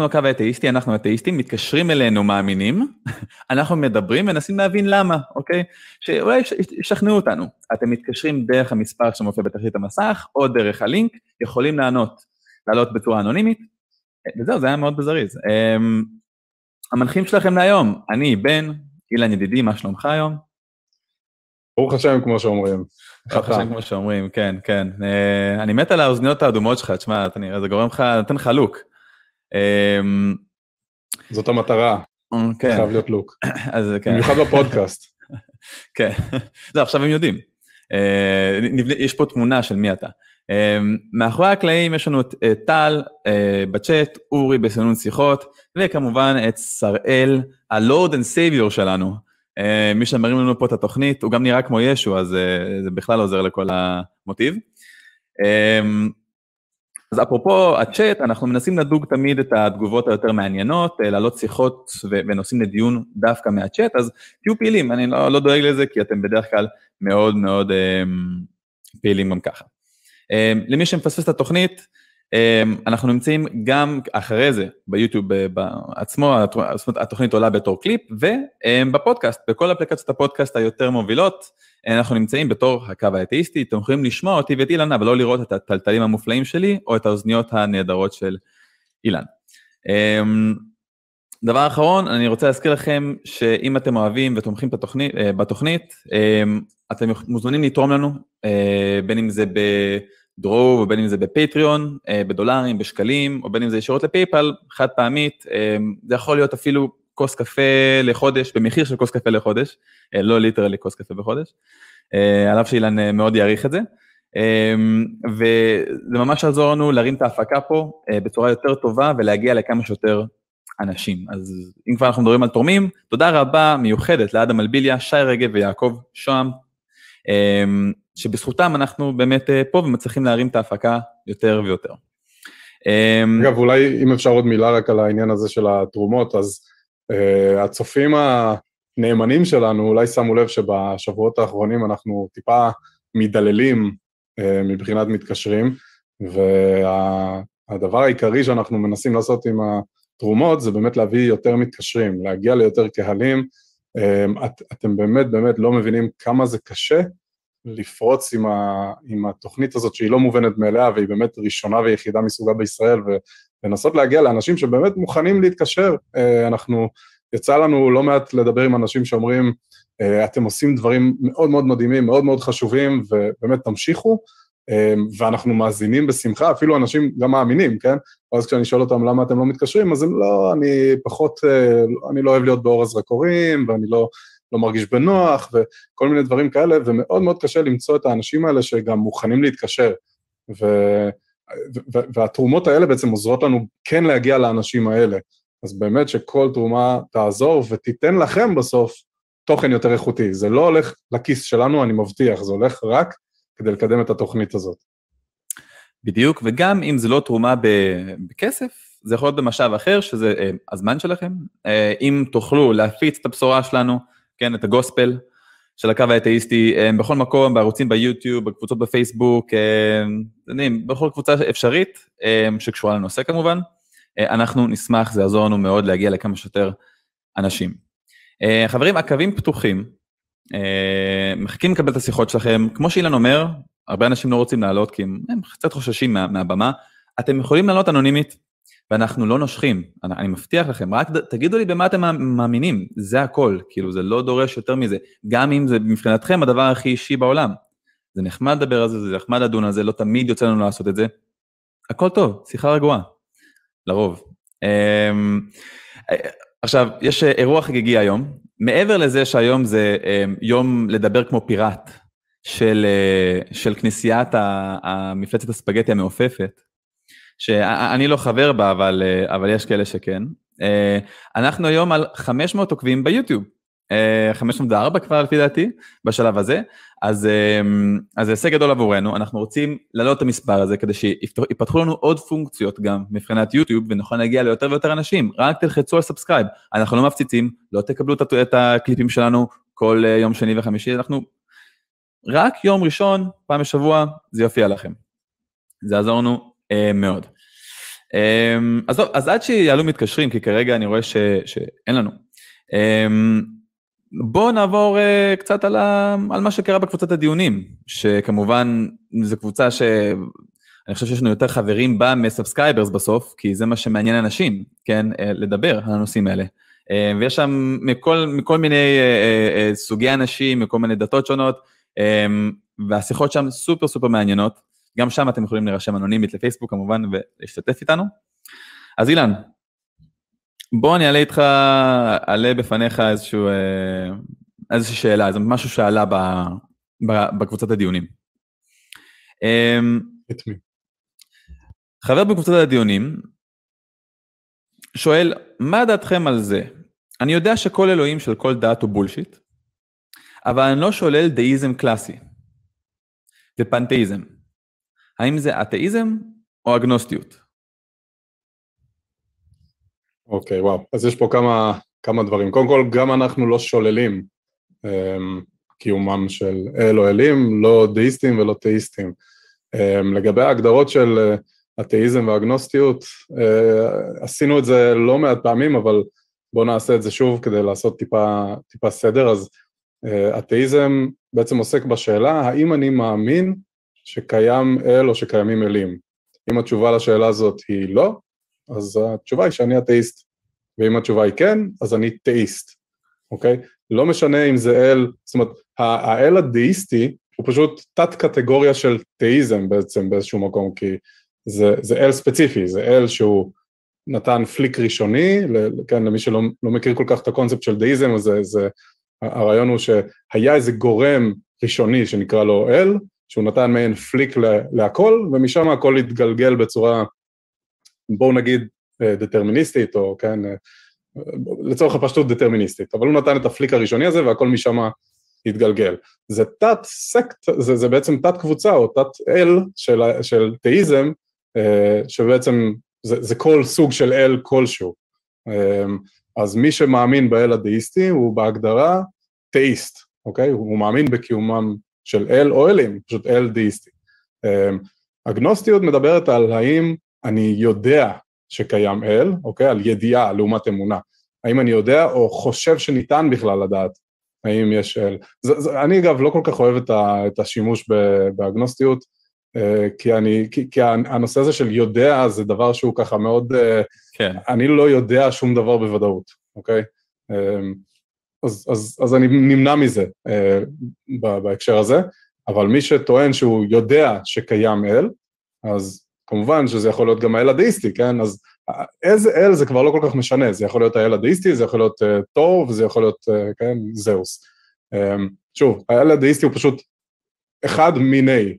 אנחנו הקו האתאיסטי, אנחנו אתאיסטים, מתקשרים אלינו מאמינים, אנחנו מדברים ומנסים להבין למה, אוקיי? שאולי ישכנעו אותנו. אתם מתקשרים דרך המספר שמופיע בתחתית המסך, או דרך הלינק, יכולים לענות, לעלות בצורה אנונימית, וזהו, זה היה מאוד בזריז. אמ, המנחים שלכם להיום, אני בן, אילן ידידי, מה שלומך היום? ברוך השם, כמו שאומרים. ברוך השם, כמו שאומרים, כן, כן. אה, אני מת על האוזניות האדומות שלך, תשמע, זה גורם לך, נותן לך לוק. אמ, זאת המטרה, כן. חייב להיות לוק. אז כן. במיוחד בפודקאסט. כן, לא, עכשיו הם יודעים. אה, יש פה תמונה של מי אתה. אמ, מאחורי הקלעים יש לנו את טל אה, בצ'אט, אורי בסינון שיחות, וכמובן את שראל, ה-Lord and Savior שלנו. אה, מי שמרים לנו פה את התוכנית, הוא גם נראה כמו ישו, אז זה בכלל עוזר לכל המוטיב. אז אפרופו הצ'אט, אנחנו מנסים לדוג תמיד את התגובות היותר מעניינות, אה, להעלות שיחות ונושאים לדיון דווקא מהצ'אט, אז תהיו פעילים, אני לא, לא דואג לזה כי אתם בדרך כלל מאוד מאוד um, פעילים גם ככה. Um, למי שמפספס את התוכנית, אנחנו נמצאים גם אחרי זה ביוטיוב עצמו, התוכנית עולה בתור קליפ, ובפודקאסט, בכל אפליקציות הפודקאסט היותר מובילות, אנחנו נמצאים בתור הקו האתאיסטי, אתם יכולים לשמוע אותי ואת אילנה, אבל לא לראות את הטלטלים המופלאים שלי, או את האוזניות הנהדרות של אילן. אמ, דבר אחרון, אני רוצה להזכיר לכם שאם אתם אוהבים ותומכים בתוכנית, אה, בתוכנית אמ, אתם מוזמנים לתרום לנו, אה, בין אם זה בדרוב, או בין אם זה בפטריון, אה, בדולרים, בשקלים, או בין אם זה ישירות לפייפל, חד פעמית, אמ, זה יכול להיות אפילו כוס קפה לחודש, במחיר של כוס קפה לחודש, אה, לא ליטרלי כוס קפה בחודש, אה, על אף שאילן אה, מאוד יעריך את זה. וזה ממש יעזור לנו להרים את ההפקה פה בצורה יותר טובה ולהגיע לכמה שיותר אנשים. אז אם כבר אנחנו מדברים על תורמים, תודה רבה מיוחדת לאדם אלביליה, שי רגב ויעקב שוהם, שבזכותם אנחנו באמת פה ומצליחים להרים את ההפקה יותר ויותר. אגב, אולי אם אפשר עוד מילה רק על העניין הזה של התרומות, אז Uh, הצופים הנאמנים שלנו אולי שמו לב שבשבועות האחרונים אנחנו טיפה מדללים uh, מבחינת מתקשרים, והדבר וה, העיקרי שאנחנו מנסים לעשות עם התרומות זה באמת להביא יותר מתקשרים, להגיע ליותר קהלים. Um, את, אתם באמת באמת לא מבינים כמה זה קשה לפרוץ עם, ה, עם התוכנית הזאת שהיא לא מובנת מאליה והיא באמת ראשונה ויחידה מסוגה בישראל ולנסות להגיע לאנשים שבאמת מוכנים להתקשר. אה, אנחנו, יצא לנו לא מעט לדבר עם אנשים שאומרים, אה, אתם עושים דברים מאוד מאוד מדהימים, מאוד מאוד חשובים ובאמת תמשיכו. אה, ואנחנו מאזינים בשמחה, אפילו אנשים גם מאמינים, כן? ואז כשאני שואל אותם למה אתם לא מתקשרים, אז הם לא, אני פחות, אני לא אוהב להיות באור הזרקורים, ואני לא, לא מרגיש בנוח וכל מיני דברים כאלה, ומאוד מאוד קשה למצוא את האנשים האלה שגם מוכנים להתקשר. ו, והתרומות האלה בעצם עוזרות לנו כן להגיע לאנשים האלה. אז באמת שכל תרומה תעזור ותיתן לכם בסוף תוכן יותר איכותי. זה לא הולך לכיס שלנו, אני מבטיח, זה הולך רק כדי לקדם את התוכנית הזאת. בדיוק, וגם אם זה לא תרומה בכסף, זה יכול להיות במשאב אחר, שזה אה, הזמן שלכם. אה, אם תוכלו להפיץ את הבשורה שלנו, כן, את הגוספל של הקו האתאיסטי, אה, בכל מקום, בערוצים ביוטיוב, בקבוצות בפייסבוק, אה, יודעים, בכל קבוצה אפשרית אה, שקשורה לנושא כמובן, אנחנו נשמח, זה יעזור לנו מאוד להגיע לכמה שיותר אנשים. חברים, הקווים פתוחים, מחכים לקבל את השיחות שלכם, כמו שאילן אומר, הרבה אנשים לא רוצים לעלות כי הם, קצת חוששים מה, מהבמה, אתם יכולים לעלות אנונימית, ואנחנו לא נושכים, אני, אני מבטיח לכם, רק תגידו לי במה אתם מאמינים, זה הכל, כאילו זה לא דורש יותר מזה, גם אם זה מבחינתכם הדבר הכי אישי בעולם. זה נחמד לדבר על זה, זה נחמד לדון על זה, לא תמיד יוצא לנו לעשות את זה. הכל טוב, שיחה רגועה, לרוב. אמ, עכשיו, יש אירוע חגיגי היום, מעבר לזה שהיום זה אמ, יום לדבר כמו פיראט של, אה, של כנסיית המפלצת הספגטי המעופפת, שאני לא חבר בה, אבל, אה, אבל יש כאלה שכן. אה, אנחנו היום על 500 עוקבים ביוטיוב. 504 אה, כבר לפי דעתי, בשלב הזה, אז, זה הישג גדול עבורנו, אנחנו רוצים להעלות את המספר הזה כדי שיפתחו לנו עוד פונקציות גם מבחינת יוטיוב ונוכל להגיע ליותר ויותר אנשים, רק תלחצו על subscribe, אנחנו לא מפציצים, לא תקבלו את הקליפים שלנו כל יום שני וחמישי, אנחנו רק יום ראשון, פעם בשבוע, זה יופיע לכם. זה יעזור לנו מאוד. אמ, אז טוב, אז עד שיעלו מתקשרים, כי כרגע אני רואה ש, שאין לנו. אמ, בואו נעבור uh, קצת על, ה, על מה שקרה בקבוצת הדיונים, שכמובן זו קבוצה שאני חושב שיש לנו יותר חברים בה מ subscribers בסוף, כי זה מה שמעניין אנשים, כן, אה, לדבר על הנושאים האלה. Uh, ויש שם מכל, מכל מיני סוגי אנשים, מכל מיני דתות שונות, והשיחות שם סופר סופר מעניינות. גם שם אתם יכולים להירשם אנונימית לפייסבוק כמובן ולהשתתף איתנו. אז אילן, בוא אני אעלה איתך, אעלה בפניך איזשהו, אה, איזושהי שאלה, איזה משהו שעלה ב, ב, בקבוצת הדיונים. אמ, את מי? חבר בקבוצת הדיונים שואל, מה דעתכם על זה? אני יודע שכל אלוהים של כל דת הוא בולשיט, אבל אני לא שולל דאיזם קלאסי ופנתאיזם. האם זה אתאיזם או אגנוסטיות? אוקיי, okay, וואו. אז יש פה כמה, כמה דברים. קודם כל, גם אנחנו לא שוללים um, קיומם של אל או אלים, לא דאיסטים ולא תאיסטים. Um, לגבי ההגדרות של uh, אתאיזם ואגנוסטיות, uh, עשינו את זה לא מעט פעמים, אבל בואו נעשה את זה שוב כדי לעשות טיפה, טיפה סדר. אז uh, אתאיזם בעצם עוסק בשאלה, האם אני מאמין שקיים אל או שקיימים אלים? אם התשובה לשאלה הזאת היא לא, אז התשובה היא שאני אתאיסט, ואם התשובה היא כן, אז אני תאיסט, אוקיי? לא משנה אם זה אל, זאת אומרת, האל הדאיסטי הוא פשוט תת קטגוריה של תאיזם בעצם באיזשהו מקום, כי זה, זה אל ספציפי, זה אל שהוא נתן flick ראשוני, כן, למי שלא לא מכיר כל כך את הקונספט של דאיזם, זה, זה, הרעיון הוא שהיה איזה גורם ראשוני שנקרא לו אל, שהוא נתן מעין flick להכל, ומשם הכל התגלגל בצורה בואו נגיד אה, דטרמיניסטית, או כן, אה, לצורך הפשטות דטרמיניסטית, אבל הוא נתן את ה flick הראשוני הזה והכל משם התגלגל. זה תת sect, זה, זה בעצם תת קבוצה או תת אל של, של תאיזם, אה, שבעצם זה, זה כל סוג של אל כלשהו. אז מי שמאמין באל הדאיסטי הוא בהגדרה תאיסט, אוקיי? הוא מאמין בקיומם של אל או אלים, פשוט אל דאיסטי. אגנוסטיות מדברת על האם אני יודע שקיים אל, אוקיי? על ידיעה לעומת אמונה. האם אני יודע או חושב שניתן בכלל לדעת האם יש אל. זה, זה, אני אגב לא כל כך אוהב את, ה, את השימוש באגנוסטיות, אה, כי, אני, כי, כי הנושא הזה של יודע זה דבר שהוא ככה מאוד, אה, כן. אני לא יודע שום דבר בוודאות, אוקיי? אה, אז, אז, אז אני נמנע מזה בהקשר הזה, אבל מי שטוען שהוא יודע שקיים אל, אז כמובן שזה יכול להיות גם האל הדאיסטי, כן? אז איזה אל זה כבר לא כל כך משנה, זה יכול להיות האל הדאיסטי, זה יכול להיות uh, תור, וזה יכול להיות, uh, כן, זהוס. Um, שוב, האל הדאיסטי הוא פשוט אחד מיני.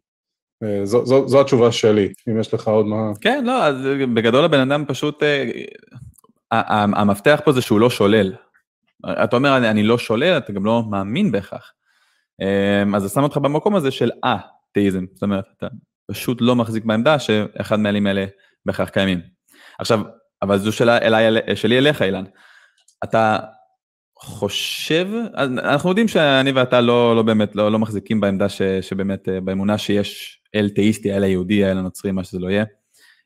Uh, זו, זו, זו התשובה שלי, אם יש לך עוד מה... כן, לא, אז בגדול הבן אדם פשוט, uh, המפתח פה זה שהוא לא שולל. אתה אומר, אני, אני לא שולל, אתה גם לא מאמין בהכרח. Um, אז זה שם אותך במקום הזה של אה-תאיזם, זאת אומרת, אתה פשוט לא מחזיק בעמדה שאחד מהאלים האלה בהכרח קיימים. עכשיו, אבל זו שאלה אליי, שלי אליך, אילן. אתה חושב, אנחנו יודעים שאני ואתה לא, לא באמת, לא, לא מחזיקים בעמדה ש, שבאמת, אה, באמונה שיש אל תאיסטי, אל היהודי, אל הנוצרי, מה שזה לא יהיה.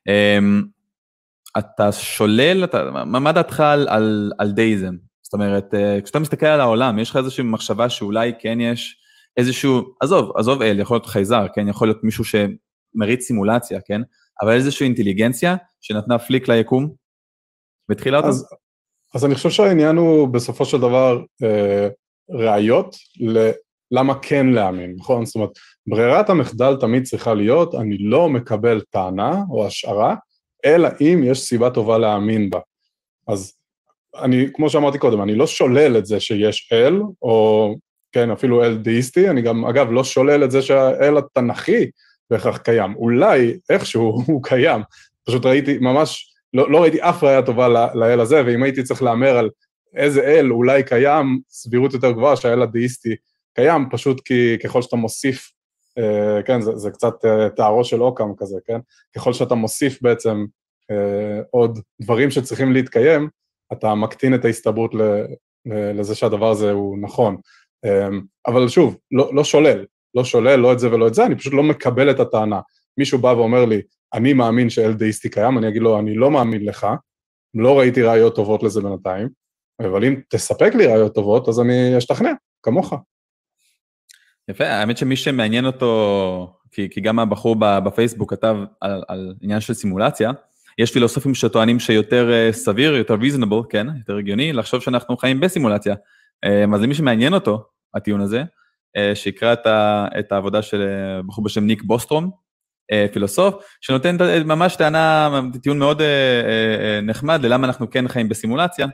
אמ, אתה שולל, אתה, מה דעתך על, על, על דאיזם? אומרת, אה, כשאתה מסתכל על העולם, יש לך איזושהי מחשבה שאולי כן יש איזשהו, עזוב, עזוב אל, יכול להיות חייזר, כן, יכול להיות מישהו ש... מריץ סימולציה, כן? אבל איזושהי אינטליגנציה שנתנה פליק ליקום והתחילה אותה? אז, אז אני חושב שהעניין הוא בסופו של דבר אה, ראיות ללמה כן להאמין, נכון? זאת אומרת, ברירת המחדל תמיד צריכה להיות, אני לא מקבל טענה או השערה, אלא אם יש סיבה טובה להאמין בה. אז אני, כמו שאמרתי קודם, אני לא שולל את זה שיש אל, או כן, אפילו אל דאיסטי, אני גם, אגב, לא שולל את זה שהאל התנ"כי בהכרח קיים. אולי איכשהו הוא קיים, פשוט ראיתי ממש, לא, לא ראיתי אף ראיה טובה לאל הזה, ואם הייתי צריך להמר על איזה אל אולי קיים, סבירות יותר גבוהה שהאל הדאיסטי קיים, פשוט כי ככל שאתה מוסיף, אה, כן, זה, זה קצת אה, תארו של אוקם כזה, כן? ככל שאתה מוסיף בעצם אה, עוד דברים שצריכים להתקיים, אתה מקטין את ההסתברות לזה שהדבר הזה הוא נכון. אה, אבל שוב, לא, לא שולל, לא שולל לא את זה ולא את זה, אני פשוט לא מקבל את הטענה. מישהו בא ואומר לי, אני מאמין שאלדאיסטי קיים, אני אגיד לו, אני לא מאמין לך, לא ראיתי ראיות טובות לזה בינתיים, אבל אם תספק לי ראיות טובות, אז אני אשתכנע, כמוך. יפה, האמת שמי שמעניין אותו, כי, כי גם הבחור בפייסבוק כתב על, על עניין של סימולציה, יש פילוסופים שטוענים שיותר אה, סביר, יותר reasonable, כן, יותר הגיוני, לחשוב שאנחנו חיים בסימולציה. אה, אז למי שמעניין אותו, הטיעון הזה, אה, שיקרא את, העבודה של בחור בשם ניק בוסטרום, פילוסוף, שנותן ממש טענה, טיעון מאוד נחמד ללמה אנחנו כן חיים בסימולציה,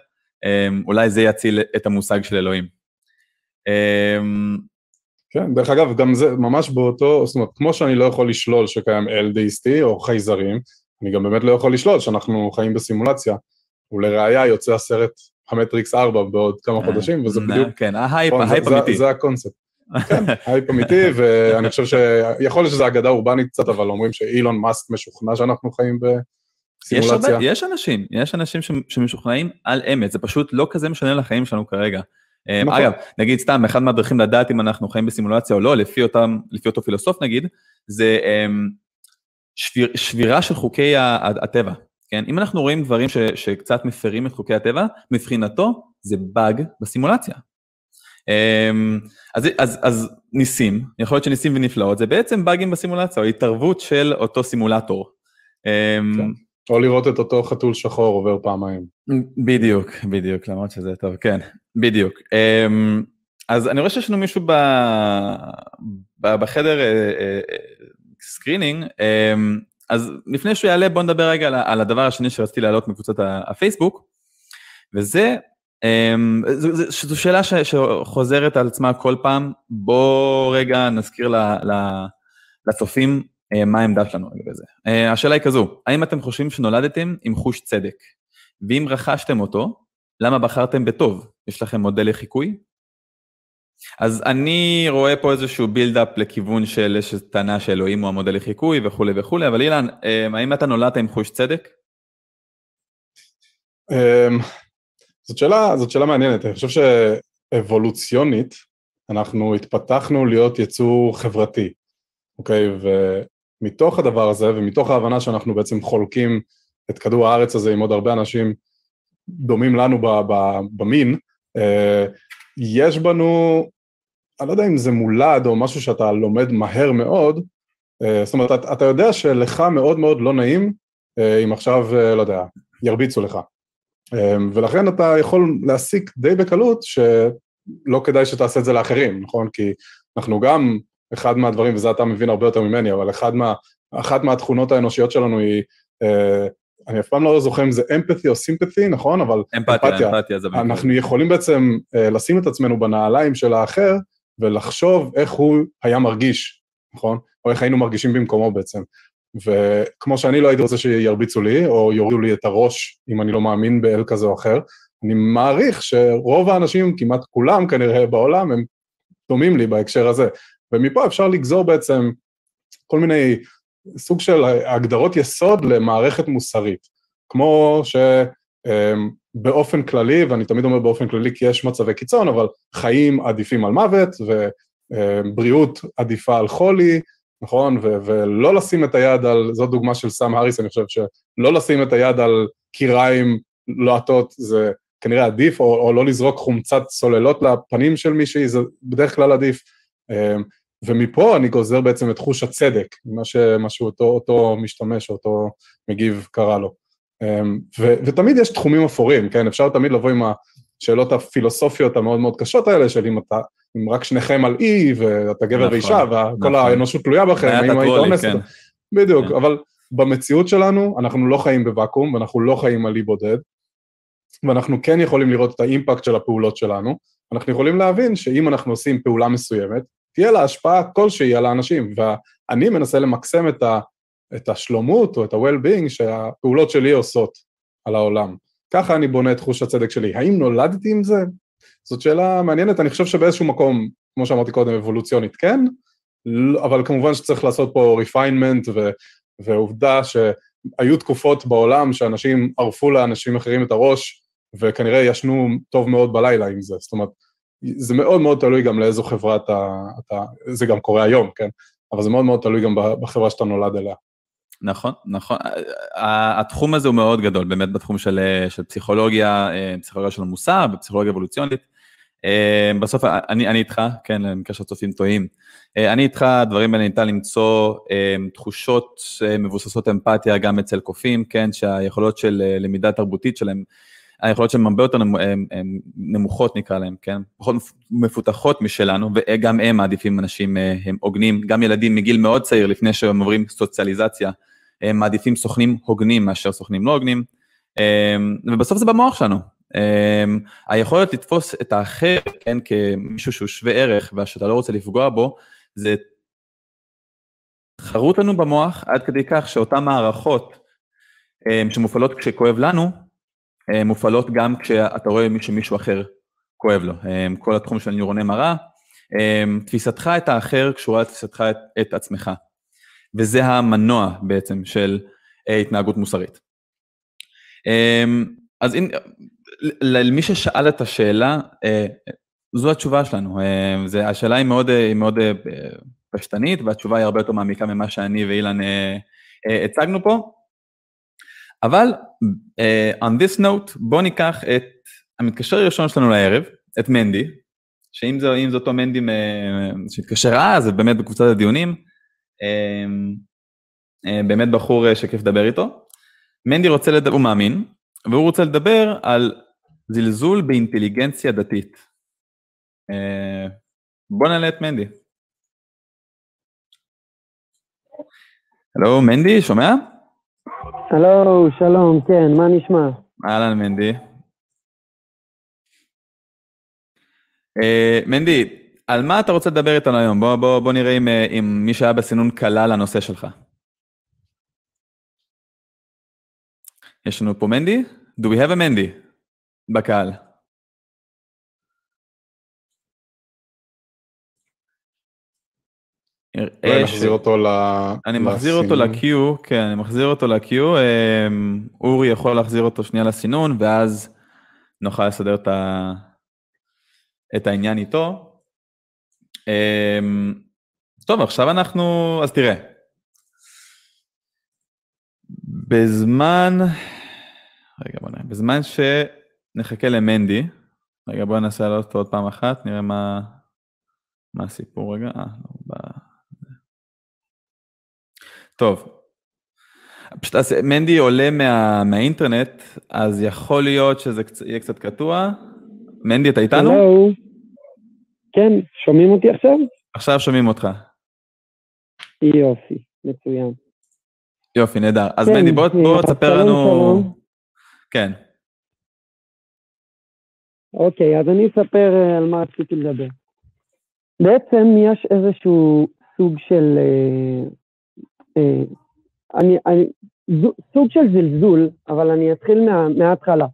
אולי זה יציל את המושג של אלוהים. כן, דרך אגב, גם זה ממש באותו, זאת אומרת, כמו שאני לא יכול לשלול שקיים LDST או חייזרים, אני גם באמת לא יכול לשלול שאנחנו חיים בסימולציה. ולראיה יוצא הסרט המטריקס 4 בעוד כמה אה, חודשים, וזה בדיוק... כן, ההייפ, ההייפ אמיתי. זה הקונספט. כן, הייפ אמיתי, ואני חושב שיכול להיות שזו אגדה אורבנית קצת, אבל אומרים שאילון מאסק משוכנע שאנחנו חיים בסימולציה. יש, הרבה, יש אנשים, יש אנשים שמשוכנעים על אמת, זה פשוט לא כזה משנה לחיים שלנו כרגע. אה, נכון. אגב, נגיד סתם, אחד מהדרכים לדעת אם אנחנו חיים בסימולציה או לא, לפי, אותם, לפי אותו פילוסוף נגיד, זה אמ, שביר, שבירה של חוקי הטבע, כן? אם אנחנו רואים דברים ש, שקצת מפרים את חוקי הטבע, מבחינתו זה באג בסימולציה. אמ, אז, אז, אז ניסים, יכול להיות שניסים ונפלאות, זה בעצם באגים בסימולציה, או התערבות של אותו סימולטור. אמ, כן. או לראות את אותו חתול שחור עובר פעמיים. בדיוק, בדיוק, למרות שזה טוב, כן, בדיוק. אמ, אז אני רואה שיש לנו מישהו בחדר screening, אמ, אז לפני שהוא יעלה בוא נדבר רגע על הדבר השני שרציתי להעלות מקבוצת הפייסבוק, וזה, אמ, זו שאלה שחוזרת על עצמה כל פעם, בוא רגע נזכיר לצופים אה, מה העמדה שלנו לגבי זה. אה, השאלה היא כזו, האם אתם חושבים שנולדתם עם חוש צדק? ואם רכשתם אותו, למה בחרתם בטוב? יש לכם מודל לחיקוי? אז אני רואה פה איזשהו בילדאפ לכיוון של איזושהי טענה שאלוהים הוא המודל לחיקוי וכולי וכולי, אבל אילן, אמ, האם אתה נולדת עם חוש צדק? אמ, זאת שאלה, זאת שאלה מעניינת, אני חושב שאבולוציונית אנחנו התפתחנו להיות יצור חברתי, אוקיי? ומתוך הדבר הזה ומתוך ההבנה שאנחנו בעצם חולקים את כדור הארץ הזה עם עוד הרבה אנשים דומים לנו במין, אה, יש בנו, אני לא יודע אם זה מולד או משהו שאתה לומד מהר מאוד, אה, זאת אומרת, אתה, אתה יודע שלך מאוד מאוד לא נעים אה, אם עכשיו, אה, לא יודע, ירביצו לך. ולכן אתה יכול להסיק די בקלות שלא כדאי שתעשה את זה לאחרים, נכון? כי אנחנו גם, אחד מהדברים, וזה אתה מבין הרבה יותר ממני, אבל אחד מה, אחת מהתכונות האנושיות שלנו היא אני אף פעם לא זוכר אם זה אמפתי או סימפתי, נכון? אבל אמפתיה, אמפתיה, אמפתיה זה. אנחנו יכולים בעצם uh, לשים את עצמנו בנעליים של האחר ולחשוב איך הוא היה מרגיש, נכון? או איך היינו מרגישים במקומו בעצם. וכמו שאני לא הייתי רוצה שירביצו לי, או יורידו לי את הראש אם אני לא מאמין באל כזה או אחר, אני מעריך שרוב האנשים, כמעט כולם כנראה בעולם, הם דומים לי בהקשר הזה. ומפה אפשר לגזור בעצם כל מיני סוג של הגדרות יסוד למערכת מוסרית, כמו שבאופן כללי, ואני תמיד אומר באופן כללי כי יש מצבי קיצון, אבל חיים עדיפים על מוות ובריאות עדיפה על חולי, נכון? ו- ולא לשים את היד על, זו דוגמה של סאם האריס, אני חושב שלא לשים את היד על קיריים לוהטות זה כנראה עדיף, או, או לא לזרוק חומצת סוללות לפנים של מישהי, זה בדרך כלל עדיף. ומפה אני גוזר בעצם את חוש הצדק, מה, ש, מה שאותו אותו משתמש, אותו מגיב קרא לו. אמ, ו, ותמיד יש תחומים אפורים, כן? אפשר תמיד לבוא עם השאלות הפילוסופיות המאוד מאוד קשות האלה, של אם אתה, אם רק שניכם על אי, ואתה גבר נכון, ואישה, וכל נכון. האנושות תלויה בכם, האם היית אונס, כן. בדיוק, כן. אבל במציאות שלנו, אנחנו לא חיים בוואקום, ואנחנו לא חיים על אי בודד, ואנחנו כן יכולים לראות את האימפקט של הפעולות שלנו, אנחנו יכולים להבין שאם אנחנו עושים פעולה מסוימת, תהיה לה השפעה כלשהי על האנשים, ואני מנסה למקסם את, ה, את השלומות או את ה-well-being שהפעולות שלי עושות על העולם. ככה אני בונה את תחוש הצדק שלי. האם נולדתי עם זה? זאת שאלה מעניינת, אני חושב שבאיזשהו מקום, כמו שאמרתי קודם, אבולוציונית כן, אבל כמובן שצריך לעשות פה ו, ועובדה שהיו תקופות בעולם שאנשים ערפו לאנשים אחרים את הראש וכנראה ישנו טוב מאוד בלילה עם זה, זאת אומרת, זה מאוד מאוד תלוי גם לאיזו חברה אתה, אתה, זה גם קורה היום, כן? אבל זה מאוד מאוד תלוי גם בחברה שאתה נולד אליה. נכון, נכון. התחום הזה הוא מאוד גדול, באמת בתחום של, של פסיכולוגיה, פסיכולוגיה של המוסר ופסיכולוגיה אבולוציונית. בסוף אני, אני איתך, כן, למקרה שהצופים טועים. אני איתך, הדברים האלה ניתן למצוא תחושות מבוססות אמפתיה גם אצל קופים, כן, שהיכולות של למידה תרבותית שלהם היכולות שלהם הרבה יותר נמוכות נקרא להם, כן? פחות מפותחות משלנו, וגם הם מעדיפים אנשים אה, הם הוגנים, גם ילדים מגיל מאוד צעיר לפני שהם עוברים סוציאליזציה, הם מעדיפים סוכנים הוגנים מאשר סוכנים לא הוגנים, אה, ובסוף זה במוח שלנו. אה, היכולת לתפוס את האחר, כן, כמישהו שהוא שווה ערך ושאתה לא רוצה לפגוע בו, זה חרוט לנו במוח עד כדי כך שאותן מערכות שמופעלות כשכואב לנו, אה, מופעלות גם כשאתה רואה שמישהו אחר כואב לו. אה, כל התחום של ניורוני מראה, אה, תפיסתך את האחר קשורה לתפיסתך את, את עצמך. וזה המנוע בעצם של התנהגות מוסרית. אז אם, למי ששאל את השאלה, זו התשובה שלנו. זה, השאלה היא מאוד, היא מאוד פשטנית, והתשובה היא הרבה יותר מעמיקה ממה שאני ואילן הצגנו פה. אבל uh, on this note, בוא ניקח את המתקשר הראשון שלנו לערב, את מנדי, שאם זה, זה אותו מנדי שהתקשר אז, זה באמת בקבוצת הדיונים, באמת בחור שכיף לדבר איתו. מנדי רוצה לדבר, הוא מאמין, והוא רוצה לדבר על זלזול באינטליגנציה דתית. בוא נעלה את מנדי. הלו, מנדי, שומע? הלו, שלום, כן, מה נשמע? אהלן, מנדי. אה, מנדי, על מה אתה רוצה לדבר איתנו היום? בוא, בוא, בוא נראה אם, אה, אם מי שהיה בסינון קלה לנושא שלך. יש לנו פה מנדי? Do we have a מנדי? בקהל. אולי נחזיר אותו ל... אני מחזיר אותו ל-Q, כן, אני מחזיר אותו ל-Q, אמ, אורי יכול להחזיר אותו שנייה לסינון, ואז נוכל לסדר את, ה... את העניין איתו. אמ, טוב, עכשיו אנחנו, אז תראה. בזמן, רגע בוא נראה, בזמן שנחכה למנדי, רגע בוא ננסה לעלות אותו עוד פעם אחת, נראה מה, מה הסיפור רגע, אה, לא, טוב. פשוט אז מנדי עולה מה, מהאינטרנט, אז יכול להיות שזה יהיה קצת קטוע. מנדי, אתה איתנו? הלו. כן, שומעים אותי עכשיו? עכשיו שומעים אותך. יופי, מצוין. יופי, נהדר. אז כן, מנדי, בוא, בוא תספר לנו... שלום. כן. אוקיי, אז אני אספר אה, על מה רציתי לדבר. בעצם יש איזשהו סוג של אה, אני, אני, סוג של זלזול, אבל אני אתחיל מה, מההתחלה.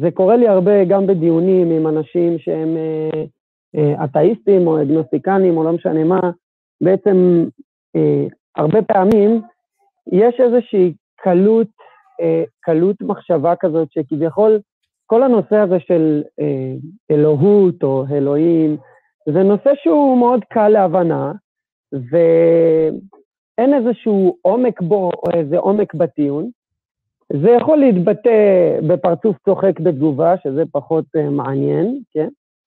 זה קורה לי הרבה גם בדיונים עם אנשים שהם אה, אה, אתאיסטים או אגנוסטיקנים או לא משנה מה, בעצם אה, הרבה פעמים יש איזושהי קלות, אה, קלות מחשבה כזאת שכביכול כל הנושא הזה של אה, אלוהות או אלוהים, זה נושא שהוא מאוד קל להבנה, ו... אין איזשהו עומק בו או איזה עומק בטיעון. זה יכול להתבטא בפרצוף צוחק בתגובה, שזה פחות uh, מעניין, כן?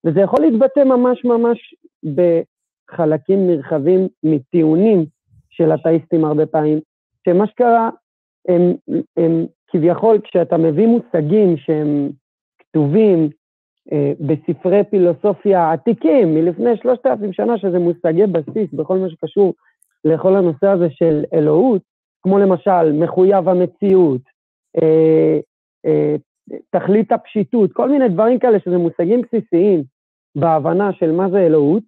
וזה יכול להתבטא ממש ממש בחלקים נרחבים מטיעונים של אתאיסטים הרבה פעמים, שמה שקרה, הם, הם כביכול, כשאתה מביא מושגים שהם כתובים אה, בספרי פילוסופיה עתיקים, מלפני שלושת אלפים שנה, שזה מושגי בסיס בכל מה שקשור לכל הנושא הזה של אלוהות, כמו למשל מחויב המציאות, אה, אה, תכלית הפשיטות, כל מיני דברים כאלה שזה מושגים בסיסיים בהבנה של מה זה אלוהות,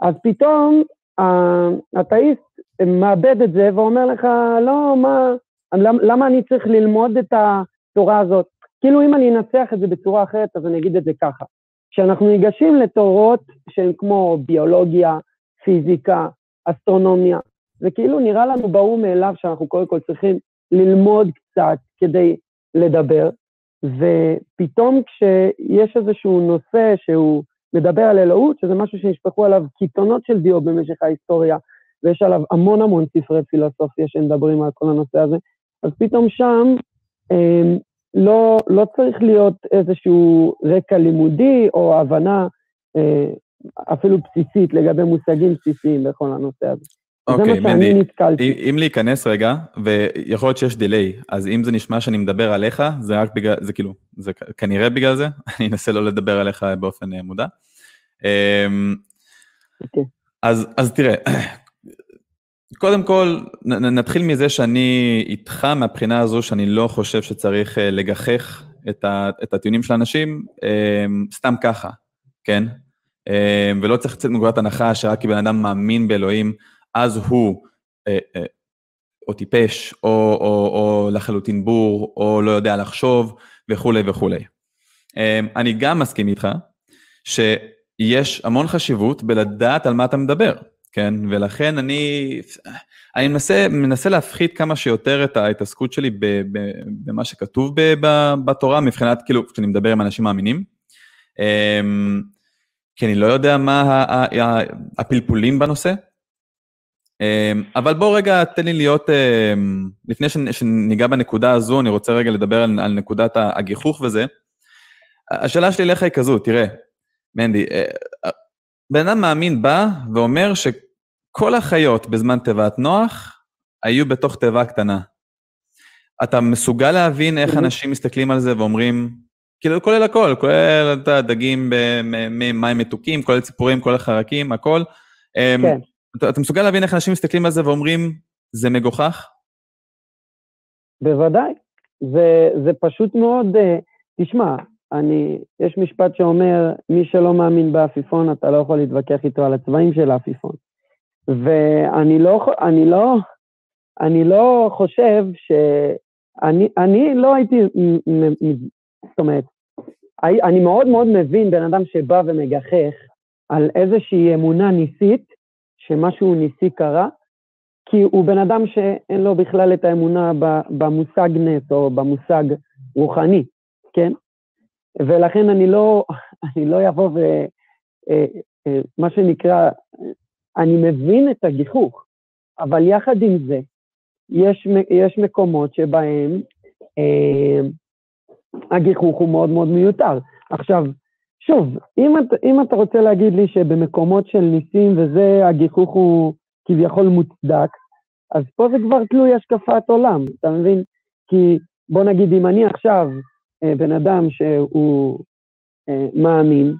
אז פתאום האתאיסט מאבד את זה ואומר לך, לא, מה, למה, למה אני צריך ללמוד את התורה הזאת? כאילו אם אני אנצח את זה בצורה אחרת, אז אני אגיד את זה ככה. כשאנחנו ניגשים לתורות שהן כמו ביולוגיה, פיזיקה, אסטרונומיה. זה כאילו נראה לנו ברור מאליו שאנחנו קודם כל צריכים ללמוד קצת כדי לדבר, ופתאום כשיש איזשהו נושא שהוא מדבר על אלוהות, שזה משהו שנשפכו עליו קיתונות של דיו במשך ההיסטוריה, ויש עליו המון המון ספרי פילוסופיה שמדברים על כל הנושא הזה, אז פתאום שם אה, לא, לא צריך להיות איזשהו רקע לימודי או הבנה אה, אפילו בסיסית לגבי מושגים בסיסיים בכל הנושא הזה. אוקיי, שאני מנדי, נתקלתי. אם להיכנס רגע, ויכול להיות שיש דיליי, אז אם זה נשמע שאני מדבר עליך, זה רק בגלל, זה כאילו, זה כנראה בגלל זה, אני אנסה לא לדבר עליך באופן אה, מודע. אמ, אוקיי. אז, אז תראה, קודם כל, נ, נ- נתחיל מזה שאני איתך מהבחינה הזו שאני לא חושב שצריך אה, לגחך את, ה, את הטיעונים של האנשים אמ, סתם ככה, כן? אמ, ולא צריך לצאת מנקודת הנחה שרק כי בן אדם מאמין באלוהים, אז הוא אה, אה, או טיפש, או, או, או לחלוטין בור, או לא יודע לחשוב, וכולי וכולי. אמ, אני גם מסכים איתך שיש המון חשיבות בלדעת על מה אתה מדבר, כן? ולכן אני, אני מנסה, מנסה להפחית כמה שיותר את ההתעסקות שלי במה שכתוב בתורה, מבחינת, כאילו, כשאני מדבר עם אנשים מאמינים. כי אני לא יודע מה הפלפולים בנושא. אמ, אבל בוא רגע תן לי להיות, אמ, לפני שנ- שניגע בנקודה הזו, אני רוצה רגע לדבר על, על נקודת הגיחוך וזה. השאלה שלי אליך היא כזו, תראה, מנדי, אה, אה, בן אדם מאמין בא ואומר שכל החיות בזמן תיבת נוח היו בתוך תיבה קטנה. אתה מסוגל להבין איך. אנשים מסתכלים על זה ואומרים, כאילו כולל הכל, כולל אתה יודע, דגים במים מתוקים, כולל ציפורים, כולל חרקים, הכל. אמ, כן. אתה, אתה מסוגל להבין איך אנשים מסתכלים על זה ואומרים, זה מגוחך? בוודאי. זה, זה פשוט מאוד, אה, תשמע, אני, יש משפט שאומר, מי שלא מאמין בעפיפון, אתה לא יכול להתווכח איתו על הצבעים של העפיפון. ואני לא, אני לא, אני לא חושב ש... אני, אני לא הייתי, זאת אומרת, אני מאוד מאוד מבין בן אדם שבא ומגחך על איזושהי אמונה ניסית, שמשהו ניסי קרה, כי הוא בן אדם שאין לו בכלל את האמונה במושג נס או במושג רוחני, כן? ולכן אני לא, אני לא אבוא ו... אה, אה, מה שנקרא, אני מבין את הגיחוך, אבל יחד עם זה, יש, יש מקומות שבהם אה, הגיחוך הוא מאוד מאוד מיותר. עכשיו, שוב, אם, את, אם אתה רוצה להגיד לי שבמקומות של ניסים וזה, הגיחוך הוא כביכול מוצדק, אז פה זה כבר תלוי השקפת עולם, אתה מבין? כי בוא נגיד, אם אני עכשיו אה, בן אדם שהוא אה, מאמין,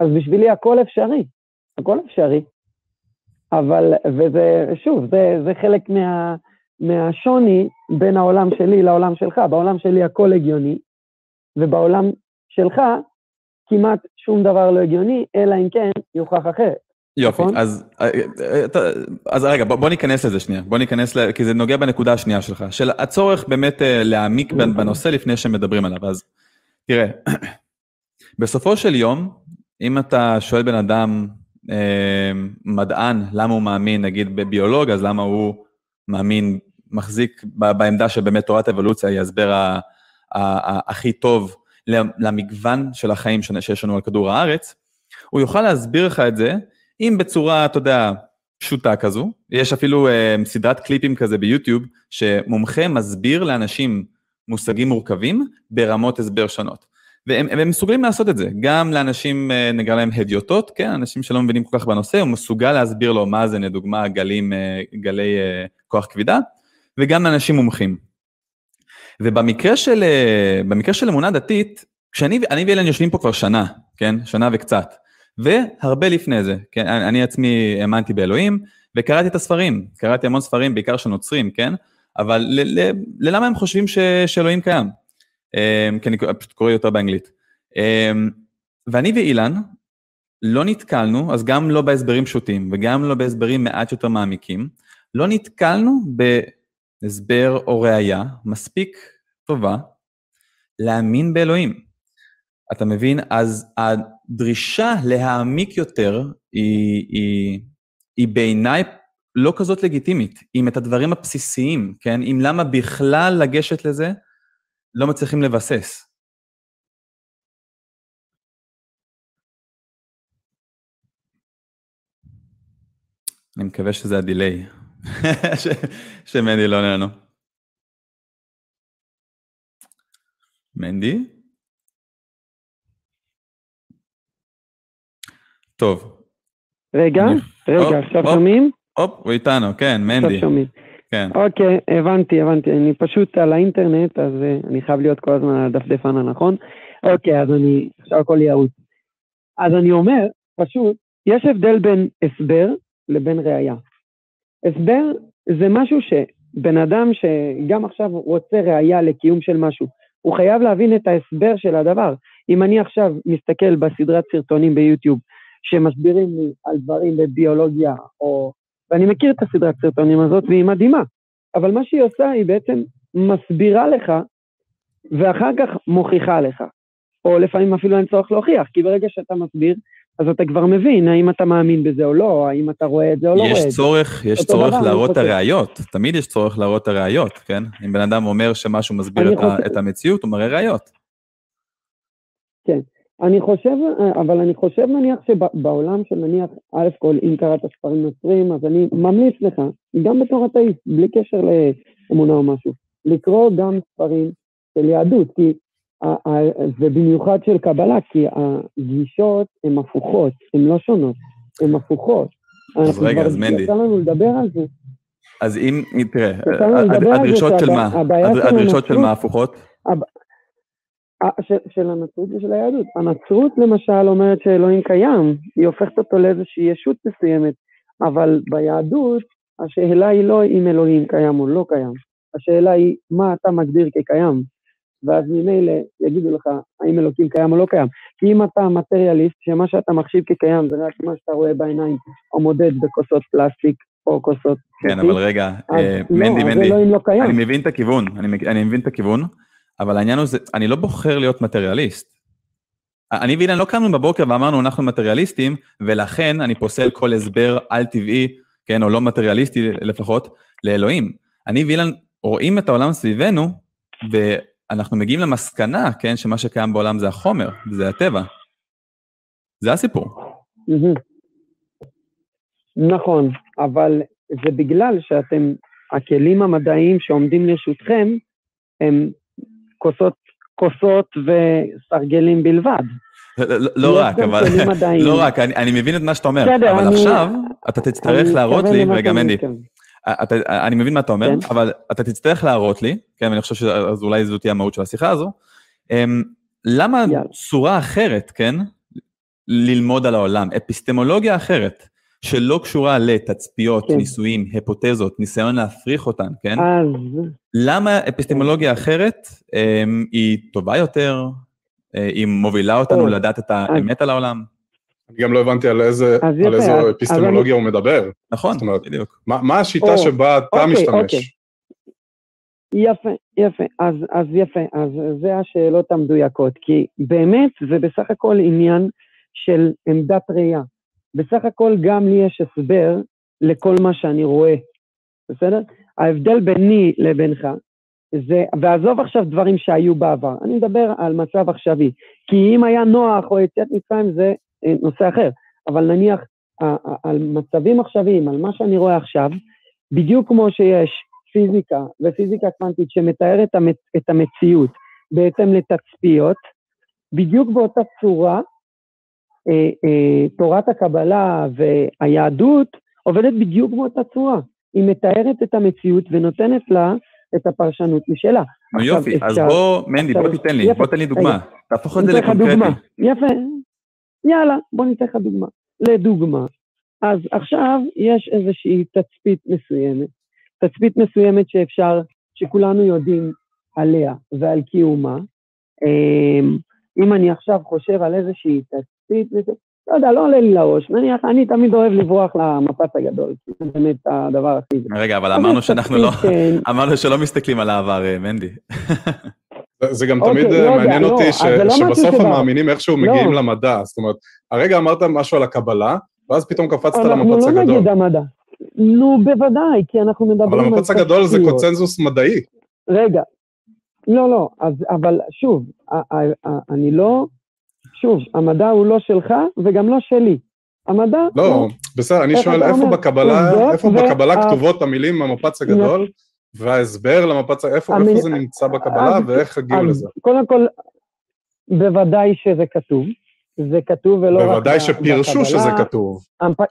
אז בשבילי הכל אפשרי, הכל אפשרי. אבל, וזה, שוב, זה, זה חלק מה, מהשוני בין העולם שלי לעולם שלך. בעולם שלי הכל הגיוני, ובעולם שלך כמעט שום דבר לא הגיוני, אלא אם כן יוכח אחרת. יופי, נכון? אז, אה, אז רגע, בוא, בוא ניכנס לזה שנייה, בוא ניכנס, ל, כי זה נוגע בנקודה השנייה שלך, של הצורך באמת אה, להעמיק בנ- בנושא לפני שמדברים עליו. אז תראה, בסופו של יום, אם אתה שואל בן אדם, אה, מדען, למה הוא מאמין, נגיד בביולוג, אז למה הוא מאמין, מחזיק בעמדה שבאמת תורת אבולוציה היא ההסבר ה- ה- ה- הכי טוב למגוון של החיים שיש לנו על כדור הארץ, הוא יוכל להסביר לך את זה, אם בצורה, אתה יודע, פשוטה כזו, יש אפילו אה, סדרת קליפים כזה ביוטיוב, שמומחה מסביר לאנשים מושגים מורכבים ברמות הסבר שונות. והם, והם מסוגלים לעשות את זה, גם לאנשים, אה, נקרא להם הדיוטות, כן, אנשים שלא מבינים כל כך בנושא, הוא מסוגל להסביר לו מה זה, לדוגמה, גלים, אה, גלי אה, כוח כבידה, וגם לאנשים מומחים. ובמקרה של, אה, במקרה של אמונה דתית, כשאני אני ואילן יושבים פה כבר שנה, כן, שנה וקצת, והרבה לפני זה, כן, אני, אני עצמי האמנתי באלוהים, וקראתי את הספרים, קראתי המון ספרים, בעיקר של נוצרים, כן, אבל ל, ל, ללמה הם חושבים ש, שאלוהים קיים? Um, כי אני פשוט קורא יותר באנגלית. Um, ואני ואילן לא נתקלנו, אז גם לא בהסברים פשוטים וגם לא בהסברים מעט יותר מעמיקים, לא נתקלנו בהסבר או ראייה מספיק טובה להאמין באלוהים. אתה מבין? אז הדרישה להעמיק יותר היא, היא, היא בעיניי לא כזאת לגיטימית. אם את הדברים הבסיסיים, כן? אם למה בכלל לגשת לזה, לא מצליחים לבסס. אני מקווה שזה הדיליי, שמנדי לא עונה לנו. מנדי? טוב. רגע, רגע, עכשיו שומעים? הופ, הוא איתנו, כן, מנדי. עכשיו שומעים. כן. אוקיי, הבנתי, הבנתי. אני פשוט על האינטרנט, אז uh, אני חייב להיות כל הזמן על הדפדפן הנכון. אוקיי, אז אני, עכשיו הכל יעוץ. אז אני אומר, פשוט, יש הבדל בין הסבר לבין ראייה. הסבר זה משהו שבן אדם שגם עכשיו רוצה ראייה לקיום של משהו, הוא חייב להבין את ההסבר של הדבר. אם אני עכשיו מסתכל בסדרת סרטונים ביוטיוב שמסבירים לי על דברים בביולוגיה, או... ואני מכיר את הסדרת סרטונים הזאת והיא מדהימה, אבל מה שהיא עושה היא בעצם מסבירה לך ואחר כך מוכיחה לך. או לפעמים אפילו אין צורך להוכיח, כי ברגע שאתה מסביר, אז אתה כבר מבין האם אתה מאמין בזה או לא, האם אתה רואה את זה או לא רואה את זה. יש צורך, יש צורך להראות את הראיות, תמיד יש צורך להראות את הראיות, כן? אם בן אדם אומר שמשהו מסביר את, חושב... את המציאות, הוא מראה ראיות. כן, אני חושב, אבל אני חושב נניח שבעולם של נניח, א' כל, אם קראת ספרים נוצרים, אז אני ממליץ לך, גם בתור אתאיסט, בלי קשר לאמונה או משהו, לקרוא גם ספרים של יהדות, כי ובמיוחד של קבלה, כי הגישות הן הפוכות, הן לא שונות, הן הפוכות. אז רגע, אז מנדי. יצא לנו לדבר על זה. אז אם, תראה, הדרישות של מה? הדרישות של מה הפוכות? של, של הנצרות ושל היהדות. הנצרות למשל אומרת שאלוהים קיים, היא הופכת אותו לאיזושהי ישות מסוימת, אבל ביהדות השאלה היא לא אם אלוהים קיים או לא קיים, השאלה היא מה אתה מגדיר כקיים. ואז ממילא יגידו לך האם אלוקים קיים או לא קיים. כי אם אתה מטריאליסט, שמה שאתה מחשיב כקיים זה רק מה שאתה רואה בעיניים, או מודד בכוסות פלסטיק או כוסות... כן, אבל רגע, אה, מנדי, לא, מנדי, לא אני מבין את הכיוון, אני, אני מבין את הכיוון, אבל העניין הוא, אני לא בוחר להיות מטריאליסט. אני ואילן לא קמנו בבוקר ואמרנו אנחנו מטריאליסטים, ולכן אני פוסל כל הסבר על-טבעי, כן, או לא מטריאליסטי לפחות, לאלוהים. אני ואילן רואים את העולם סביבנו, אנחנו מגיעים למסקנה, כן, שמה שקיים בעולם זה החומר, זה הטבע. זה הסיפור. נכון, אבל זה בגלל שאתם, הכלים המדעיים שעומדים לרשותכם, הם כוסות, כוסות וסרגלים בלבד. לא, לא, לא רק, אבל, לא רק, אני, אני מבין את מה שאתה אומר, אבל עכשיו אתה תצטרך להראות לי, רגע מנדי, אתה, אני מבין מה אתה אומר, כן. אבל אתה תצטרך להראות לי, כן, ואני חושב שאז אולי זו תהיה המהות של השיחה הזו, אמ, למה יאללה. צורה אחרת, כן, ללמוד על העולם, אפיסטמולוגיה אחרת, שלא קשורה לתצפיות, כן. ניסויים, היפותזות, ניסיון להפריך אותן, כן? אז... למה אפיסטמולוגיה אחרת אמ, היא טובה יותר, אה, היא מובילה אותנו טוב. לדעת את האמת אז... על העולם? אני גם לא הבנתי על איזה, על איזו אפיסטמולוגיה אני... הוא מדבר. נכון, אומרת, בדיוק. מה, מה השיטה או, שבה אתה אוקיי, משתמש? אוקיי. יפה, יפה, אז, אז יפה, אז זה השאלות המדויקות, כי באמת זה בסך הכל עניין של עמדת ראייה. בסך הכל גם לי יש הסבר לכל מה שאני רואה, בסדר? ההבדל ביני לבינך זה, ועזוב עכשיו דברים שהיו בעבר, אני מדבר על מצב עכשווי, כי אם היה נוח או יציאת מצרים זה נושא אחר, אבל נניח על מצבים עכשוויים, על מה שאני רואה עכשיו, בדיוק כמו שיש פיזיקה ופיזיקה קוונטית שמתארת את המציאות בהתאם לתצפיות, בדיוק באותה צורה, אה, אה, תורת הקבלה והיהדות עובדת בדיוק באותה צורה. היא מתארת את המציאות ונותנת לה את הפרשנות משלה. יופי, אז בוא, מנדי, בוא תיתן לי, בוא תן לי דוגמה. תהפוך את זה לקונקרטי. יפה, יאללה, בוא ניתן לך דוגמה. לדוגמה, אז עכשיו יש איזושהי תצפית מסוימת, תצפית מסוימת שאפשר, שכולנו יודעים עליה ועל קיומה. אמ, אם אני עכשיו חושב על איזושהי תצפית, לא יודע, לא עולה לי לראש, נניח, אני תמיד אוהב לברוח למפץ הגדול, כי זה באמת הדבר הכי... רגע, אבל אמרנו שאנחנו לא, אמרנו שלא מסתכלים על העבר, אה, מנדי. זה גם תמיד אוקיי, לא מעניין אותי לא שבסוף המאמינים איכשהו מגיעים לא. למדע, זאת אומרת, הרגע אמרת משהו על הקבלה, ואז פתאום קפצת למפץ הגדול. אנחנו לא נגיד המדע. נו, בוודאי, כי אנחנו מדברים על... אבל המפץ הגדול זה קונצנזוס מדעי. רגע, לא, לא, אז, אבל שוב, אני לא... שוב, המדע הוא לא שלך וגם לא שלי. המדע... לא, בסדר, אני שואל איפה בקבלה, איפה בקבלה כתובות המילים המפץ הגדול, וההסבר למפץ, איפה זה נמצא בקבלה ואיך הגיעו לזה? קודם כל, בוודאי שזה כתוב. זה כתוב ולא רק... בוודאי שפירשו שזה כתוב.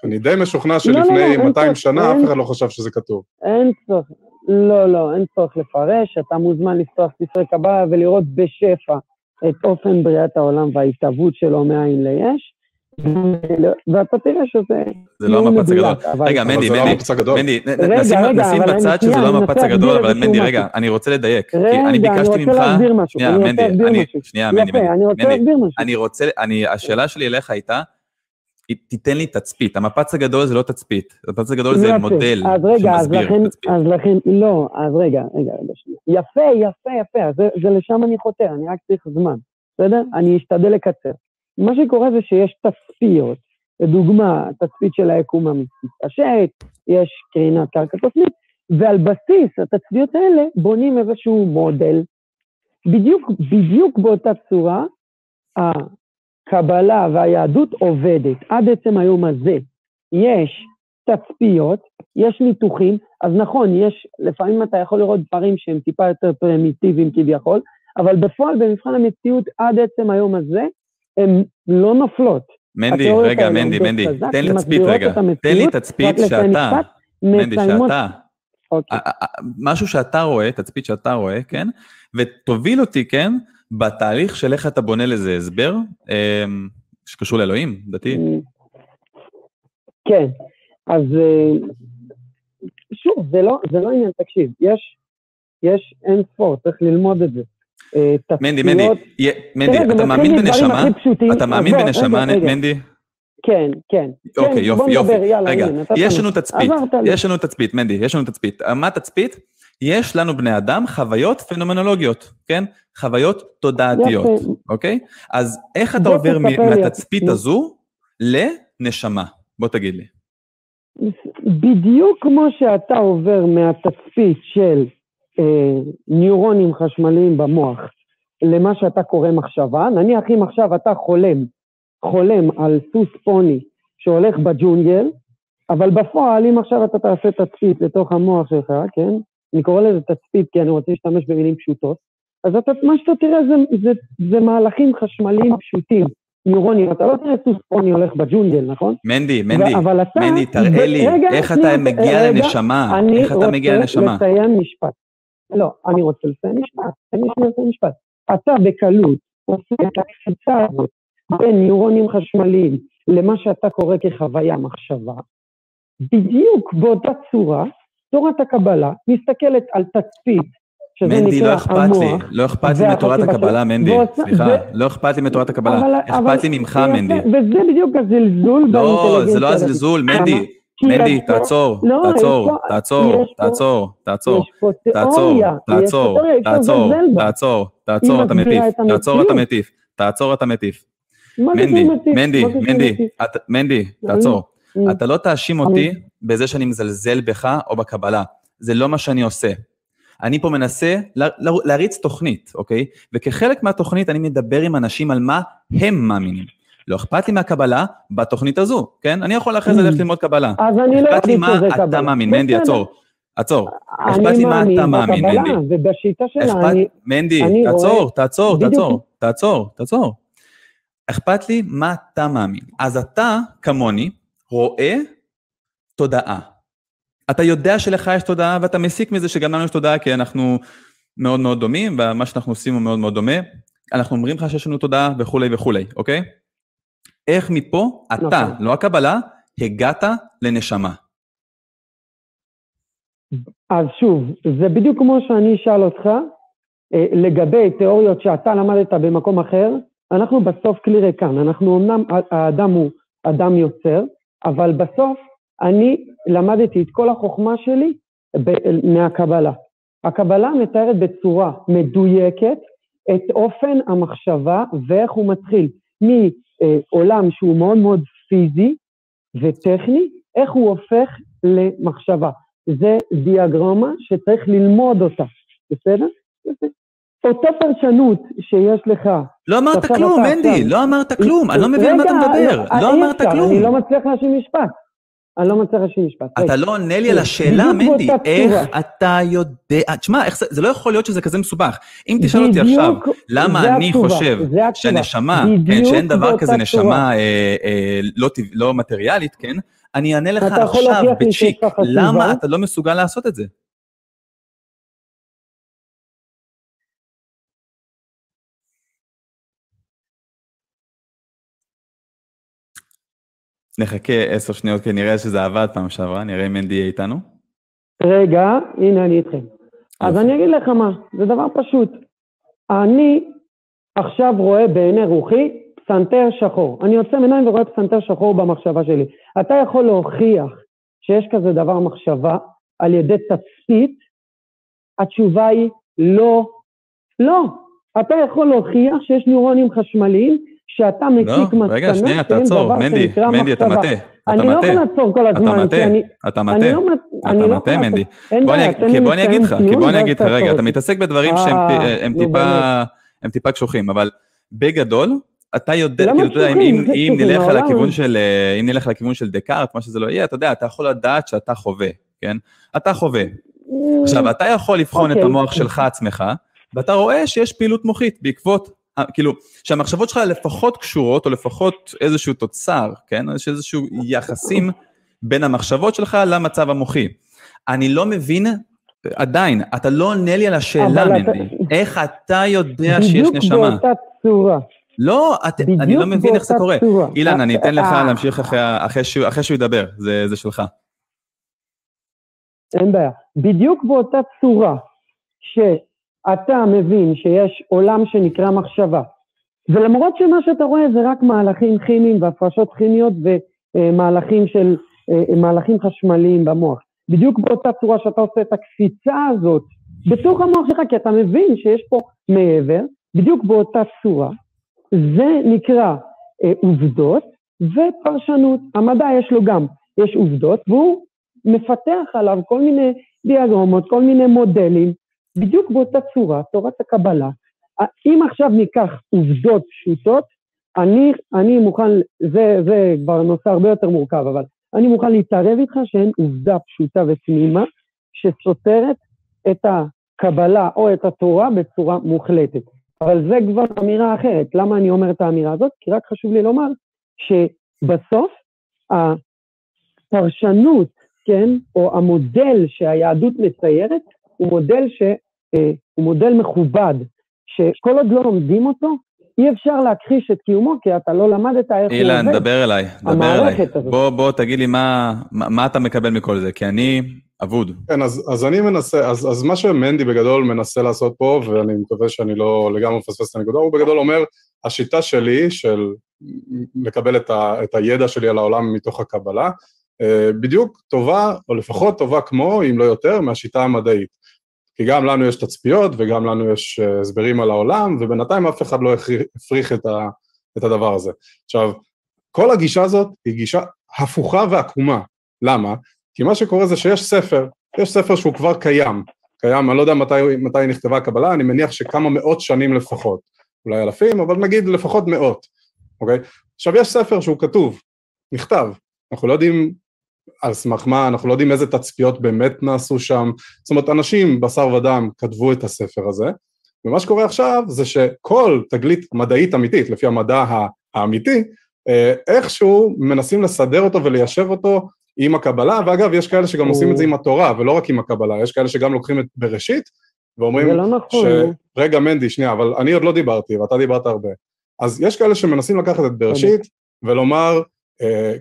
אני די משוכנע שלפני 200 שנה אף אחד לא חשב שזה כתוב. אין צורך, לא, לא, אין צורך לפרש, אתה מוזמן לפתוח ספרי קבלה ולראות בשפע את אופן בריאת העולם וההתהוות שלו מאין ליש, ואתה תראה שזה... זה לא המפץ הגדול. רגע, מנדי, מנדי, נשים בצד שזה לא המפץ הגדול, אבל מנדי, רגע, אני רוצה לדייק. כי אני ביקשתי ממך... רגע, אני רוצה להסביר משהו. שנייה, מנדי, שנייה, מנדי, יפה, אני רוצה להסביר משהו. אני רוצה, השאלה שלי אליך הייתה, תיתן לי תצפית, המפץ הגדול זה לא תצפית, המפץ הגדול זה מודל שמסביר תצפית. אז לכן, לא, אז רגע, רגע, רגע, שנייה. יפה, יפה, יפה, זה לשם אני חותר, אני רק צריך זמן, בסדר? אני אשתדל לקצר. מה שקורה זה שיש תצפיות, לדוגמה, תצפית של היקום המתפשט, יש קרינת קרקע קוסמית, ועל בסיס התצפיות האלה בונים איזשהו מודל. בדיוק, בדיוק באותה צורה, הקבלה והיהדות עובדת. עד עצם היום הזה יש תצפיות, יש ניתוחים, אז נכון, יש, לפעמים אתה יכול לראות דברים שהם טיפה יותר פרימיטיביים כביכול, אבל בפועל, במבחן המציאות, עד עצם היום הזה, הן לא נופלות. מנדי, רגע, מנדי, מנדי, תן לי תצפית רגע, תן לי תצפית שאתה, מנדי, שאתה, אוקיי. משהו שאתה רואה, תצפית שאתה רואה, כן? ותוביל אותי, כן, בתהליך של איך אתה בונה לזה הסבר, אמ, שקשור לאלוהים, דתי. כן, אז אה, שוב, זה לא, זה לא עניין, תקשיב, יש, יש אין ספור, צריך ללמוד את זה. אה, מנדי, מנדי, מנדי, אתה מאמין בנשמה? אתה מאמין בנשמה, מנדי? כן, כן. אוקיי, יופי, יופי. רגע, יש לנו תצפית, יש לנו תצפית, מנדי, יש לנו תצפית. מה תצפית? יש לנו בני אדם חוויות פנומנולוגיות, כן? חוויות תודעתיות, אוקיי? אז איך אתה עובר מהתצפית הזו לנשמה? בוא תגיד לי. בדיוק כמו שאתה עובר מהתצפית של אה, ניורונים חשמליים במוח למה שאתה קורא מחשבה, נניח אם עכשיו אתה חולם, חולם על סוס פוני שהולך בג'ונגל, אבל בפועל אם עכשיו אתה תעשה תצפית לתוך המוח שלך, כן? אני קורא לזה תצפית כי אני רוצה להשתמש במילים פשוטות, אז אתה, מה שאתה תראה זה, זה, זה מהלכים חשמליים פשוטים, ניורונים, אתה לא תראה סוס פוני הולך בג'ונגל, נכון? מנדי, מנדי, אתה, מנדי, תראה לי, רגע, איך אתה מגיע רגע, לנשמה, איך אתה מגיע לנשמה. אני רוצה לסיים משפט. לא, אני רוצה לסיים משפט, לי שנייה לסיים משפט. אתה בקלות עושה את הקפיצה הזאת בין ניורונים חשמליים למה שאתה קורא כחוויה מחשבה, בדיוק באותה צורה, תורת הקבלה מסתכלת על תצפית שזה מנדי, לא אכפת לי, לא אכפת לי מתורת הקבלה, מנדי, סליחה, לא אכפת לי מתורת הקבלה, אכפת לי ממך, מנדי. וזה בדיוק הזלזול לא, זה לא הזלזול, מנדי, מנדי, תעצור, תעצור, תעצור, תעצור, תעצור, תעצור, תעצור, תעצור, תעצור, תעצור, אתה מטיף, תעצור, אתה מטיף, תעצור, אתה מטיף. מנדי, מנדי, מנדי, מנדי, תעצור. אתה לא תאשים אותי בזה שאני מזלזל בך או בקבלה, זה לא מה שאני עושה. אני פה מנסה להריץ תוכנית, אוקיי? וכחלק מהתוכנית אני מדבר עם אנשים על מה הם מאמינים. לא אכפת לי מהקבלה בתוכנית הזו, כן? אני יכול אחרי זה ללכת ללמוד קבלה. אז אני לא אכפת לי מה אתה מאמין, מנדי, עצור. עצור. אכפת לי מה אתה מאמין, מנדי. ובשיטה שלה אני... מנדי, תעצור, תעצור, תעצור, תעצור, תעצור. אכפת לי מה אתה מאמין. אז אתה, כמוני, רואה תודעה. אתה יודע שלך יש תודעה ואתה מסיק מזה שגם לנו יש תודעה כי אנחנו מאוד מאוד דומים ומה שאנחנו עושים הוא מאוד מאוד דומה. אנחנו אומרים לך שיש לנו תודעה וכולי וכולי, אוקיי? איך מפה אתה, נכון. לא הקבלה, הגעת לנשמה. אז שוב, זה בדיוק כמו שאני אשאל אותך, אה, לגבי תיאוריות שאתה למדת במקום אחר, אנחנו בסוף כלי ריקן, אנחנו אמנם, האדם הוא אדם יוצר, אבל בסוף אני למדתי את כל החוכמה שלי מהקבלה. הקבלה מתארת בצורה מדויקת את אופן המחשבה ואיך הוא מתחיל, מעולם שהוא מאוד מאוד פיזי וטכני, איך הוא הופך למחשבה. זה דיאגרמה שצריך ללמוד אותה, בסדר? אותו פרשנות שיש לך. לא אמרת כלום, מנדי, לא אמרת כלום, אני לא מבין על מה אתה מדבר, אה, לא אי אמרת כלום. אני לא מצליח להשלים משפט. אני לא מצליח להשלים משפט. אתה. לא עונה לי על השאלה, מנדי, איך. אתה יודע, תשמע, זה, לא יכול להיות שזה כזה מסובך. אם תשאל אותי עכשיו, למה אני חושב. שהנשמה, כן, שאין דבר כזה. נשמה אה, אה, לא, לא מטריאלית, כן? אני אענה לך עכשיו, בצ'יק? למה אתה לא מסוגל לעשות את זה? נחכה עשר שניות, כי נראה שזה עבד פעם שעברה, נראה אם יהיה איתנו. רגע, הנה אני איתכם. אז. אני אגיד לך מה, זה דבר פשוט. אני עכשיו רואה בעיני רוחי פסנתר שחור. אני יוצא מעיניים ורואה פסנתר שחור במחשבה שלי. אתה יכול להוכיח שיש כזה דבר מחשבה על ידי תצפית? התשובה היא לא. לא. אתה יכול להוכיח שיש ניורונים חשמליים שאתה לא, מסקנה רגע, שנייה, תעצור, מנדי, מנדי, אתה. מטעה, אתה אני לא מטעה, יכול לעצור כל אתה הזמן, מטעה, כי אני... אתה אני מטעה. לא, אתה לא מטעה, מנדי. בעיה, אני, תן כי בוא אני אגיד לך, כי בוא אני אגיד לך, רגע, אתה. מתעסק בדברים שהם אה, טיפה, הם טיפה קשוחים, אבל בגדול, אתה יודע, כאילו, אתה יודע, אם- נלך על הכיוון של, אה, אם נלך לכיוון של דקארט, מה שזה לא יהיה, אתה יודע, אתה יכול לדעת שאתה חווה, כן? אתה חווה. עכשיו, אתה יכול לבחון את אוקיי. המוח שלך עצמך, ואתה רואה שיש פעילות מוחית בעקבות, כאילו, שהמחשבות שלך לפחות קשורות, או לפחות איזשהו תוצר, כן? יש איזשהו יחסים בין המחשבות שלך למצב המוחי. אני לא מבין, עדיין, אתה לא עונה לי על השאלה, אבל אתה- מנדי. איך אתה יודע שיש בדיוק נשמה? באותה צורה. לא, את, אני בדיוק לא מבין איך זה קורה. צורה. אילן, אני אתן לך אה, להמשיך אחרי- אחרי שהוא- אחרי שהוא ידבר, זה זה שלך. אין בעיה. בדיוק באותה צורה שאתה מבין שיש עולם שנקרא מחשבה, ולמרות שמה שאתה רואה זה רק מהלכים כימיים והפרשות כימיות ומהלכים של, מהלכים חשמליים במוח. בדיוק באותה צורה שאתה עושה את הקפיצה הזאת בתוך המוח שלך, כי אתה מבין שיש פה מעבר, בדיוק באותה צורה, זה נקרא אה, עובדות ופרשנות. המדע יש לו גם, יש עובדות, והוא מפתח עליו כל מיני דיאגרמות, כל מיני מודלים, בדיוק באותה צורה, תורת הקבלה. אם עכשיו ניקח עובדות פשוטות, אני, אני מוכן, זה, זה כבר נושא הרבה יותר מורכב, אבל אני מוכן להתערב איתך שאין עובדה פשוטה ותמימה שסותרת את הקבלה או את התורה בצורה מוחלטת. אבל זה כבר אמירה אחרת. למה אני אומר את האמירה הזאת? כי רק חשוב לי לומר שבסוף הפרשנות, כן, או המודל שהיהדות מציירת, הוא מודל ש... אה, הוא מודל מכובד, שכל עוד לא לומדים אותו, אי אפשר להכחיש את קיומו, כי אתה לא למדת איך הוא אילן, עובד. דבר אליי, דבר אליי. הזאת. בוא, בוא תגיד לי מה, מה, מה אתה מקבל מכל זה, כי אני אבוד. כן, אז, אז אני מנסה, אז, אז מה שמנדי בגדול מנסה לעשות פה, ואני מקווה שאני לא לגמרי מפספס את הנקודה, הוא בגדול אומר, השיטה שלי של לקבל את, ה, את הידע שלי על העולם מתוך הקבלה, אה, בדיוק טובה, או לפחות טובה כמו, אם לא יותר, מהשיטה המדעית. כי גם לנו יש תצפיות וגם לנו יש אה, הסברים על העולם, ובינתיים אף אחד לא הפריך את, ה, את הדבר הזה. עכשיו, כל הגישה הזאת היא גישה הפוכה ועקומה. למה? כי מה שקורה זה שיש ספר, יש ספר שהוא כבר קיים, קיים, אני לא יודע מתי, מתי נכתבה הקבלה, אני מניח שכמה מאות שנים לפחות, אולי אלפים, אבל נגיד לפחות מאות, אוקיי? עכשיו יש ספר שהוא כתוב, נכתב, אנחנו לא יודעים על סמך מה, אנחנו לא יודעים איזה תצפיות באמת נעשו שם, זאת אומרת אנשים בשר ודם כתבו את הספר הזה, ומה שקורה עכשיו זה שכל תגלית מדעית אמיתית, לפי המדע האמיתי, אה, איכשהו מנסים לסדר אותו וליישב אותו עם הקבלה, ואגב, יש כאלה שגם עושים את זה עם התורה, ולא רק עם הקבלה, יש כאלה שגם לוקחים את בראשית, ואומרים זה לא נכון. ש... רגע, מנדי, שנייה, אבל אני עוד לא דיברתי, ואתה דיברת הרבה. אז יש כאלה שמנסים לקחת את בראשית ולומר,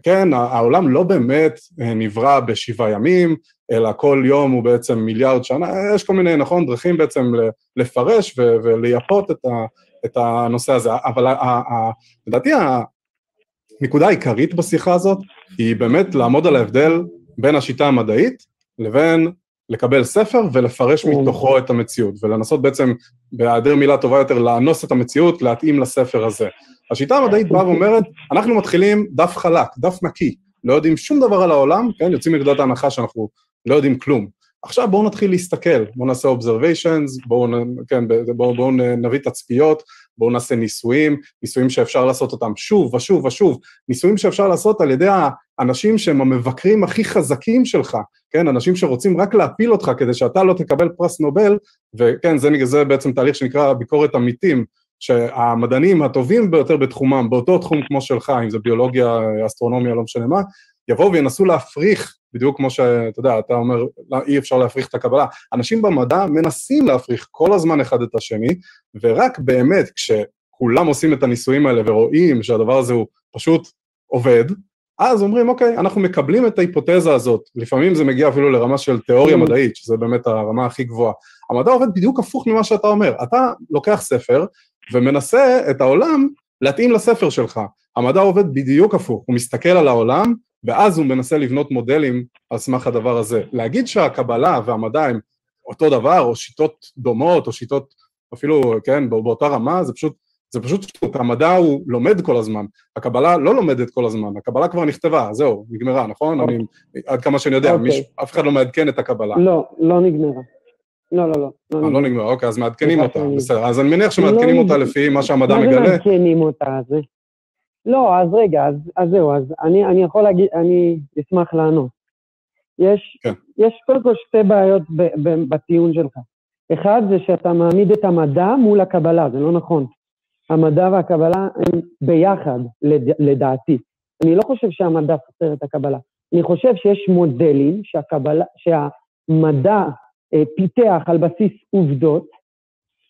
כן, העולם לא באמת אה, נברא בשבעה ימים, אלא כל יום הוא בעצם מיליארד שנה, יש כל מיני, נכון, דרכים בעצם לפרש ולייפות את, ה- את הנושא הזה, אבל לדעתי הנקודה העיקרית בשיחה הזאת היא באמת לעמוד על ההבדל בין השיטה המדעית לבין לקבל ספר ולפרש מתוכו את המציאות, ולנסות בעצם, בהיעדר מילה טובה יותר, לאנוס את המציאות, להתאים לספר הזה. השיטה המדעית באה ואומרת, אנחנו מתחילים דף חלק, דף נקי, לא יודעים שום דבר על העולם, כן, יוצאים מנקודת ההנחה שאנחנו לא יודעים כלום. עכשיו בואו נתחיל להסתכל, בואו נעשה observations, בואו כן, בוא, בוא נביא תצפיות, בואו נעשה ניסויים, ניסויים שאפשר לעשות אותם שוב ושוב ושוב, ניסויים שאפשר לעשות על ידי האנשים שהם המבקרים הכי חזקים שלך, כן, אנשים שרוצים רק להפיל אותך כדי שאתה לא תקבל פרס נובל, וכן, זה, זה בעצם תהליך שנקרא ביקורת עמיתים, שהמדענים הטובים ביותר בתחומם, באותו תחום כמו שלך, אם זה ביולוגיה, אסטרונומיה, לא משנה מה, יבואו וינסו להפריך, בדיוק כמו שאתה יודע, אתה אומר, לא, אי אפשר להפריך את הקבלה. אנשים במדע מנסים להפריך כל הזמן אחד את השני, ורק באמת כשכולם עושים את הניסויים האלה ורואים שהדבר הזה הוא פשוט עובד, אז אומרים, אוקיי, אנחנו מקבלים את ההיפותזה הזאת, לפעמים זה מגיע אפילו לרמה של תיאוריה mm. מדעית, שזה באמת הרמה הכי גבוהה. המדע עובד בדיוק הפוך ממה שאתה אומר. אתה לוקח ספר ומנסה את העולם להתאים לספר שלך. המדע עובד בדיוק הפוך, הוא מסתכל על העולם, ואז הוא מנסה לבנות מודלים על סמך הדבר הזה. להגיד שהקבלה והמדע הם אותו דבר, או שיטות דומות, או שיטות אפילו, כן, באותה רמה, זה פשוט, זה פשוט שטות, המדע הוא לומד כל הזמן, הקבלה לא לומדת כל הזמן, הקבלה כבר נכתבה, זהו, נגמרה, נכון? Okay. אני, עד כמה שאני יודע, okay. אוקיי. מיש, אף אחד לא מעדכן את הקבלה. לא, לא נגמרה. לא, לא, לא. לא, לא נגמרה, אוקיי, אז מעדכנים אותה, בסדר, אז אני מניח שמעדכנים אותה לפי מה שהמדע מגלה. מה זה מעדכנים אותה? לא, אז רגע, אז, אז זהו, אז אני, אני יכול להגיד, אני אשמח לענות. יש, כן. יש קודם כל שתי בעיות ב, ב, בטיעון שלך. אחד זה שאתה מעמיד את המדע מול הקבלה, זה לא נכון. המדע והקבלה הם ביחד, לד, לדעתי. אני לא חושב שהמדע סותר את הקבלה. אני חושב שיש מודלים שהקבלה, שהמדע אה, פיתח על בסיס עובדות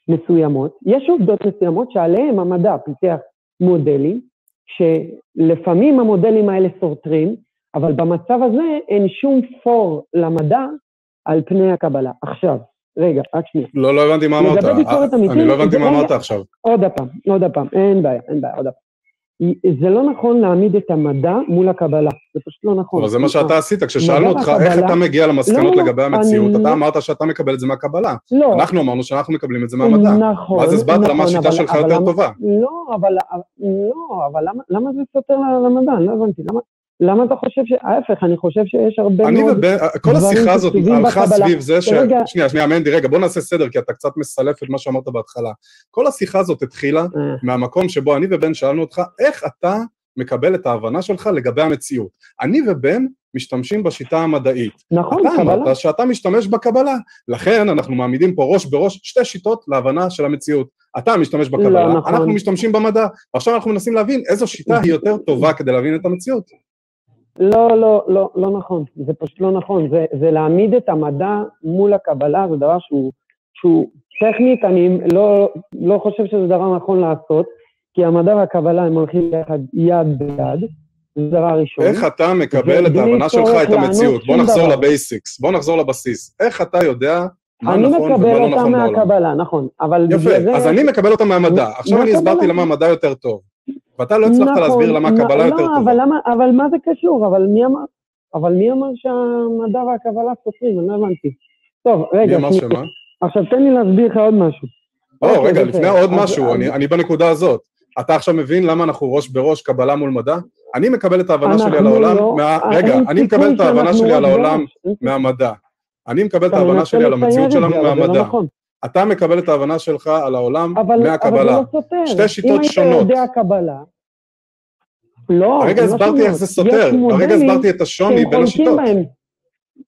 מסוימות. יש עובדות מסוימות שעליהן המדע פיתח מודלים, שלפעמים המודלים האלה סותרים, אבל במצב הזה אין שום פור למדע על פני הקבלה. עכשיו, רגע, רק שנייה. לא, לא הבנתי מה אמרת. אני לא הבנתי מה אמרת עכשיו. עוד פעם, עוד פעם, אין בעיה, אין בעיה, עוד פעם. זה לא נכון להעמיד את המדע מול הקבלה, זה פשוט לא נכון. אבל זה מה שאתה עשית, כששאלנו אותך איך אתה מגיע למסקנות לא, לגבי המציאות, אתה לא- אמרת שאתה מקבל את זה מהקבלה. לא. אנחנו אמרנו שאנחנו מקבלים את זה מהמדע. נכון. ואז הסברת למה נכון, השיטה שלך יותר טובה. לא, אבל לא, למה זה סותר למדע? אני לא הבנתי, למה... אתה חושב ש... ההפך, אני חושב שיש הרבה אני מאוד... אני כל השיחה הזאת הלכה סביב זה ש... רגע... שנייה, שנייה, מנדי, רגע, בוא נעשה סדר, כי אתה קצת מסלף את מה שאמרת בהתחלה. כל השיחה הזאת התחילה אה. מהמקום שבו אני ובן שאלנו אותך, איך אתה מקבל את ההבנה שלך לגבי המציאות. אני ובן משתמשים בשיטה המדעית. נכון, אתה קבלה. אמרת שאתה משתמש בקבלה, לכן אנחנו מעמידים פה ראש בראש שתי שיטות להבנה של המציאות. אתה משתמש בקבלה, לא, נכון. אנחנו משתמשים במדע, ועכשיו אנחנו מנסים להבין איזו שיטה היא יותר טובה כדי להבין את המציאות. לא, לא, לא, לא נכון, זה פשוט לא נכון, זה, זה להעמיד את המדע מול הקבלה, זה דבר שהוא, שהוא טכנית, אני לא, לא חושב שזה דבר נכון לעשות, כי המדע והקבלה הם הולכים יחד יד ביד, זה דבר ראשון. איך אתה מקבל את ההבנה שלך את המציאות? בוא נחזור לבייסיקס, בוא נחזור לבסיס. איך אתה יודע מה נכון ומה לא נכון בעולם? אני מקבל אותה מהקבלה, נכון, אבל... יפה, זה... אז אני מקבל אותה מהמדע. עכשיו אני הסברתי למה המדע יותר טוב. ואתה לא הצלחת נכון, להסביר למה הקבלה לא, יותר טובה. אבל, למה, אבל מה זה קשור? אבל מי אמר, אבל מי אמר שהמדע והקבלה סותרים? אני לא הבנתי. טוב, רגע. מי אמר שמה? עכשיו תן לי להסביר לך עוד משהו. או, אוקיי, רגע, לפני עוד משהו, אני, אני בנקודה הזאת. אתה עכשיו מבין למה אנחנו ראש בראש קבלה מול מדע? אני מקבל את ההבנה שלי על העולם, לא, מה... רגע, אני מקבל את ההבנה שלי על העולם מהמדע. אני מקבל את ההבנה שלי על המציאות שלנו לא מהמדע. נכון. אתה מקבל את ההבנה שלך על העולם מהקבלה. אבל זה לא סותר. שתי שיטות שונות. אם היית יודע קבלה... לא, הרגע לא הסברתי איך זה סותר, הרגע הסברתי את השוני בין השיטות. בהם.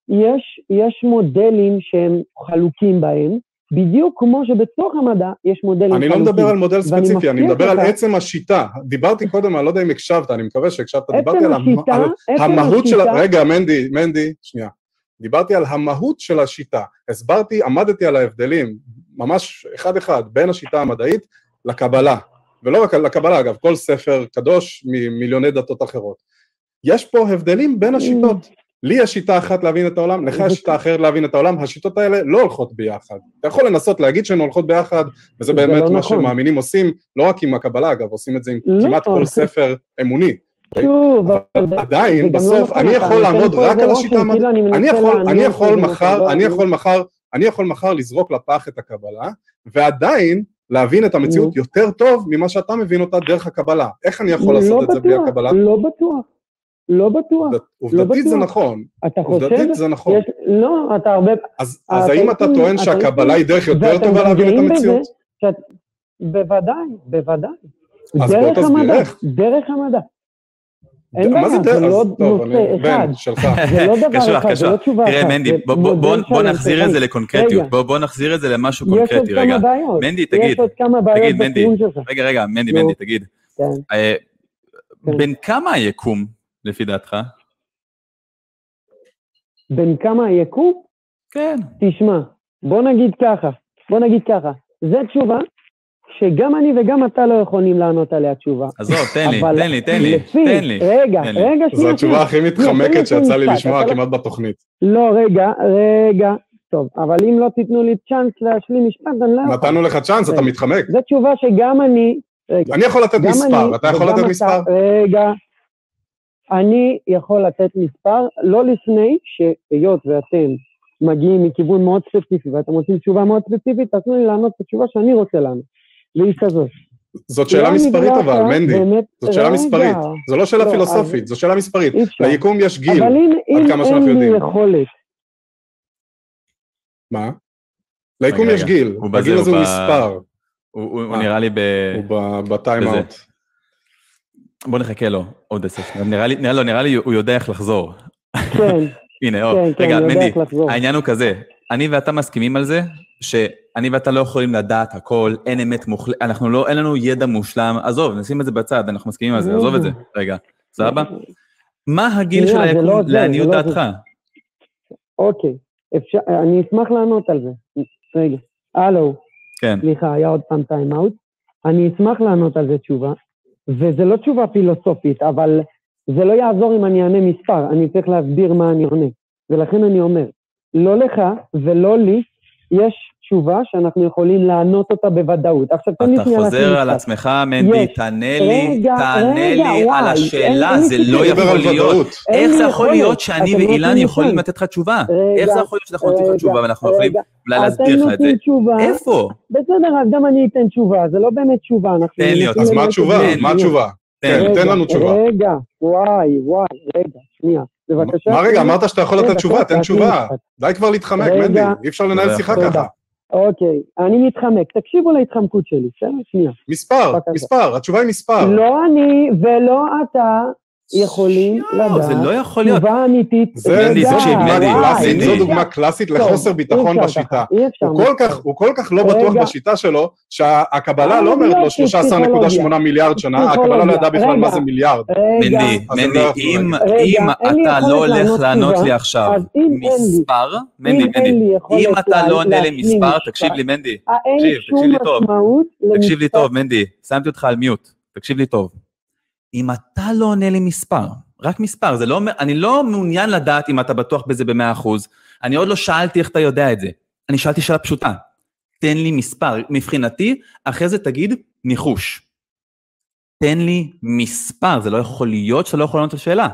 יש, יש מודלים שהם חלוקים בהם, בדיוק כמו שבתוך המדע יש מודלים חלוקים. אני לא מדבר על מודל ספציפי, אני מדבר על עצם השיטה. דיברתי קודם, אני לא יודע אם הקשבת, אני מקווה שהקשבת, דיברתי על המהות של... רגע, מנדי, מנדי, שנייה. דיברתי על המהות של השיטה, הסברתי, עמדתי על ההבדלים, ממש אחד-אחד, בין השיטה המדעית לקבלה, ולא רק לקבלה אגב, כל ספר קדוש ממיליוני דתות אחרות. יש פה הבדלים בין השיטות. לי יש שיטה אחת להבין את העולם, לך יש שיטה אחרת להבין את העולם, השיטות האלה לא הולכות ביחד. אתה יכול לנסות להגיד שהן הולכות ביחד, וזה באמת לא מה נכון. שמאמינים עושים, לא רק עם הקבלה אגב, עושים את זה עם לא כמעט כל ספר אמוני. שוב, עדיין, לא בסוף, נכון, אני יכול לעמוד רק על השיטה המדעית, אני יכול מחר, אני יכול מחר, אני יכול מחר לזרוק לפח את הקבלה, ועדיין להבין את המציאות יותר טוב ממה שאתה מבין אותה דרך הקבלה. איך אני יכול לעשות את זה בלי הקבלה? לא בטוח. לא בטוח. עובד- עובדתית זה. נכון, אתה חושב? עובדתית זה נכון. יש, לא, אתה הרבה... אז אתה אז האם אתה טוען שהקבלה היא דרך יותר טובה להבין את המציאות? שאת... בוודאי, בוודאי. אז בוא תסביר איך. דרך המדע. אין מה זה בעיה, דרך? זה לא נושא אחד. זה לא דבר אחד, זה. לא תשובה אחת. תראה, מנדי, בוא- נחזיר את זה. לקונקרטיות. בוא- נחזיר את זה למשהו יש עוד קונקרטי, כמה רגע. בעיות. מנדי, יש תגיד. עוד כמה בעיות מנדי. בטיעון שלך. רגע, רגע, מנדי. מנדי, תגיד. כן. אה, כן. בין כמה היקום, לפי דעתך? בין כמה היקום? כן. תשמע, בוא נגיד ככה, בוא נגיד ככה, זו תשובה שגם אני וגם אתה לא יכולים לענות עליה תשובה. עזוב, תן לי, תן לי, תן לי, תן לי. רגע. רגע, זו שנייה, התשובה שנייה. הכי מתחמקת שיצא לי לשמוע לא- כמעט בתוכנית. לא, רגע, רגע, טוב, אבל אם לא תיתנו לי צ'אנס להשלים משפט, אני לא יכול. נתנו לך צ'אנס, אתה. מתחמק. זו תשובה שגם אני, רגע, אני יכול לתת מספר, אתה יכול לתת מספר? רגע, אני יכול לתת מספר, לא לפני שהיות ואתם מגיעים מכיוון מאוד ספציפי ואתם רוצים תשובה מאוד ספציפית, תתנו לי לענות את התשובה שאני רוצה לענות, והיא כזאת. זאת שאלה לא מספרית אבל, מנדי. זאת שאלה רגע, מספרית. זו לא שאלה לא, פילוסופית, אז- זו שאלה מספרית. ליקום יש גיל. אבל אם, אם כמה שאנחנו אין לי יודעים. יכולת, מה? ליקום יש. גיל. הגיל הזה הוא ב- מספר. הוא- אה. נראה לי ב... הוא ב- בטיים בזה. אאוט. בוא נחכה לו עוד עשר שניות. נראה לי, נראה הוא יודע איך לחזור. כן, הנה, כן, כן, רגע, מנדי. העניין הוא כזה, אני ואתה מסכימים על זה, שאני ואתה לא יכולים לדעת הכל, אין אמת מוחלטת, אנחנו לא, אין לנו ידע מושלם, עזוב, נשים את זה בצד, אנחנו מסכימים על זה, עזוב את זה, רגע, סבבה? מה הגיל של לא היקום זה, לעניות לא דעתך? אוקיי, אני אשמח לענות על זה. רגע, הלו, כן, סליחה, היה עוד פעם טיים אאוט. אני אשמח לענות על זה תשובה, וזה לא תשובה פילוסופית, אבל זה לא יעזור אם אני אענה מספר, אני צריך להסביר מה אני עונה. ולכן אני אומר, לא לך ולא לי יש תשובה שאנחנו יכולים לענות אותה בוודאות. עכשיו תן לי אתה שנייה חוזר להשלים על. עצמך, מנדי. תענה לי, תענה לי על השאלה, זה. לא יכול להיות. איך זה יכול. להיות שאני לא ואילן יכולים. לתת לך תשובה? איך זה יכול להיות שאנחנו נותנים לך תשובה ואנחנו יכולים. אולי להסביר לך את זה? איפה? בסדר, אז גם אני אתן תשובה, זה לא באמת תשובה, אנחנו... תן לי אותה. אז מה התשובה? מה התשובה? כן, תן לנו תשובה. רגע, וואי, וואי, רגע, שנייה. בבקשה. מה רגע, אמרת שאתה יכול לתת תשובה, שנייה, תן תשובה. די כבר להתחמק, רגע. מנדי. אי אפשר לנהל. שיחה. ככה. אוקיי, אני מתחמק, תקשיבו להתחמקות שלי, בסדר? שנייה. מספר. מספר, התשובה היא מספר. לא אני ולא אתה יכולים לא, זה לדעת לא יכול להיות. תשובה אמיתית. זה דוגמה מנדי, קלאסית, מנדי. זו דוגמה קלאסית לחוסר ביטחון בשיטה. הוא כל כך, לא בטוח. בשיטה שלו, שהקבלה לא אה, אומרת לו יופי, 13.8 מיליארד שנה, הקבלה לא. ידעה בכלל מה. זה מיליארד. לא יכלו אם אתה לא הולך לענות לי עכשיו מספר, לי יכולת אם אתה לא עונה לי מספר, תקשיב לי, מנדי, אה, תקשיב, תקשיב לי טוב. תקשיב לי. טוב, מנדי, שמתי אותך על מיוט, תקשיב לי טוב. אם אתה לא עונה לי מספר, רק מספר, זה לא אני לא מעוניין לדעת אם אתה בטוח בזה במאה אחוז, אני עוד לא שאלתי איך אתה יודע את זה. אני שאלתי שאלה פשוטה, תן לי מספר, מבחינתי, אחרי זה תגיד ניחוש. תן לי מספר, זה לא יכול להיות שאתה לא יכול לענות על שאלה.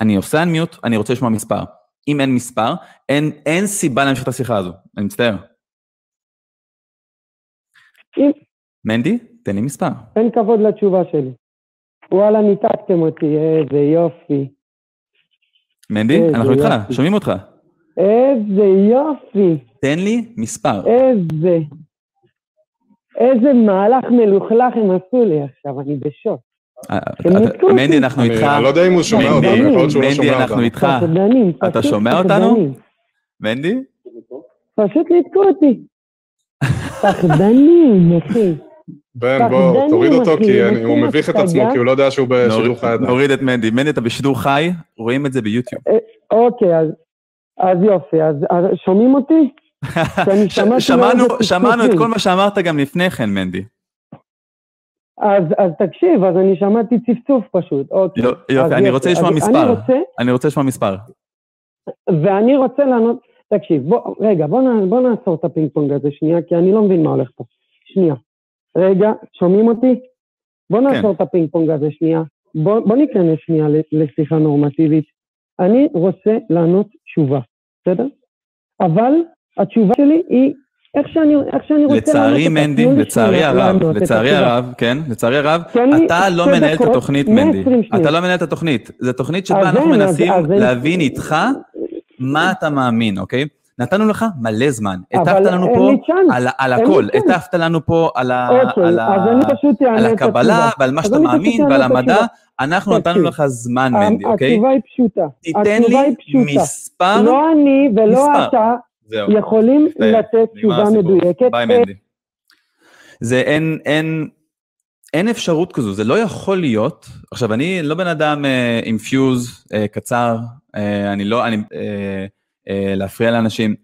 אני עושה אנמיוט, אני רוצה לשמוע מספר. אם אין מספר, אין, אין סיבה להמשיך את השיחה הזו, אני מצטער. מנדי, תן לי מספר. אין כבוד לתשובה שלי. וואלה, ניתקתם אותי, איזה יופי. מנדי, אנחנו איתך. שומעים אותך. איזה יופי. תן לי מספר. איזה... איזה מהלך מלוכלך הם עשו לי עכשיו, אני בשוק. אה, אתה-. מנדי, אנחנו איתך. אני לא יודע אם הוא שומע מנדי, אותנו, יכול להיות שהוא לא מנדי, שומע אנחנו אותנו. איתך. פחדנים, אתה פשוט שומע אותנו? מנדי? פשוט ניתקו אותי. פחדנים, אחי. בן, בוא, תוריד אותו, כי אני- הוא מביך את עצמו. כי הוא לא יודע שהוא בשידור חי. נוריד את מנדי. מנדי, אתה בשידור חי, רואים את זה ביוטיוב. אוקיי, אז, אז יופי, אז, שומעים אותי? שמענו- את. כל מה שאמרת גם לפני כן, מנדי. אז, אז תקשיב, אז אני שמעתי צפצוף פשוט, אוקיי. יופי, אני רוצה לשמוע מספר. אני רוצה, אני רוצה לשמוע מספר. ואני רוצה לענות, תקשיב, בוא, רגע, בוא, נע, בוא נעצור את הפינג פונג הזה שנייה, כי אני לא מבין מה הולך פה. שנייה. רגע, שומעים אותי? בוא נעצור את הפינג פונג הזה שנייה. בוא, בוא ניכנס שנייה לשיחה נורמטיבית. אני רוצה לענות תשובה, בסדר? אבל התשובה שלי היא איך שאני, איך שאני רוצה לצערי מנדי, לצערי הרב, לצערי הרב, כן, לצערי הרב, אתה לא מנהל את התוכנית מנדי, אתה לא מנהל את התוכנית, זו תוכנית שבה אנחנו מנסים להבין איתך מה אתה מאמין, אוקיי? נתנו לך מלא זמן, הטפת לנו פה על, על הכל, הטפת לנו פה על, ה, אוקיי, על, ה, על הקבלה ועל מה שאתה מאמין ועל המדע, אנחנו נתנו לך זמן, מנדי, אוקיי? התשובה היא פשוטה. תיתן לי מספר, לא אני ולא אתה יכולים לתת תשובה מדויקת. ביי, מנדי. זה אין, אין, אין אפשרות כזו, זה לא יכול להיות. עכשיו, אני לא בן אדם uh, עם פיוז uh, קצר, uh, אני לא, אני... אה, להפריע לאנשים.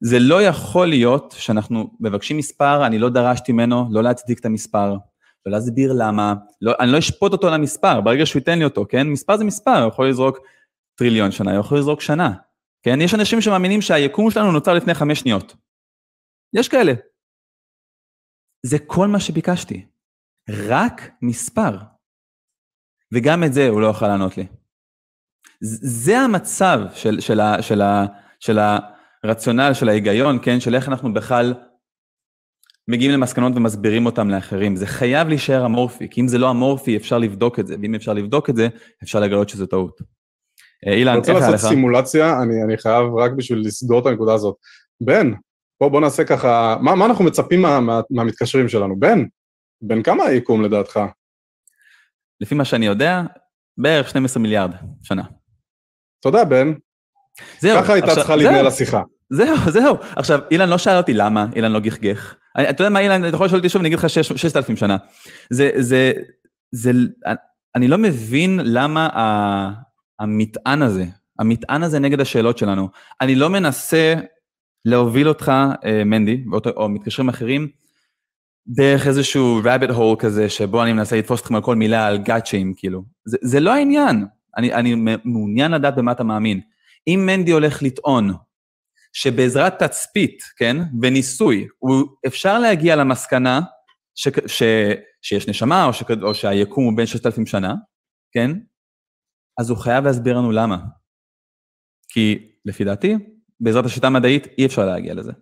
זה לא יכול להיות שאנחנו מבקשים מספר, אני לא דרשתי ממנו לא להצדיק את המספר, לא להסביר למה, לא, אני לא אשפוט אותו על המספר, ברגע שהוא ייתן לי אותו, כן? מספר זה מספר, הוא יכול לזרוק טריליון שנה, הוא יכול לזרוק שנה, כן? יש אנשים שמאמינים שהיקום שלנו נוצר לפני חמש שניות. יש כאלה. זה כל מה שביקשתי. רק מספר. וגם את זה הוא לא יכול לענות לי. זה המצב של, של, ה, של, ה, של הרציונל, של ההיגיון, כן? של איך אנחנו בכלל מגיעים למסקנות ומסבירים אותם לאחרים. זה חייב להישאר אמורפי, כי אם זה לא אמורפי אפשר לבדוק את זה, ואם אפשר לבדוק את זה, אפשר לגלות שזו טעות. אה, אילן, איך היה לך? אני רוצה לעשות סימולציה, אני, אני חייב רק בשביל לסגור את הנקודה הזאת. בן, בוא, בוא נעשה ככה, מה, מה אנחנו מצפים מה, מה, מהמתקשרים שלנו? בן, בן כמה היקום לדעתך? לפי מה שאני יודע, בערך 12 מיליארד שנה. תודה, בן. זהו. ככה הייתה צריכה להתנהל השיחה. זהו, זהו. עכשיו, אילן לא שאל אותי למה, אילן לא גחגך. אתה יודע מה, אילן, אתה יכול לשאול אותי שוב, אני אגיד לך 6,000 שנה. זה, זה, זה, אני לא מבין למה המטען הזה, המטען הזה נגד השאלות שלנו. אני לא מנסה להוביל אותך, אה, מנדי, או מתקשרים אחרים, דרך איזשהו rabbit hole כזה, שבו אני מנסה לתפוס אתכם על כל מילה, על גאצ'ים, כאילו. זה, זה לא העניין. אני, אני מעוניין לדעת במה אתה מאמין. אם מנדי הולך לטעון שבעזרת תצפית, כן, וניסוי, הוא, אפשר להגיע למסקנה ש, ש, שיש נשמה, או, ש, או שהיקום הוא ששת אלפים שנה, כן, אז הוא חייב להסביר לנו למה. כי לפי דעתי, בעזרת השיטה המדעית אי אפשר להגיע לזה.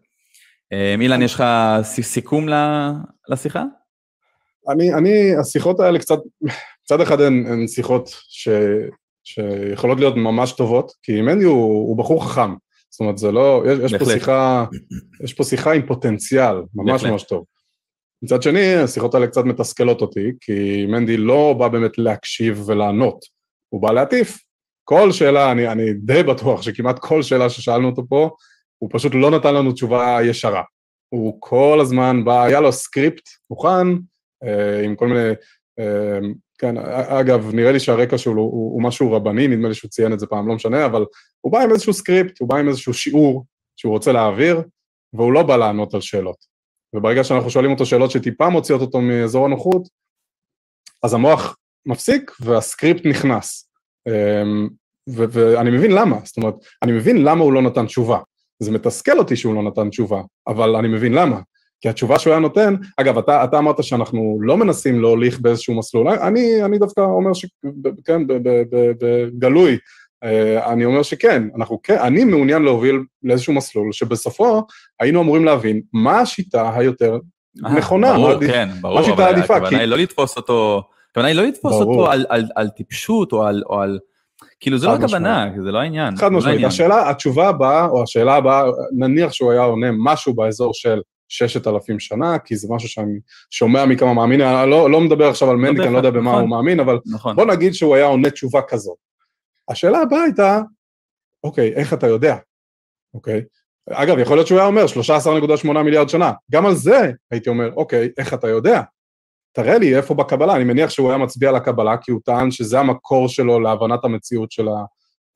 אה, אילן, יש לך סיכום לשיחה? אני, אני, השיחות האלה קצת, מצד אחד הן שיחות ש, שיכולות להיות ממש טובות, כי מני הוא, הוא בחור חכם, זאת אומרת זה לא, יש, יש פה שיחה, יש פה שיחה עם פוטנציאל, ממש. ממש טוב. מצד שני, השיחות האלה קצת מתסכלות אותי, כי מנדי לא בא באמת להקשיב ולענות, הוא בא להטיף. כל שאלה, אני, אני די בטוח שכמעט כל שאלה ששאלנו אותו פה, הוא פשוט לא נתן לנו תשובה ישרה. הוא כל הזמן בא, היה לו סקריפט מוכן, אה, עם כל מיני אה, כן, אגב, נראה לי שהרקע שלו הוא, הוא משהו רבני, נדמה לי שהוא ציין את זה פעם, לא משנה, אבל הוא בא עם איזשהו סקריפט, הוא בא עם איזשהו שיעור שהוא רוצה להעביר, והוא לא בא לענות על שאלות. וברגע שאנחנו שואלים אותו שאלות שטיפה מוציאות אותו מאזור הנוחות, אז המוח מפסיק והסקריפט נכנס. אמ, ואני מבין למה, זאת אומרת, אני מבין למה הוא לא נתן תשובה. זה מתסכל אותי שהוא לא נתן תשובה, אבל אני מבין למה. כי התשובה שהוא היה נותן, אגב, אתה, אתה אמרת שאנחנו לא מנסים להוליך באיזשהו מסלול, אני, אני דווקא אומר שכן, בגלוי, אה, אני אומר שכן, אנחנו כן, אני מעוניין להוביל לאיזשהו מסלול שבסופו היינו אמורים להבין מה השיטה היותר אה, נכונה. ברור, מה, כן, ברור, מה השיטה העדיפה. הכוונה היא לא לתפוס אותו, הכוונה היא לא לתפוס אותו על, על, על טיפשות או על... או על... כאילו זה לא הכוונה, זה לא העניין. חד לא משמעית, השאלה, התשובה הבאה, או השאלה הבאה, נניח שהוא היה עונה משהו באזור של ששת אלפים שנה, כי זה משהו שאני שומע מכמה מאמינים, אני לא, לא מדבר עכשיו על לא מנדיק, אני לא יודע במה נכון, הוא מאמין, אבל נכון. בוא נגיד שהוא היה עונה תשובה כזאת. השאלה הבאה הייתה, אוקיי, איך אתה יודע? אוקיי? אגב, יכול להיות שהוא היה אומר 13.8 מיליארד שנה, גם על זה הייתי אומר, אוקיי, איך אתה יודע? תראה לי איפה בקבלה, אני מניח שהוא היה מצביע לקבלה, כי הוא טען שזה המקור שלו להבנת המציאות, של ה,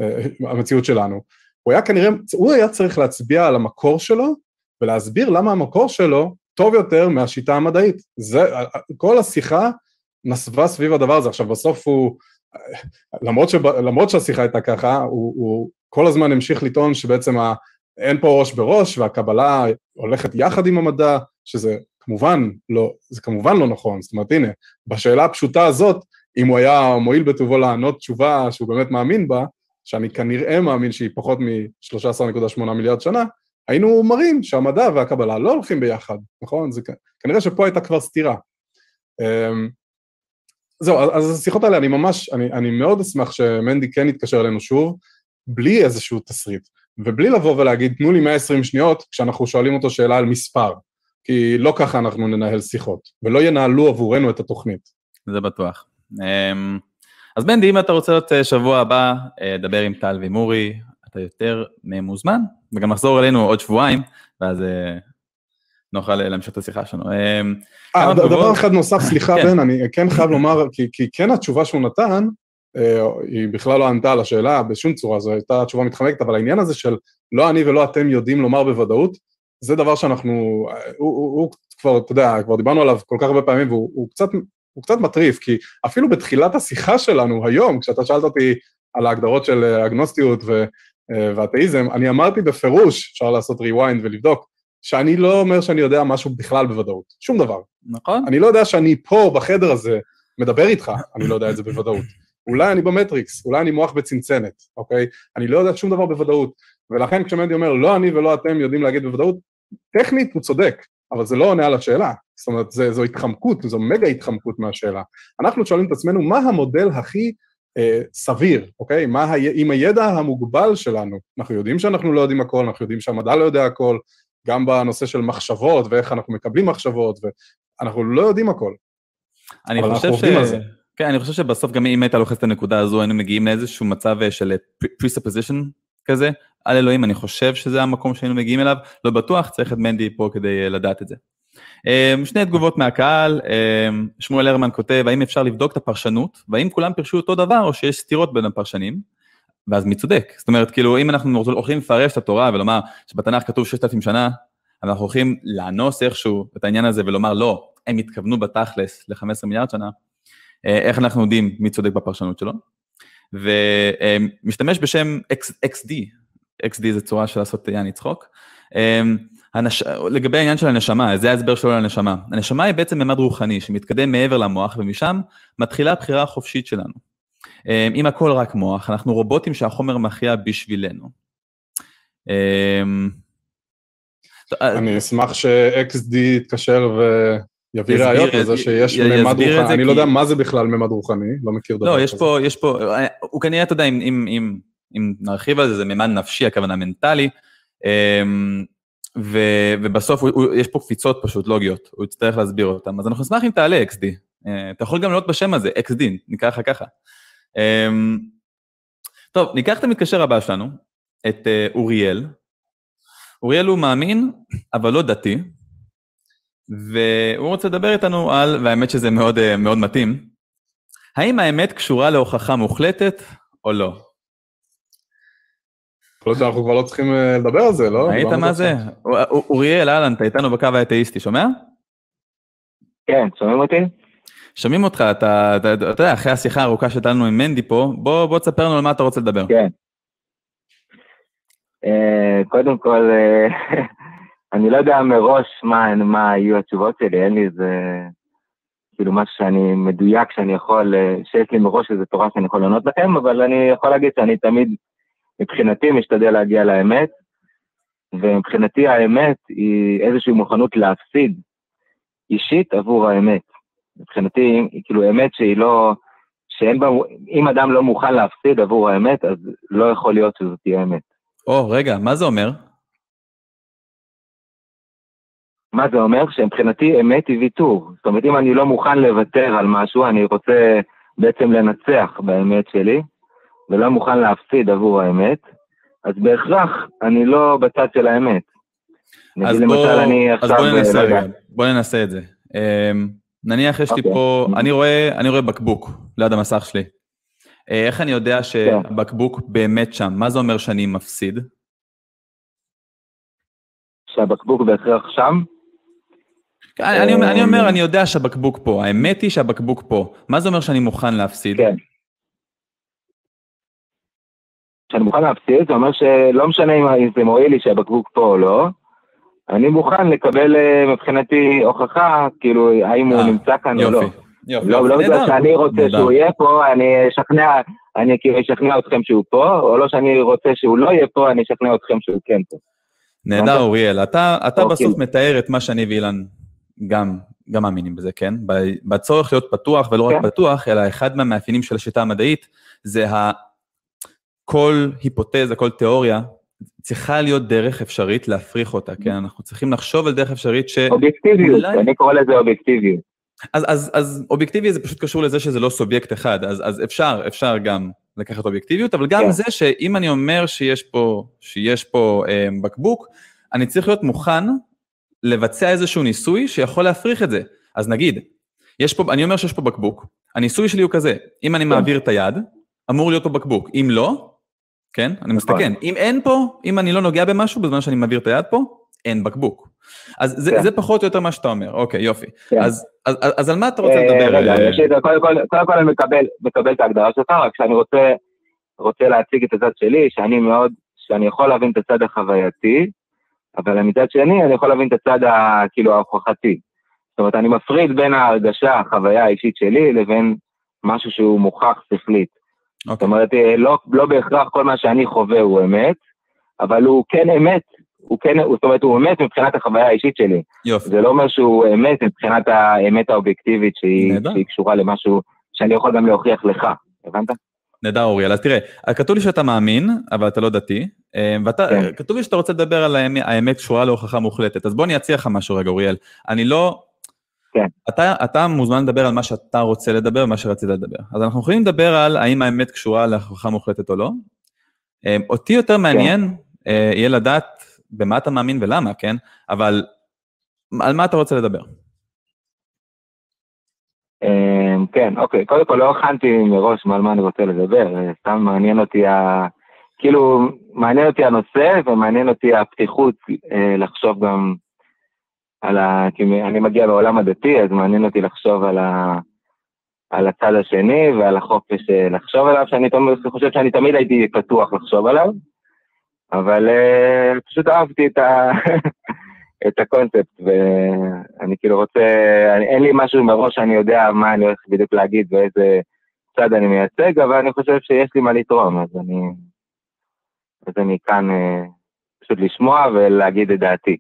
אה, המציאות שלנו. הוא היה כנראה, הוא היה צריך להצביע על המקור שלו ולהסביר למה המקור שלו טוב יותר מהשיטה המדעית. זה, כל השיחה נסבה סביב הדבר הזה. עכשיו בסוף הוא, למרות, שבא, למרות שהשיחה הייתה ככה, הוא, הוא כל הזמן המשיך לטעון שבעצם ה, אין פה ראש בראש והקבלה הולכת יחד עם המדע, שזה כמובן לא, זה כמובן לא נכון, זאת אומרת הנה, בשאלה הפשוטה הזאת, אם הוא היה מועיל בטובו לענות תשובה שהוא באמת מאמין בה, שאני כנראה מאמין שהיא פחות מ-13.8 מיליארד שנה, היינו מראים שהמדע והקבלה לא הולכים ביחד, נכון? זה, כנראה שפה הייתה כבר סתירה. אמ, זהו, אז השיחות האלה, אני ממש, אני, אני מאוד אשמח שמנדי כן יתקשר אלינו שוב, בלי איזשהו תסריט, ובלי לבוא ולהגיד, תנו לי 120 שניות, כשאנחנו שואלים אותו שאלה על מספר, כי לא ככה אנחנו ננהל שיחות, ולא ינהלו עבורנו את התוכנית. זה בטוח. אמ, אז מנדי, אם אתה רוצה להיות אה, שבוע הבא, אה, דבר עם טל ועם אורי, אתה יותר מוזמן, וגם לחזור אלינו עוד שבועיים, ואז אה, נוכל להמשיך את השיחה שלנו. אה, דבר אחד נוסף, סליחה כן. בן, אני כן חייב לומר, כי, כי כן התשובה שהוא נתן, היא בכלל לא ענתה על השאלה בשום צורה, זו הייתה תשובה מתחמקת, אבל העניין הזה של לא אני ולא אתם יודעים לומר בוודאות, זה דבר שאנחנו, הוא, הוא, הוא כבר, אתה יודע, כבר דיברנו עליו כל כך הרבה פעמים, והוא קצת הוא קצת מטריף, כי אפילו בתחילת השיחה שלנו היום, כשאתה שאלת אותי על ההגדרות של אה, אגנוסטיות ו, אה, ואתאיזם, אני אמרתי בפירוש, אפשר לעשות rewind ולבדוק, שאני לא אומר שאני יודע משהו בכלל בוודאות, שום דבר. נכון. אני לא יודע שאני פה בחדר הזה מדבר איתך, אני לא יודע את זה בוודאות. אולי אני במטריקס, אולי אני מוח בצנצנת, אוקיי? אני לא יודע שום דבר בוודאות. ולכן כשמנדי אומר, לא אני ולא אתם יודעים להגיד בוודאות, טכנית הוא צודק, אבל זה לא עונה על השאלה. זאת אומרת, זה, זו התחמקות, זו מגה התחמקות מהשאלה. אנחנו שואלים את עצמנו, מה המודל הכי אה, סביר, אוקיי? מה ה... עם הידע המוגבל שלנו, אנחנו יודעים שאנחנו לא יודעים הכל, אנחנו יודעים שהמדע לא יודע הכל, גם בנושא של מחשבות ואיך אנחנו מקבלים מחשבות, ואנחנו לא יודעים הכל. אני חושב ש... כן, אני חושב שבסוף גם אם היית לוחץ את הנקודה הזו, היינו מגיעים לאיזשהו מצב אה, של אה, presupposition כזה, על אלוהים, אני חושב שזה המקום שהיינו מגיעים אליו, לא בטוח, צריך את מנדי פה כדי אה, לדעת את זה. אמ, שני תגובות מהקהל, אמ, שמואל הרמן כותב, האם אפשר לבדוק את הפרשנות, והאם כולם פירשו אותו דבר או שיש סתירות בין הפרשנים, ואז מי צודק? זאת אומרת, כאילו, אם אנחנו הולכים לפרש את התורה ולומר שבתנ"ך כתוב 6,000 שנה, אנחנו הולכים לאנוס איכשהו את העניין הזה ולומר, לא, הם התכוונו בתכלס ל-15 מיליארד שנה, אה, איך אנחנו יודעים מי צודק בפרשנות שלו? ומשתמש בשם XD, XD זה צורה של לעשות יעני צחוק. אמ, הנש... לגבי העניין של הנשמה, זה ההסבר שלו לנשמה. הנשמה היא בעצם ממד רוחני שמתקדם מעבר למוח ומשם מתחילה הבחירה החופשית שלנו. אמ, אם הכל רק מוח, אנחנו רובוטים שהחומר מכריע בשבילנו. אמ, אני אשמח ש-XD יתקשר ויביא ראיות לזה שיש ממד רוחני, אני לא יודע מה זה בכלל ממד רוחני, לא מכיר דבר כזה. לא, יש פה, יש פה, הוא כנראה, אתה יודע, אם נרחיב על זה, זה ממד נפשי, הכוונה מנטלי. ו, ובסוף הוא, הוא, יש פה קפיצות פשוט לוגיות, הוא יצטרך להסביר אותן, אז אנחנו נשמח אם תעלה XD. אה, אתה יכול גם לראות בשם הזה, XD, נקרא לך ככה. Um, טוב, ניקח את המתקשר הבא שלנו, את uh, אוריאל. אוריאל הוא מאמין, אבל לא דתי, והוא רוצה לדבר איתנו על, והאמת שזה מאוד, uh, מאוד מתאים, האם האמת קשורה להוכחה מוחלטת או לא? יכול להיות שאנחנו כבר לא צריכים אה, לדבר על זה, לא? היית מה זה? אוריאל, אהלן, אתה איתנו בקו האתאיסטי, שומע? כן, שומעים אותי? שומעים אותך, אתה יודע, אחרי השיחה הארוכה שהייתה עם מנדי פה, בוא תספר לנו על מה אתה רוצה לדבר. כן. אה, קודם כל, אה, אני לא יודע מראש מה יהיו התשובות שלי, אין לי איזה, כאילו משהו שאני מדויק, שאני יכול, שיש לי מראש איזה תורה שאני יכול לענות לכם, אבל אני יכול להגיד שאני תמיד מבחינתי משתדל להגיע לאמת, ומבחינתי האמת היא איזושהי מוכנות להפסיד אישית עבור האמת. מבחינתי, היא כאילו אמת שהיא לא, שאין בה, אם אדם לא מוכן להפסיד עבור האמת, אז לא יכול להיות שזאת תהיה אמת. או, רגע, מה זה אומר? מה זה אומר? שמבחינתי אמת היא ויתור. זאת אומרת, אם אני לא מוכן לוותר על משהו, אני רוצה בעצם לנצח באמת שלי, ולא מוכן להפסיד עבור האמת, אז בהכרח אני לא בצד של האמת. אז בוא, אז בוא ננסה רגע, בוא ננסה את זה. Um, נניח יש okay. לי אוקיי. פה, אני רואה, אני רואה בקבוק ליד המסך שלי. Uh, איך אני יודע שהבקבוק yeah. באמת שם? מה זה אומר שאני מפסיד? שהבקבוק בהכרח שם? אני, אני, אני אומר, אני יודע שהבקבוק פה, האמת היא שהבקבוק פה. מה זה אומר שאני מוכן להפסיד? כן. שאני מוכן להפסיד, זה אומר שלא משנה אם זה מועיל לי שהבקבוק פה או לא, אני מוכן לקבל אה, מבחינתי הוכחה, כאילו, האם הוא אה, נמצא כאן או לא. יופי, לא, לא בגלל שאני רוצה שהוא יהיה פה, אני אשכנע, אני כאילו אשכנע אתכם שהוא פה, או לא שאני רוצה שהוא לא יהיה פה, אני אשכנע אתכם שהוא כן פה. נהדר, אוריאל. אתה, אתה אוקיי. בסוף מתאר את מה שאני ואילן גם, גם מאמינים בזה, כן? ב- בצורך להיות פתוח, ולא רק כן. פתוח, אלא אחד מהמאפיינים של השיטה המדעית, זה ה... כל היפותזה, כל תיאוריה, צריכה להיות דרך אפשרית להפריך אותה, כן? אנחנו צריכים לחשוב על דרך אפשרית ש... אובייקטיביות, אולי- אני קורא לזה אובייקטיביות. אז, אז, אז אובייקטיבי זה פשוט קשור לזה שזה לא סובייקט אחד, אז, אז אפשר, אפשר גם לקחת אובייקטיביות, אבל גם כן. זה שאם אני אומר שיש פה, שיש פה אה, בקבוק, אני צריך להיות מוכן לבצע איזשהו ניסוי שיכול להפריך את זה. אז נגיד, יש פה, אני אומר שיש פה בקבוק, הניסוי שלי הוא כזה, אם אני מעביר את היד, אמור להיות פה בקבוק, אם לא, כן, אני נכון. מסתכן, אם אין פה, אם אני לא נוגע במשהו בזמן שאני מעביר את היד פה, אין בקבוק. אז זה, כן. זה פחות או יותר מה שאתה אומר, אוקיי, יופי. כן. אז, אז, אז, אז על מה אתה רוצה אה, לדבר? רגע, אה, ראשית, קודם כל, קודם כל אני מקבל, מקבל את ההגדרה שלך, רק שאני רוצה, רוצה להציג את הצד שלי, שאני מאוד, שאני יכול להבין את הצד החווייתי, אבל מצד שני אני יכול להבין את הצד ה, כאילו ההוכחתי. זאת אומרת, אני מפריד בין ההרגשה, החוויה האישית שלי, לבין משהו שהוא מוכח שכלית. זאת אוקיי, אומרת, אה, לא, לא בהכרח כל מה שאני חווה הוא אמת, אבל הוא כן אמת, הוא כן, זאת אומרת, הוא אמת מבחינת החוויה האישית שלי. יופי. זה לא אומר שהוא אמת מבחינת האמת האובייקטיבית שהיא. שהיא קשורה למשהו שאני יכול גם להוכיח לך, הבנת? נהדר אוריאל, אז תראה, כתוב לי שאתה מאמין, אבל אתה לא דתי, אה, ואתה, כן. כתוב לי שאתה רוצה לדבר על האמת, האמת קשורה להוכחה מוחלטת, אז בוא אני אציע לך משהו רגע אוריאל, אני לא... כן. אתה, אתה מוזמן לדבר על מה שאתה רוצה לדבר, מה שרצית לדבר. אז אנחנו יכולים לדבר על האם האמת קשורה להוכחה מוחלטת או לא. אה, אותי יותר מעניין אה, יהיה לדעת במה אתה מאמין ולמה, כן? אבל על מה אתה רוצה לדבר? אמ, כן, אוקיי, קודם כל לא הכנתי מראש על מה אני רוצה לדבר, אה, סתם מעניין אותי ה... כאילו, מעניין אותי הנושא ומעניין אותי הפתיחות אה, לחשוב גם על ה... כי אני מגיע מעולם הדתי, אז מעניין אותי לחשוב על ה... על הצד השני ועל החופש אה, לחשוב עליו, שאני תמיד, חושב שאני תמיד הייתי פתוח לחשוב עליו, אבל אה, פשוט אהבתי את, ה... את הקונספט, ואני כאילו רוצה, אני, אין לי משהו מראש שאני יודע מה אני הולך בדיוק להגיד ואיזה צד אני מייצג, אבל אני חושב שיש לי מה לתרום, אז אני, אז אני כאן אה, פשוט לשמוע ולהגיד את דעתי.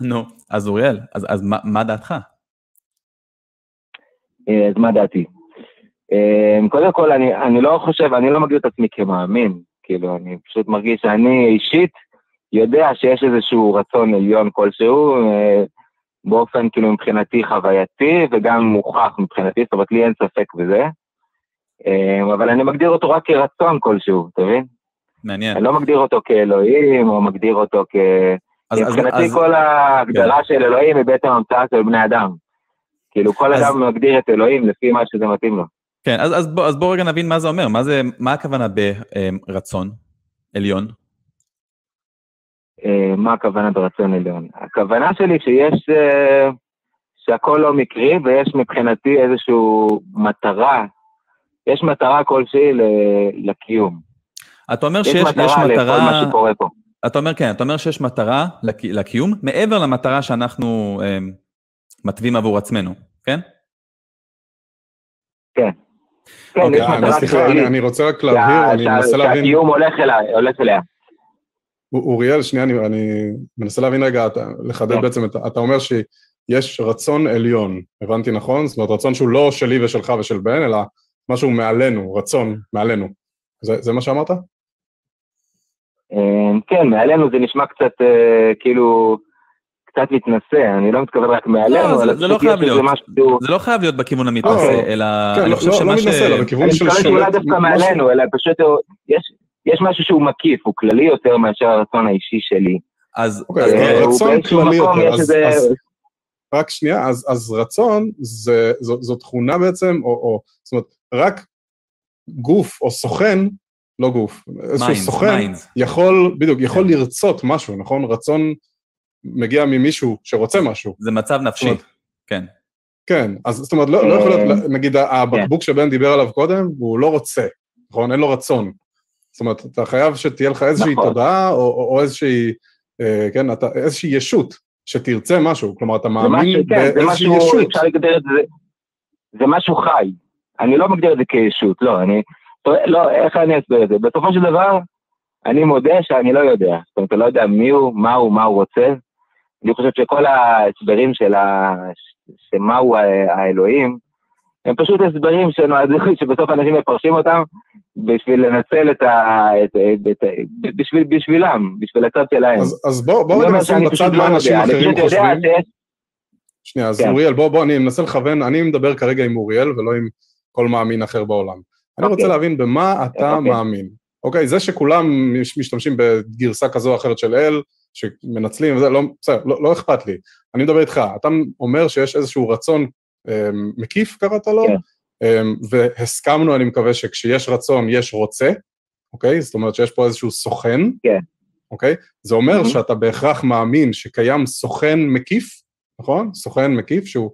נו, אז אוריאל, אז, אז מה, מה דעתך? אה, אז מה דעתי? אה, קודם כל, אני, אני לא חושב, אני לא מגדיר את עצמי כמאמין, כאילו, אני פשוט מרגיש שאני אישית יודע שיש איזשהו רצון עליון כלשהו, אה, באופן כאילו מבחינתי חווייתי וגם מוכח מבחינתי, זאת אומרת לי אין ספק בזה, אבל אני מגדיר אותו רק כרצון כלשהו, אתה מבין? מעניין. אני לא מגדיר אותו כאלוהים, או מגדיר אותו כ... אז, מבחינתי אז, כל ההגדרה של אלוהים היא בעצם המצאה של בני אדם. כאילו כל אז- אדם מגדיר את אלוהים לפי מה שזה מתאים לו. כן, אז, אז, בוא, אז בוא רגע נבין מה זה אומר, מה, זה, מה הכוונה ברצון עליון? אה, מה הכוונה ברצון עליון? הכוונה שלי שיש, אה, שהכל לא מקרי ויש מבחינתי איזושהי מטרה, יש מטרה כלשהי לקיום. אתה אומר יש שיש מטרה יש לכל מטרה, מה שקורה פה. אתה אומר כן, אתה אומר שיש מטרה לק, לקיום, מעבר למטרה שאנחנו אה, מתווים עבור עצמנו, כן? כן, אוקיי, יש אה, מטרה סליחה, אני- אני רוצה רק שה- להבהיר, אני שה- מנסה להבין, שהקיום הולך אליה- הולך אליה. אוריאל, שנייה, אני- אני מנסה להבין רגע, אתה- לחדד כן. בעצם, את- אתה אומר שיש רצון עליון, הבנתי נכון? זאת אומרת, רצון שהוא לא שלי ושלך ושל בן, אלא משהו מעלינו, רצון מעלינו. זה זה מה שאמרת? אה, כן, מעלינו זה נשמע קצת אה, כאילו, קצת מתנשא, אני לא מתכוון רק מעלינו, לא, זה- אלא זה לא חייב להיות. משהו, זה לא חייב להיות בכיוון המתנשא, לא, אלא כן, אני לא- חושב לא- לא שמה ש... מתנשא, אלא בכיוון אני של מתכוון שאולי דווקא מעלינו, אלא פשוט יש- יש משהו שהוא מקיף, הוא כללי יותר מאשר הרצון האישי שלי. אז, אוקיי, אז אה, רצון כללי יותר, יש אז- איזה- אז- רק שנייה, אז, אז רצון זה, זו, זו תכונה בעצם, או, או, זאת אומרת, רק גוף או סוכן, לא גוף, איזשהו סוכן. יכול, בדיוק, יכול כן. לרצות משהו, נכון? רצון מגיע ממישהו שרוצה משהו. זה מצב נפשי, אומרת, כן. כן, אז זאת אומרת, לא, לא יכול להיות, אה, נגיד, הבקבוק שבן דיבר עליו קודם, הוא לא רוצה, נכון? אין לו רצון. זאת אומרת, אתה חייב שתהיה לך איזושהי נכון. תודעה, או, או, או איזושהי, אה, כן, אתה, איזושהי ישות שתרצה משהו, כלומר, אתה זה מאמין משהו- כן, זה באיזושהי משהו, ישות. אפשר להגדיר את זה, זה משהו חי. אני לא מגדיר את זה כישות, לא, אני, לא, איך אני אסביר את זה? בסופו של דבר, אני מודה שאני לא יודע. זאת אומרת, אני לא יודע מי הוא, מה הוא, מה הוא רוצה. אני חושב שכל ההסברים של ה... שמהו האלוהים, הם פשוט הסברים שנועדו, שבסוף אנשים מפרשים אותם בשביל לנצל את ה... את, את, את, בשביל, בשבילם, בשביל הצד שלהם. אז, אז בוא, בוא רגע נשים בצד מה אנשים אחרים חושבים. שנייה, אז כן. אוריאל, בוא, בוא, אני מנסה לכוון, אני מדבר כרגע עם אוריאל ולא עם כל מאמין אחר בעולם. אני רוצה אוקיי. להבין במה אתה אוקיי. מאמין. אוקיי, זה שכולם משתמשים בגרסה כזו או אחרת של אל, שמנצלים וזה, לא, בסדר, לא, לא אכפת לי. אני מדבר איתך, אתה אומר שיש איזשהו רצון אמ, מקיף קראת לו, כן. אמ, והסכמנו, אני מקווה שכשיש רצון יש רוצה, אוקיי? זאת אומרת שיש פה איזשהו סוכן, כן. אוקיי? זה אומר mm-hmm. שאתה בהכרח מאמין שקיים סוכן מקיף, נכון? סוכן מקיף שהוא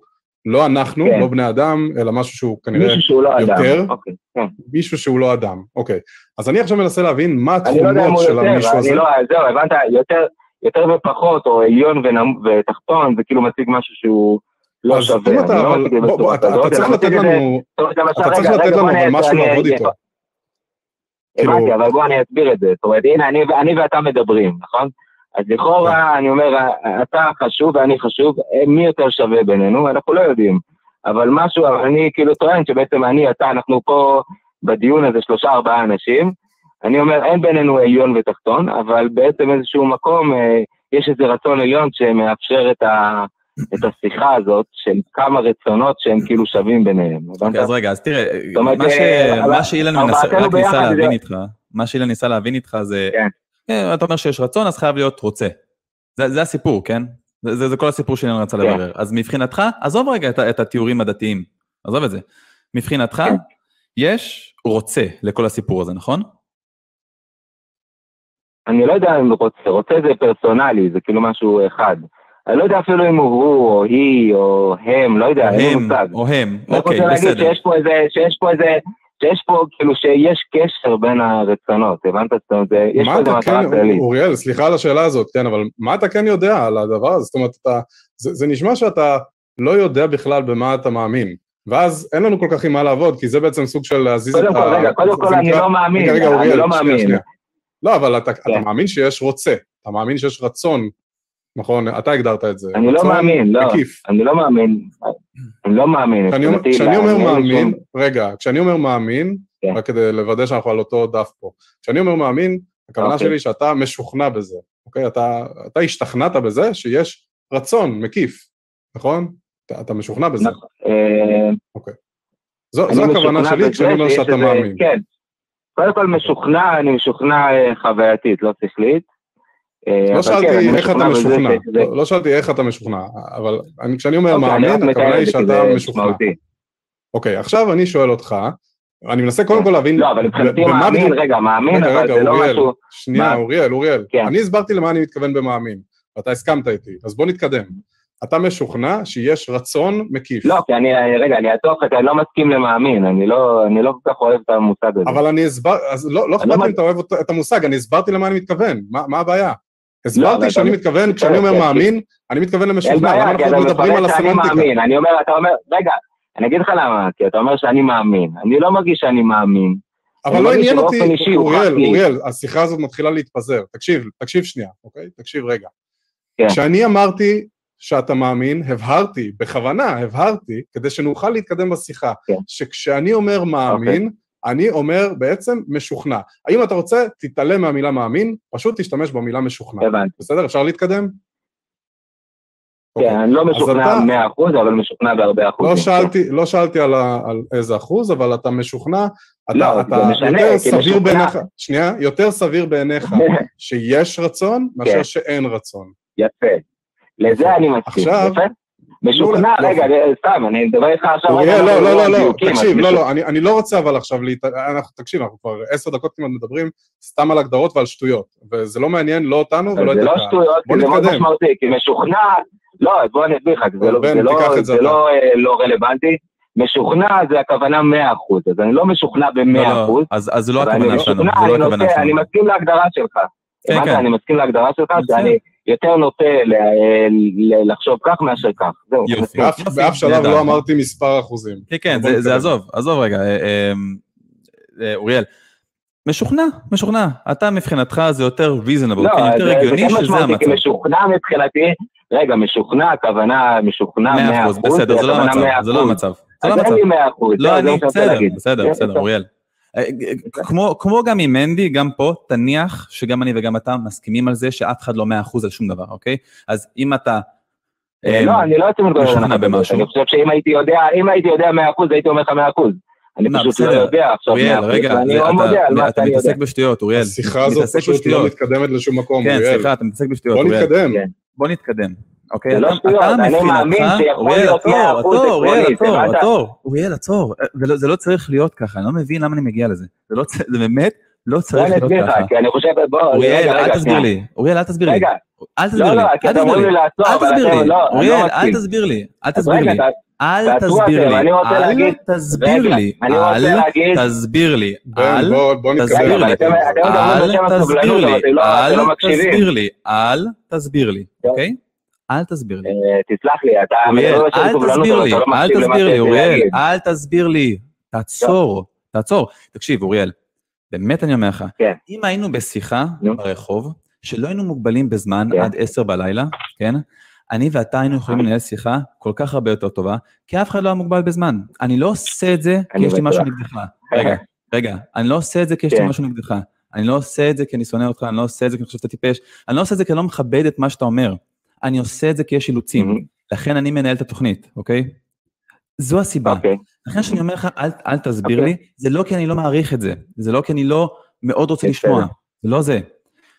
לא אנחנו, כן. לא בני אדם, אלא משהו שהוא כנראה מישהו שהוא לא יותר, אדם. אוקיי, כן. מישהו שהוא לא אדם, אוקיי. אז אני עכשיו מנסה להבין מה התכונות לא של המישהו הזה. אני לא, זהו, הבנת, יותר, יותר ופחות, או עליון ונמ, ותחתון, זה כאילו מציג משהו שהוא לא שווה. אז אתה, אבל, בוא, בוא, אתה, אתה צריך לתת לנו, אתה צריך לתת לנו משהו לעבוד איתו. הבנתי, כאילו- אבל בוא אני אסביר את זה. זאת אומרת, הנה, אני ואתה מדברים, נכון? אז לכאורה, כן. אני אומר, אתה חשוב ואני חשוב, מי יותר שווה בינינו? אנחנו לא יודעים. אבל משהו, אני כאילו טוען שבעצם אני, אתה, אנחנו פה בדיון הזה שלושה ארבעה אנשים, אני אומר, אין בינינו עליון ותחתון, אבל בעצם איזשהו מקום, אה, יש איזה רצון עליון שמאפשר את, ה, את השיחה הזאת של כמה רצונות שהם כאילו שווים ביניהם. אוקיי, אז רגע, אז תראה, מה, ש... אה, מה שאילן רק ניסה להבין איתך, מה שאילן ניסה להבין איתך זה, כן. אה, אתה אומר שיש רצון, אז חייב להיות רוצה. זה, זה הסיפור, כן? זה, זה, זה כל הסיפור שאילן רצה כן. לברר. אז מבחינתך, עזוב רגע את, את התיאורים הדתיים, עזוב את זה. מבחינתך, כן. יש רוצה לכל הסיפור הזה, נכון? אני לא יודע אם רוצה, רוצה זה פרסונלי, זה כאילו משהו אחד. אני לא יודע אפילו אם הוא הוא, או היא, או הם, לא יודע, אין לי מושג. או הם, אוקיי, בסדר. אני רוצה להגיד שיש פה איזה, שיש פה איזה, שיש פה, כאילו, שיש קשר בין הרצונות, הבנת? זאת אומרת, יש פה איזה מטרה כן, כללית. אוריאל, סליחה על השאלה הזאת, כן, אבל מה אתה כן יודע על הדבר הזה? זאת אומרת, אתה, זה, זה נשמע שאתה לא יודע בכלל במה אתה מאמין. ואז אין לנו כל כך עם מה לעבוד, כי זה בעצם סוג של להזיז את ה... קודם כל, רגע, קודם כל אני לא מאמין, אני לא מאמין. לא, אבל אתה, אתה כן. מאמין שיש רוצה, אתה מאמין שיש רצון, נכון? אתה הגדרת את זה. אני לא מאמין, לא. מקיף. אני לא מאמין. אני לא מאמין. כשאני אומר מאמין, רגע, כשאני אומר מאמין, כן. רק כדי לוודא שאנחנו על אותו דף פה, כשאני אומר מאמין, הכוונה אוקיי. שלי שאתה משוכנע בזה, אוקיי? אתה, אתה השתכנעת בזה שיש רצון מקיף, נכון? אתה, אתה משוכנע בזה. נכון. אה, אוקיי. זו, זו הכוונה שלי כשאני אומר שאתה מאמין. כן. קודם כל משוכנע, אני משוכנע אה, חווייתית, לא שכלית. אה, לא שאלתי כן, איך אתה משוכנע, לא, לא שאלתי איך אתה משוכנע, אבל כשאני אומר אוקיי, מאמין, הכוונה היא שאתה משוכנע. אוקיי, עכשיו אני שואל אותך, אני מנסה קודם כל להבין... לא, אבל מבחינתי מאמין, רגע, מאמין, אבל זה לא משהו... שנייה, אוריאל, אוריאל, כן. אני הסברתי למה אני מתכוון במאמין, ואתה הסכמת איתי, אז בוא נתקדם. אתה משוכנע שיש רצון מקיף. לא, כי אני, רגע, אני אעצור אותך, אני לא מסכים למאמין, אני לא, אני לא כל כך אוהב את המושג הזה. אבל אני הסבר, אז לא, לא אכפת לי אם אתה אוהב את המושג, אני הסברתי למה אני מתכוון, מה, מה הבעיה? הסברתי לא, שאני מתכוון, כשאני אומר מאמין, אני מתכוון למשוכנע, למה אנחנו מדברים על הסמנטיקה? אני אומר, אתה אומר, רגע, אני אגיד לך למה, כי אתה אומר שאני מאמין, אני לא מרגיש שאני מאמין. אבל לא עניין אותי, אוריאל, אוריאל, השיחה הזאת מתחילה להתפזר, תקשיב, תקשיב שנייה, אוקיי? תקשיב רגע. כן. כשאני אמרתי שאתה מאמין, הבהרתי, בכוונה הבהרתי, כדי שנוכל להתקדם בשיחה, כן. שכשאני אומר מאמין. אוקיי. אני אומר בעצם משוכנע. האם אתה רוצה, תתעלם מהמילה מאמין, פשוט תשתמש במילה משוכנע. הבנתי. בסדר? אפשר להתקדם? כן, okay. אוקיי. אני לא משוכנע אתה... 100%, אבל משוכנע בהרבה אחוזים. לא שאלתי, לא שאלתי על, ה, על איזה אחוז, אבל אתה משוכנע, אתה, לא, אתה משנה, יותר סביר משוכנע... בעיניך, שנייה, יותר סביר בעיניך שיש רצון מאשר כן. שאין רצון. יפה, לזה אני מסכים, עכשיו... משוכנע, רגע, סתם, אני מדבר איתך עכשיו... אוריאל, לא, לא, לא, לא, תקשיב, לא, לא, אני לא רוצה אבל עכשיו, תקשיב, אנחנו כבר עשר דקות כמעט מדברים סתם על הגדרות ועל שטויות, וזה לא מעניין לא אותנו ולא את. זה לא שטויות, זה מאוד משמעותי, כי משוכנע, לא, בוא אני אסביר לך, זה לא, לא רלוונטי. משוכנע זה הכוונה 100%, אז אני לא משוכנע ב-100%. אז זה לא הכוונה שלנו, זה לא הכוונה שלנו. אני מסכים להגדרה שלך. כן, כן. אני מסכים להגדרה שלך, שאני יותר נוטה לחשוב כך מאשר כך. זהו. יופי. באף שלב לא אמרתי מספר אחוזים. כן, כן, זה עזוב, עזוב רגע. אה, אה, אה, אוריאל, משוכנע, משוכנע. אתה מבחינתך זה יותר reasonable, לא, כן, יותר זה- הגיוני זה כן שזה משמעותי, כי המצב. משוכנע מבחינתי, רגע, משוכנע, הכוונה משוכנע 100%, 100%, בסדר, זה לא הכוונה המצב, זה לא 100%. המצב. זה לא אז אין המצב. לי 100%, לא, אני, בסדר, בסדר, בסדר. אוריאל. אה, כמו, כמו גם עם מנדי, גם פה, תניח שגם אני וגם אתה מסכימים על זה שאף אחד לא 100% על שום דבר, אוקיי? אז אם אתה... אה, לא, אני לא מנקודת משוכנע. במשהו. אני חושב שאם הייתי יודע, אם הייתי יודע 100% הייתי אומר לך 100%. אני מה, פשוט לא. יודע עכשיו 100%, אוריאל, רגע, לא אתה- מודה על מה אתה שאני יודע. מתעסק בשטויות, אוריאל. השיחה הזאת פשוט לא. מתקדמת לשום מקום, כן, אוריאל. סליחה, אתה מתעסק בשטויות, בוא אוריאל. נתקדם. כן. בוא נתקדם, אוקיי? זה לא אתה- שטויות, אתה אני מבחינתך- מאמין שיכול אוריאל, להיות עצור, 100% עצור, אוריאל, עקרונית, עצור? עצור, אוריאל, עצור. זה לא- זה לא צריך להיות ככה, אני לא מבין למה אני מגיע לזה. זה לא באמת לא צריך להיות ככה. כי אני חושב, בוא, אוריאל, רגע, אל תסביר. לי. אוריאל, אל תסביר לי. רגע, אל תסביר לי. לא, כי אל אתם תסביר אומרים לי אל אבל תסביר אתם לי. לא, אני לא אוריאל, אל. תסביר לי. אל תסביר לי. אל תסביר לי. אל תסביר לי. אל תסביר לי. אל. תסביר לי. אל תסביר לי. אל. תסביר לי. אל תסביר לי. אוקיי? אל תסביר לי. אה, תסלח לי, אתה אוריאל, בשם אל סובלנות, תסביר לי, לא אל תסביר לי, אוריאל. אל תסביר לי. תעצור, תעצור. תקשיב, אוריאל, באמת אני אומר לך, כן. אם היינו בשיחה. ברחוב, שלא היינו מוגבלים בזמן כן. עד עשר בלילה, כן? אני ואתה היינו יכולים לנהל שיחה כל כך הרבה יותר טובה, כי אף אחד לא היה מוגבל בזמן. אני לא עושה את זה כי יש לי. משהו נגדך. רגע, רגע, אני לא עושה את זה כי יש לי כן. משהו נגדך. אני לא עושה את זה כי אני שונא אותך, אני לא עושה את זה כי אני חושב שאתה טיפש, אני לא עושה את זה כי אני לא מכבד את מה שאתה אומר. אני עושה את זה כי יש אילוצים. מהמם. לכן אני מנהל את התוכנית, אוקיי? זו הסיבה. אוקיי, לכן שאני אומר לך, אל, אל תסביר אוקיי. לי, זה לא כי אני לא מעריך את זה, זה לא כי אני לא מאוד רוצה. לשמוע, זה לא זה.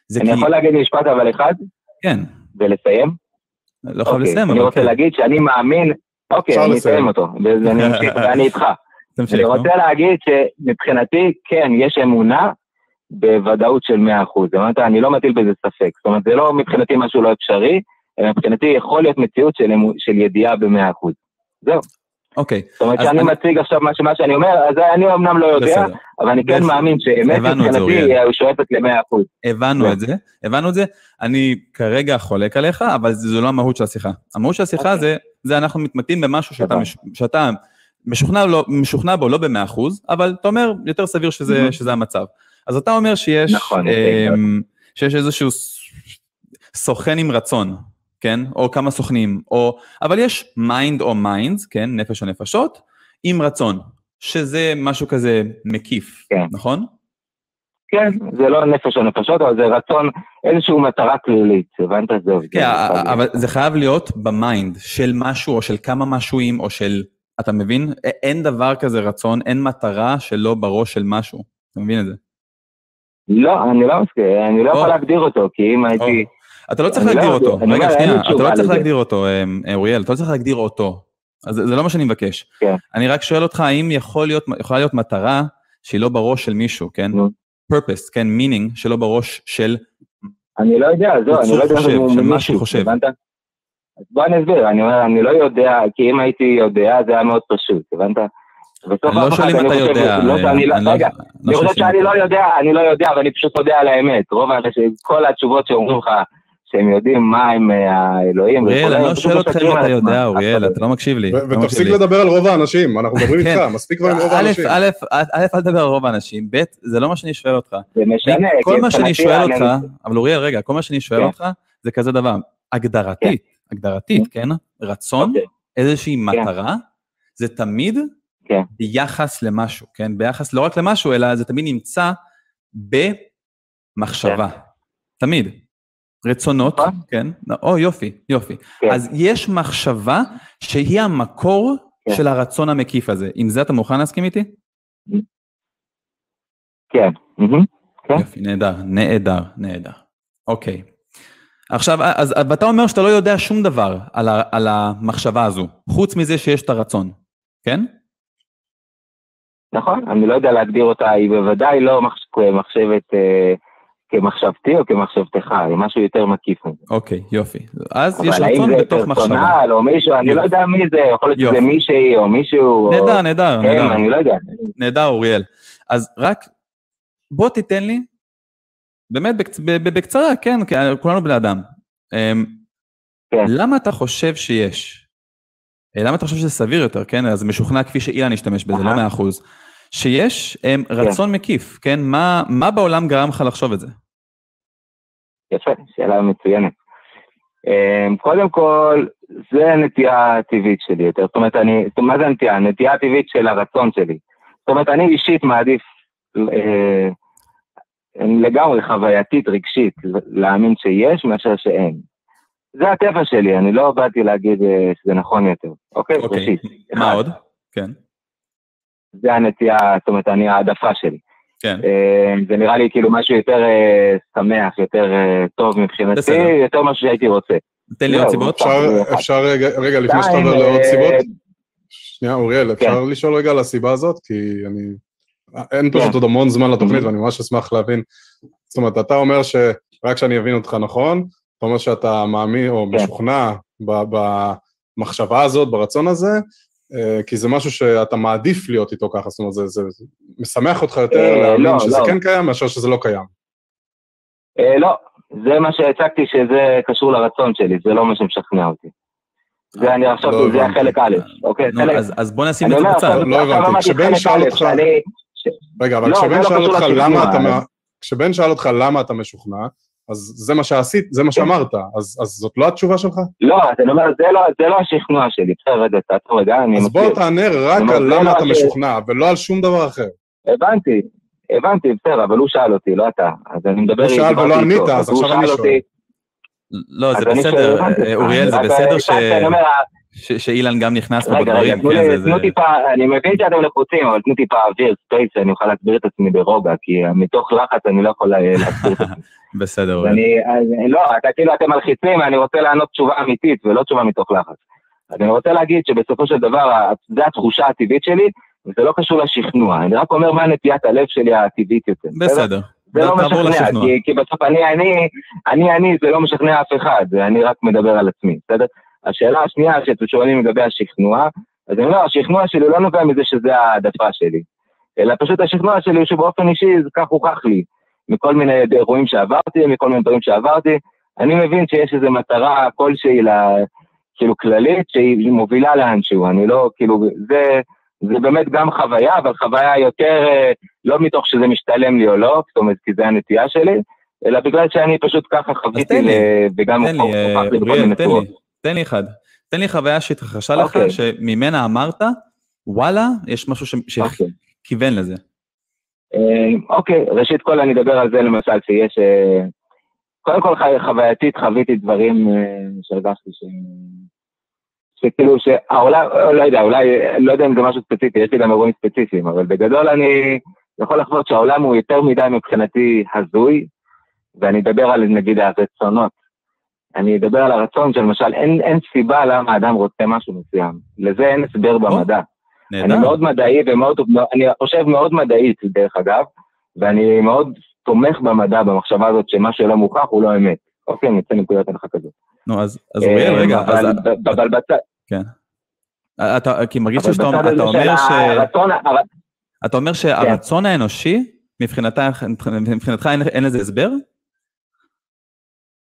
זה אני כי, יכול להגיד משפט אבל אחד, כן, ולסיים? לא יכול אוקיי, לסיים, אני אבל רוצה כן, להגיד שאני מאמין, אוקיי, אפשר אני לסיים. אסיים אותו, ואני איתך. אני. רוצה להגיד שמבחינתי, כן, יש אמונה בוודאות של 100%. זאת אומרת, אני לא מטיל בזה ספק. זאת אומרת, זה לא מבחינתי משהו לא אפשרי, מבחינתי יכול להיות מציאות של, אמו- של ידיעה ב-100%. זהו. אוקיי, זאת אומרת, שאני אני- מציג עכשיו מה שאני אומר, אז אני אמנם לא יודע, בסדר, אבל אני כן בסדר. מאמין שאמת מבחינתי. היא שואפת ל-100%. הבנו לא. את זה, הבנו את זה, אני כרגע חולק עליך, אבל זו לא המהות של השיחה. המהות של השיחה אוקיי. זה, זה אנחנו מתמתים במשהו שאתה, הבנתי. מש, שאתה משוכנע, לא, משוכנע בו לא במאה אחוז, אבל אתה אומר, יותר סביר שזה, מהמם. שזה המצב. אז אתה אומר שיש, נכון, אמ, שיש איזשהו סוכן עם רצון, כן? או כמה סוכנים, או, אבל יש mind או minds, כן? נפש או נפשות, עם רצון, שזה משהו כזה מקיף, כן. נכון? כן, זה לא נפש או נפשות, אבל זה רצון, איזושהי מטרה כללית, הבנת? זהו. כן, זה- אבל זה חייב להיות ב mind של משהו, או של כמה משהוים, או של, אתה מבין? אין דבר כזה רצון, אין מטרה שלא בראש של משהו. אתה מבין את זה? לא, אני לא מסכים, אני לא. יכול להגדיר אותו, כי אם הייתי... אתה לא צריך להגדיר אותו. רגע, שנייה, אתה לא צריך. להגדיר אותו, אמ, אוריאל, אתה לא צריך להגדיר אותו. אז זה לא מה שאני מבקש. כן. אני רק שואל אותך, האם יכול להיות, יכולה להיות מטרה שהיא לא בראש של מישהו, כן? purpose, כן? meaning, שלא בראש של... אני לא יודע, זהו, אני לא יודע חושב, של מה שהוא חושב. הבנת? אז בוא אני אסביר, אני אומר, אני לא יודע, כי אם הייתי יודע, זה היה מאוד פשוט, הבנת? בסוף אני לא שואל אם אתה יודע. לא לא, אני לא- רגע, אני חושב שאני לא יודע, אני לא יודע, אבל אני פשוט יודע על האמת. רוב האנשים, כל התשובות שאומרים לך, שהם יודעים מה הם אה, האלוהים, אוריאל, אני לא שואל אותך אם אתה. יודע, אוריאל, אתה לא מקשיב לי. לא ותפסיק. לדבר על רוב האנשים, אנחנו מדברים כן. איתך, מספיק כבר עם רוב האנשים. א', אל תדבר על רוב האנשים, ב', זה לא מה שאני שואל אותך. זה משנה, כל מה שאני שואל אותך, אבל אוריאל, רגע, כל מה שאני שואל כן. אותך, זה כזה דבר, הגדרתית, הגדרתית, כן? רצון, אוקיי. איזושהי מטרה, זה תמיד כן. ביחס למשהו, כן? ביחס לא רק למשהו, אלא זה תמיד נמצא במחשבה. תמיד. רצונות, נכון. כן? או, יופי, יופי. כן. אז יש מחשבה שהיא המקור כן. של הרצון המקיף הזה. עם זה אתה מוכן להסכים איתי? כן. כן. יופי, נהדר, נהדר, נהדר. אוקיי. עכשיו, אז ואתה אומר שאתה לא יודע שום דבר על, ה, על המחשבה הזו, חוץ מזה שיש את הרצון, כן? נכון, אני לא יודע להגדיר אותה, היא בוודאי לא מחש- מחשבת אה, כמחשבתי או כמחשבתך, משהו יותר מקיף מזה. אוקיי, יופי. אז יש רצון בתוך מחשבה. אבל האם זה פרסונל או מישהו, אני לא יופי. לא יודע מי זה, יכול להיות שזה מישהי או מישהו. נדע, נדע. כן, נדע. אני לא יודע. נדע, אוריאל. אז רק, בוא תיתן לי, באמת בקצ... בקצרה, כן, כולנו בני אדם. אמ, כן. למה אתה חושב שיש? אה, למה אתה חושב שזה סביר יותר, כן? אז משוכנע כפי שאילן השתמש בזה, לא 100%. שיש הם, רצון מקיף, כן? מה, מה בעולם גרם לך לחשוב את זה? יפה, שאלה מצוינת. אמ, קודם כל, זה נטייה טבעית שלי יותר. זאת אומרת, אני, זאת אומרת, מה זה נטייה? נטייה טבעית של הרצון שלי. זאת אומרת, אני אישית מעדיף אה, לגמרי חווייתית, רגשית, להאמין שיש מאשר שאין. זה הטבע שלי, אני לא באתי להגיד אה, שזה נכון יותר, אוקיי? אוקיי, ראשית. מה אחד. עוד? כן, זה הנטייה, זאת אומרת, אני העדפה שלי. כן. אה, זה נראה לי כאילו משהו יותר אה, שמח, יותר אה, טוב מבחינתי, בסדר. יותר מה שהייתי רוצה. תן לי עוד סיבות. אפשר, אפשר רגע, רגע, לפני שאתה עובר לעוד סיבות, שנייה, אוריאל, אפשר כן. לשאול רגע על הסיבה הזאת? כי אני... אין פשוט כן. עוד המון זמן לתוכנית, Mhm. ואני ממש אשמח להבין. זאת אומרת, אתה אומר ש... רק שאני אבין אותך נכון, אתה אומר שאתה מאמין או כן. משוכנע במחשבה הזאת, ברצון הזה, כי זה משהו שאתה מעדיף להיות איתו ככה, זאת אומרת, זה, זה, משמח אותך יותר אה, להאמין לא, שזה לא. כן קיים מאשר שזה לא קיים. אה, לא, זה מה שהצגתי שזה קשור לרצון שלי, זה לא מה שמשכנע אותי. זה אני עכשיו, לא זה. החלק א', אוקיי? אז, אז בוא נשים את זה בצד. לא הבנתי. כשבן שאל אותך- רגע, אבל לא, כשבן לא שאל אותך למה אתה... כשבן שאל אותך למה אתה משוכנע, אז זה מה שעשית, זה מה. שאמרת, אז אז זאת לא התשובה שלך? לא, אז אני אומר, זה לא- זה לא השכנוע שלי, בסדר, רגע, תעצור רגע, אני אז בוא. תענה רק על למה לא אתה ש- משוכנע, ולא על שום דבר אחר. הבנתי, הבנתי, בסדר, אבל הוא שאל אותי, לא אתה. אז אני מדבר... הוא שאל ולא איתו, ענית, אז עכשיו אני שאל שואל. אותי, לא, זה בסדר. אה, אוריאל, זה אז בסדר ש- ש- שאילן גם נכנס פה רגע, רגע, בדברים, תנו כן, זה- זה- תנו טיפה, אני מבין שאתם לחוצים, אבל תנו טיפה אוויר, space, שאני אוכל להסביר את עצמי ברוגע, כי מתוך לחץ אני לא יכול אה, להסביר את עצמי. בסדר, אז אוריאל. אני, אז, לא, אתה כאילו אתם מלחיצים, אני רוצה לענות תשובה אמיתית ולא תשובה מתוך לחץ. אז אני רוצה להגיד שבסופו של דבר, זה התחושה הטבעית שלי, וזה לא קשור לשכנוע, אני רק אומר מה נטיית הלב שלי הטבעית יותר. בסדר. זה לא משכנע. כי, כי בסוף אני אני, אני אני, זה לא משכנע אף אחד, אני רק מדבר על עצמי, בסדר? השאלה השנייה שאתם שואלים לגבי השכנוע, אז אני אומר, השכנוע שלי לא נובע מזה שזה העדפה שלי, אלא פשוט השכנוע שלי שבאופן אישי כך הוכח לי, מכל מיני אירועים שעברתי, מכל מיני דברים שעברתי, אני מבין שיש איזו מטרה כלשהי, לה, כאילו כללית, שהיא מובילה לאנשהו, אני לא, כאילו, זה, זה באמת גם חוויה, אבל חוויה יותר, אה, לא מתוך שזה משתלם לי או לא, זאת אומרת, כי זה הנטייה שלי, אלא בגלל שאני פשוט ככה חוויתי, ל- וגם אה, לי בכל מיני צורות. תן לי אחד. תן לי חוויה שהתרחשה לך, אוקיי. שממנה אמרת, וואלה, יש משהו ש- אוקיי. שכיוון לזה. אה, אוקיי, ראשית כל אני אדבר על זה למשל שיש, אה, קודם כל חו- חווייתית חוויתי דברים אה, שהרגשתי ש... שכאילו שהעולם, לא יודע, אולי, לא יודע אם זה משהו ספציפי, יש לי גם אירועים ספציפיים, אבל בגדול אני יכול לחוות שהעולם הוא יותר מדי מבחינתי הזוי, ואני אדבר על נגיד הרצונות. אני אדבר על הרצון שלמשל אין, אין סיבה למה האדם רוצה משהו מסוים, לזה אין הסבר במדע. אני נהדר. מאוד מדעי ומאוד, אני חושב מאוד מדעית דרך אגב, ואני מאוד תומך במדע, במחשבה הזאת שמה שלא מוכח הוא לא אמת. אוקיי, אני יוצא מנקודת הנחה כזאת. נו, אז אוריאל, אה, רגע, אבל אז אבל בצד אתה, כי מרגיש שאתה אומר ש... אתה אומר שהרצון האנושי, מבחינתך אין לזה הסבר?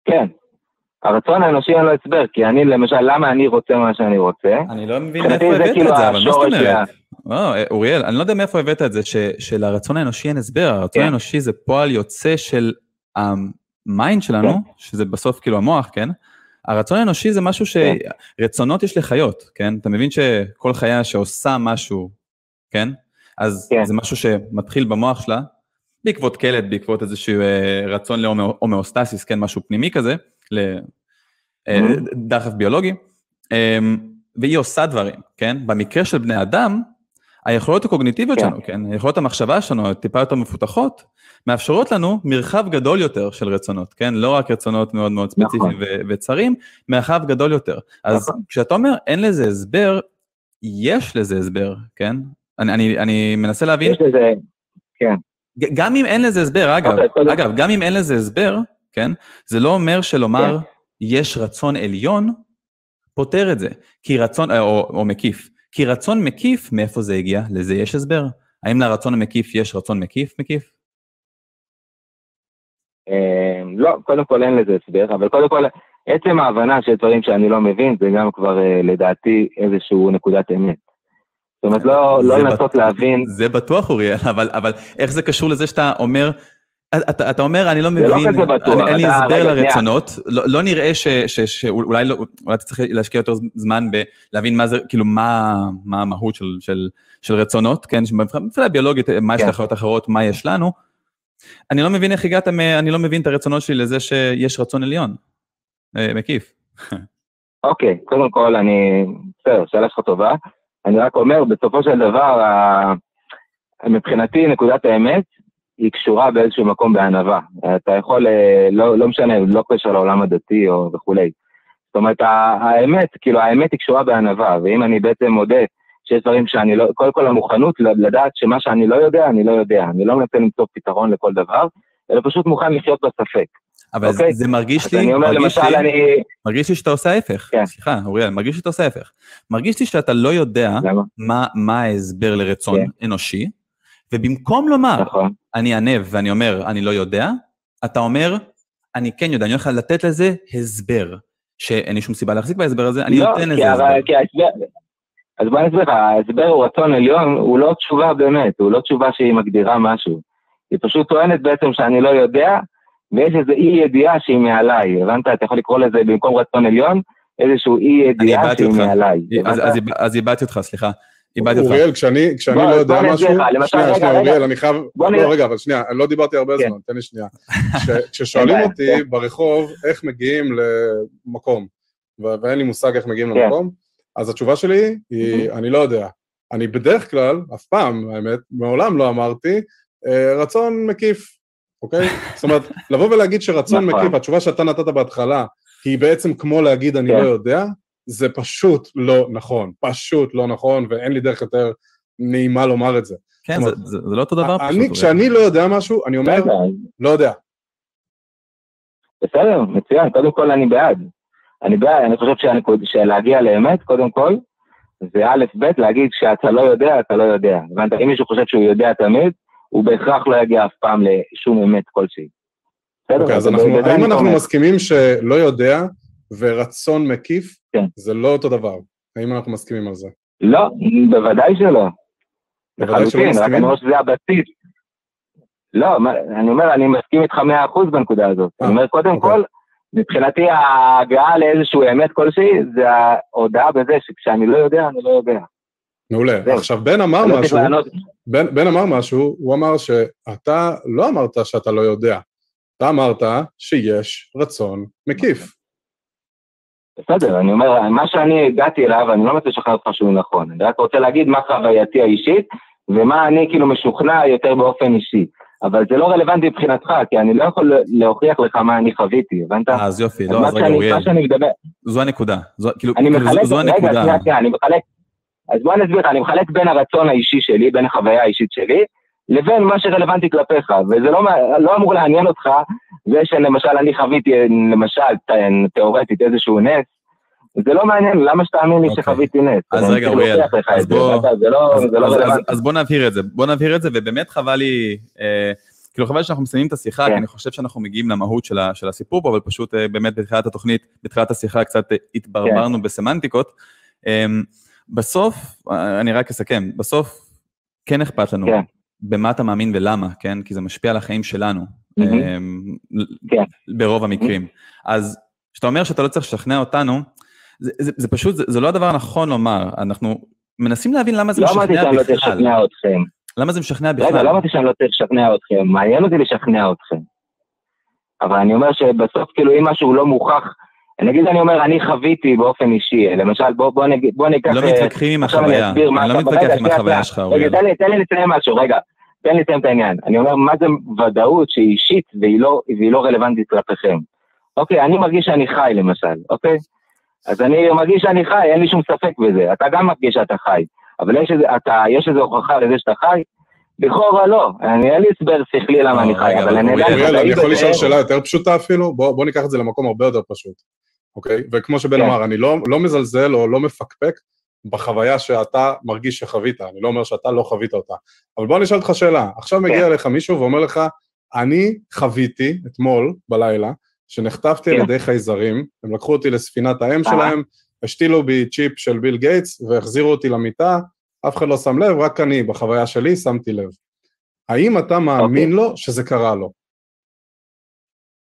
כן. הרצון האנושי אין לו הסבר, כי אני למשל, למה אני רוצה מה שאני רוצה? אני לא מבין מאיפה הבאת כאילו את זה, אבל מה זאת אומרת? לא, אה, אוריאל, אני לא יודע מאיפה הבאת את זה, ש- שלרצון האנושי אין הסבר, הרצון כן. האנושי זה פועל יוצא של ה mind שלנו, שזה בסוף כאילו המוח, כן? הרצון האנושי זה משהו ש... כן. רצונות יש לחיות, כן? אתה מבין שכל חיה שעושה משהו, כן? אז כן. זה משהו שמתחיל במוח שלה, בעקבות קלט, בעקבות איזשהו אה, רצון להומאוסטסיס, כן? משהו פנימי כזה. לדחף ביולוגי, אה, והיא עושה דברים, כן? במקרה של בני אדם, היכולות הקוגניטיביות כן. שלנו, כן? היכולות המחשבה שלנו, טיפה יותר מפותחות, מאפשרות לנו מרחב גדול יותר של רצונות, כן? לא רק רצונות מאוד מאוד ספציפיים נכון. ו- וצרים, מרחב גדול יותר. אז נכון. כשאתה אומר אין לזה הסבר, יש לזה הסבר, כן? אני, אני, אני מנסה להבין, יש לזה, ג- גם אם אין לזה הסבר, אגב, אוקיי, אגב, גם אם אין לזה הסבר, כן? זה לא אומר שלומר כן. יש רצון עליון, פותר את זה. כי רצון, אה, או, או מקיף. כי רצון מקיף, מאיפה זה הגיע? לזה יש הסבר. האם לרצון המקיף יש רצון מקיף מקיף? אה, לא, קודם כל אין לזה הסבר, אבל קודם כל, עצם ההבנה של דברים שאני לא מבין, זה גם כבר אה, לדעתי איזשהו נקודת אמת. זאת אומרת, לא, לא לנסות בט- להבין, זה בטוח, אוריאל, אבל, אבל איך זה קשור לזה שאתה אומר, אתה, אתה אומר, אני לא לא מבין, כזה בטוח, אני, אין לי הסבר. לרצונות, לא, לא נראה ש, ש, שאולי לא, אולי אתה צריך להשקיע יותר זמן בלהבין מה זה, כאילו, מה, מה המהות של, של, של רצונות, כן, מבחינה ביולוגית, מה יש כן. לחיות אחרות, מה יש לנו. אני לא מבין איך הגעת, אני לא מבין את הרצונות שלי לזה שיש רצון עליון, אה, מקיף. אוקיי, קודם כל, אני, בסדר, שאלה שלך טובה. אני רק אומר, בסופו של דבר, מבחינתי, נקודת האמת, היא קשורה באיזשהו מקום בענווה. אתה יכול, אה, לא, לא משנה, לא קשר לעולם הדתי או וכולי. זאת אומרת, האמת, כאילו, האמת היא קשורה בענווה, ואם אני בעצם מודה שיש דברים שאני לא, קודם כל המוכנות לדעת שמה שאני לא יודע, אני לא יודע. אני לא מנסה למצוא פתרון לכל דבר, אלא פשוט מוכן לחיות בספק. אבל אוקיי. זה, מרגיש לי, אני אומר, מרגיש למשל, לי, אני... מרגיש לי שאתה עושה ההפך. כן. סליחה, אוריאל, מרגיש לי שאתה עושה ההפך. מרגיש לי שאתה לא יודע למה? מה, מה ההסבר לרצון כן. אנושי, ובמקום לומר, נכון. אני אענה ואני אומר, אני לא יודע, אתה אומר, אני כן יודע, אני הולך לתת לזה הסבר, שאין לי שום סיבה להחזיק בהסבר הזה, אני לא, נותן לזה הסבר. כי ההסבר... אז בוא אני אסביר לך, ההסבר הוא רצון עליון, הוא לא תשובה באמת, הוא לא תשובה שהיא מגדירה משהו. היא פשוט טוענת בעצם שאני לא יודע, ויש איזו אי ידיעה שהיא מעליי, הבנת? אתה יכול לקרוא לזה במקום רצון עליון, איזשהו אי ידיעה שהיא אותך. מעליי. אז איבדתי אותך, סליחה. איבדתי אותך. אוריאל, כשאני, כשאני בוא- לא יודע בוא אני משהו, למשל, שנייה, רגע, שנייה, רגע. אוריאל, אני חייב, בוא לא, נראה. רגע, אבל שנייה, לא דיברתי הרבה כן. זמן, תן לי שנייה. כש- כששואלים אין אותי ברחוב איך מגיעים למקום, ו- ואין לי מושג איך מגיעים כן. למקום, אז התשובה שלי היא, אני לא יודע. אני בדרך כלל, אף פעם, האמת, מעולם לא אמרתי, אה, רצון מקיף, אוקיי? זאת אומרת, לבוא ולהגיד שרצון נכון. מקיף, התשובה שאתה נתת בהתחלה, היא בעצם כמו להגיד אני כן. לא יודע, זה פשוט לא נכון, פשוט לא נכון, ואין לי דרך יותר נעימה לומר את זה. כן, זה- זה זה לא אותו דבר פשוט. אני, אוריאל. כשאני לא יודע משהו, אני אומר, בסדר, לא יודע. בסדר, מצוין, קודם כל אני בעד. אני בעד, אני חושב שהנקוד- שלהגיע לאמת, קודם כל, זה א', ב', להגיד שאתה לא יודע, אתה לא יודע. הבנת? אם מישהו חושב שהוא יודע תמיד, הוא בהכרח לא יגיע אף פעם לשום אמת כלשהי. בסדר? אוקיי, אז אנחנו, האם אנחנו אומר. מסכימים שלא יודע ורצון מקיף, כן. זה לא אותו דבר? האם אנחנו מסכימים על זה? לא, בוודאי שלא. בוודאי שלא לחלוטין, רק מסכימים? אני אומר שזה הבסיס. לא, מה- אני אומר, אני מסכים איתך מאה אחוז בנקודה הזאת. אה, אני אומר, קודם אוקיי. כל, מבחינתי ההגעה לאיזשהו אמת כלשהי, זה ההודעה בזה שכשאני לא יודע, אני לא יודע. מעולה. עכשיו, בן אמר לא משהו. בן, בן אמר משהו, הוא אמר שאתה לא אמרת שאתה לא יודע, אתה אמרת שיש רצון מקיף. בסדר, אני אומר, מה שאני הגעתי אליו, אני לא מנסה לשכנע אותך שהוא נכון. אני רק רוצה להגיד מה חווייתי האישית, ומה אני כאילו משוכנע יותר באופן אישי. אבל זה לא רלוונטי מבחינתך, כי אני לא יכול להוכיח לך מה אני חוויתי, הבנת? אה, אז יופי, לא, אז רגע, אוריאל, מה שאני מדבר, זו הנקודה. זו- כאילו, אני כאילו, מחלק, זו- זו רגע, הנקודה. שנייה, שנייה, אני מחלק, אז בוא אני אסביר לך, אני מחלק בין הרצון האישי שלי, בין החוויה האישית שלי, לבין מה שרלוונטי כלפיך, וזה לא, לא אמור לעניין אותך, זה שלמשל אני חוויתי, למשל, ת- תיאורטית איזשהו נס, זה לא מעניין, למה שתאמין לי אוקיי. שחוויתי נס? אז רגע, צריך אוריאל, אז בוא- זה לא אז- זה לא אז- אז-. אז בוא נבהיר את זה, בוא נבהיר את זה, ובאמת חבל לי, אה, כאילו חבל שאנחנו מסיימים את השיחה, כן. כי אני חושב שאנחנו מגיעים למהות של ה- של הסיפור פה, אבל פשוט אה, באמת בתחילת התוכנית, בתחילת השיחה קצת אה, התברברנו בסמנטיקות. אה, בסוף, אני רק אסכם, בסוף כן אכפת לנו כן. במה אתה מאמין ולמה, כן? כי זה משפיע על החיים שלנו, מהמם. אה, כן. ברוב המקרים. אז כשאתה אומר שאתה לא צריך לשכנע אותנו, זה, זה, זה פשוט, זה, זה לא הדבר הנכון לומר, אנחנו מנסים להבין למה זה לא אמרתי משכנע שאני לא צריך בכלל. לשכנע אתכם. למה זה משכנע בכלל? רגע, לא אמרתי שאני לא צריך לשכנע אתכם, מעניין אותי לשכנע אתכם. אבל אני אומר שבסוף, כאילו, אם משהו לא מוכח, נגיד אני אומר, אני חוויתי באופן אישי, למשל, בוא, בוא, נגיד, בוא ניקח... לא אה, מתווכחים עם החוויה, אני לא מתווכח רגע, עם החוויה. שלך, רגע, אוריאל. לי, תן לי לציין משהו, רגע. תן לי לציין את העניין. אני אומר, מה זה ודאות שהיא אישית והיא לא, והיא לא רלוונטית כלפיכם? אוקיי, אני מרגיש שאני חי, למשל, אוקיי? אז אני מרגיש שאני חי, אין לי שום ספק בזה. אתה גם מרגיש שאתה חי. אבל יש איזה, אתה, יש איזו הוכחה לזה שאתה חי? לכאורה לא. אני, אין לי הסבר שכלי למה אני חי, רגע, אבל אני יודע... אוריאל, אוריאל, אני יכול לשאול שאלה יותר פשוטה אפילו? בוא בוא ניקח את זה למקום הרבה יותר פשוט, אוקיי? וכמו שבן כן. אמר, אני לא לא מזלזל או לא מפקפק בחוויה שאתה מרגיש שחווית, אני לא אומר שאתה לא חווית אותה. אבל בוא אני אשאל אותך שאלה, עכשיו מגיע כן. אליך מישהו ואומר לך, אני חוויתי אתמול בלילה, שנחטפתי על כן. ידי חייזרים, הם לקחו אותי לספינת האם אה. שלהם, השתילו בי צ'יפ של ביל גייטס והחזירו אותי למיטה, אף אחד לא שם לב, רק אני, בחוויה שלי, שמתי לב. האם אתה מאמין אוקיי. לו שזה קרה לו?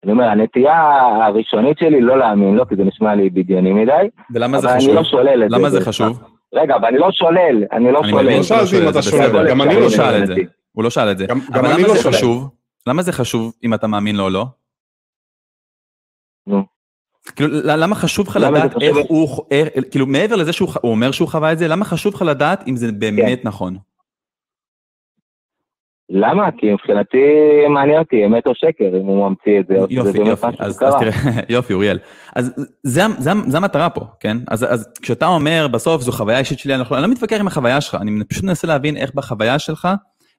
אני אומר, הנטייה הראשונית שלי לא להאמין לו, כי זה נשמע לי בדיוני מדי, ולמה זה אבל חשוב? אני לא שולל את זה. למה זה חשוב? רגע, אבל אני לא שולל, אני לא אני שולל. מבין לא לא שאלתי אם שואל את אתה שולל. גם אני לא לא שאל את זה. הוא לא שאל את זה. גם גם אבל אני למה לא זה. חשוב? למה זה חשוב אם אתה מאמין לו או לא? נו. כאילו, למה חשוב לך לדעת? איך הוא, כאילו מעבר לזה שהוא אומר שהוא חווה את זה, למה חשוב לך לדעת אם זה באמת כן. נכון? למה? כי מבחינתי מעניין אותי, אמת או שקר, אם הוא ממציא את זה, או שזה יופי, באמת יופי, משהו אז, אז שקרה. תראה, יופי, אוריאל. אז זה, זה, זה המטרה פה, כן? אז, אז כשאתה אומר, בסוף זו חוויה אישית שלי, אני לא, לא מתווכח עם החוויה שלך, אני פשוט מנסה להבין איך בחוויה שלך,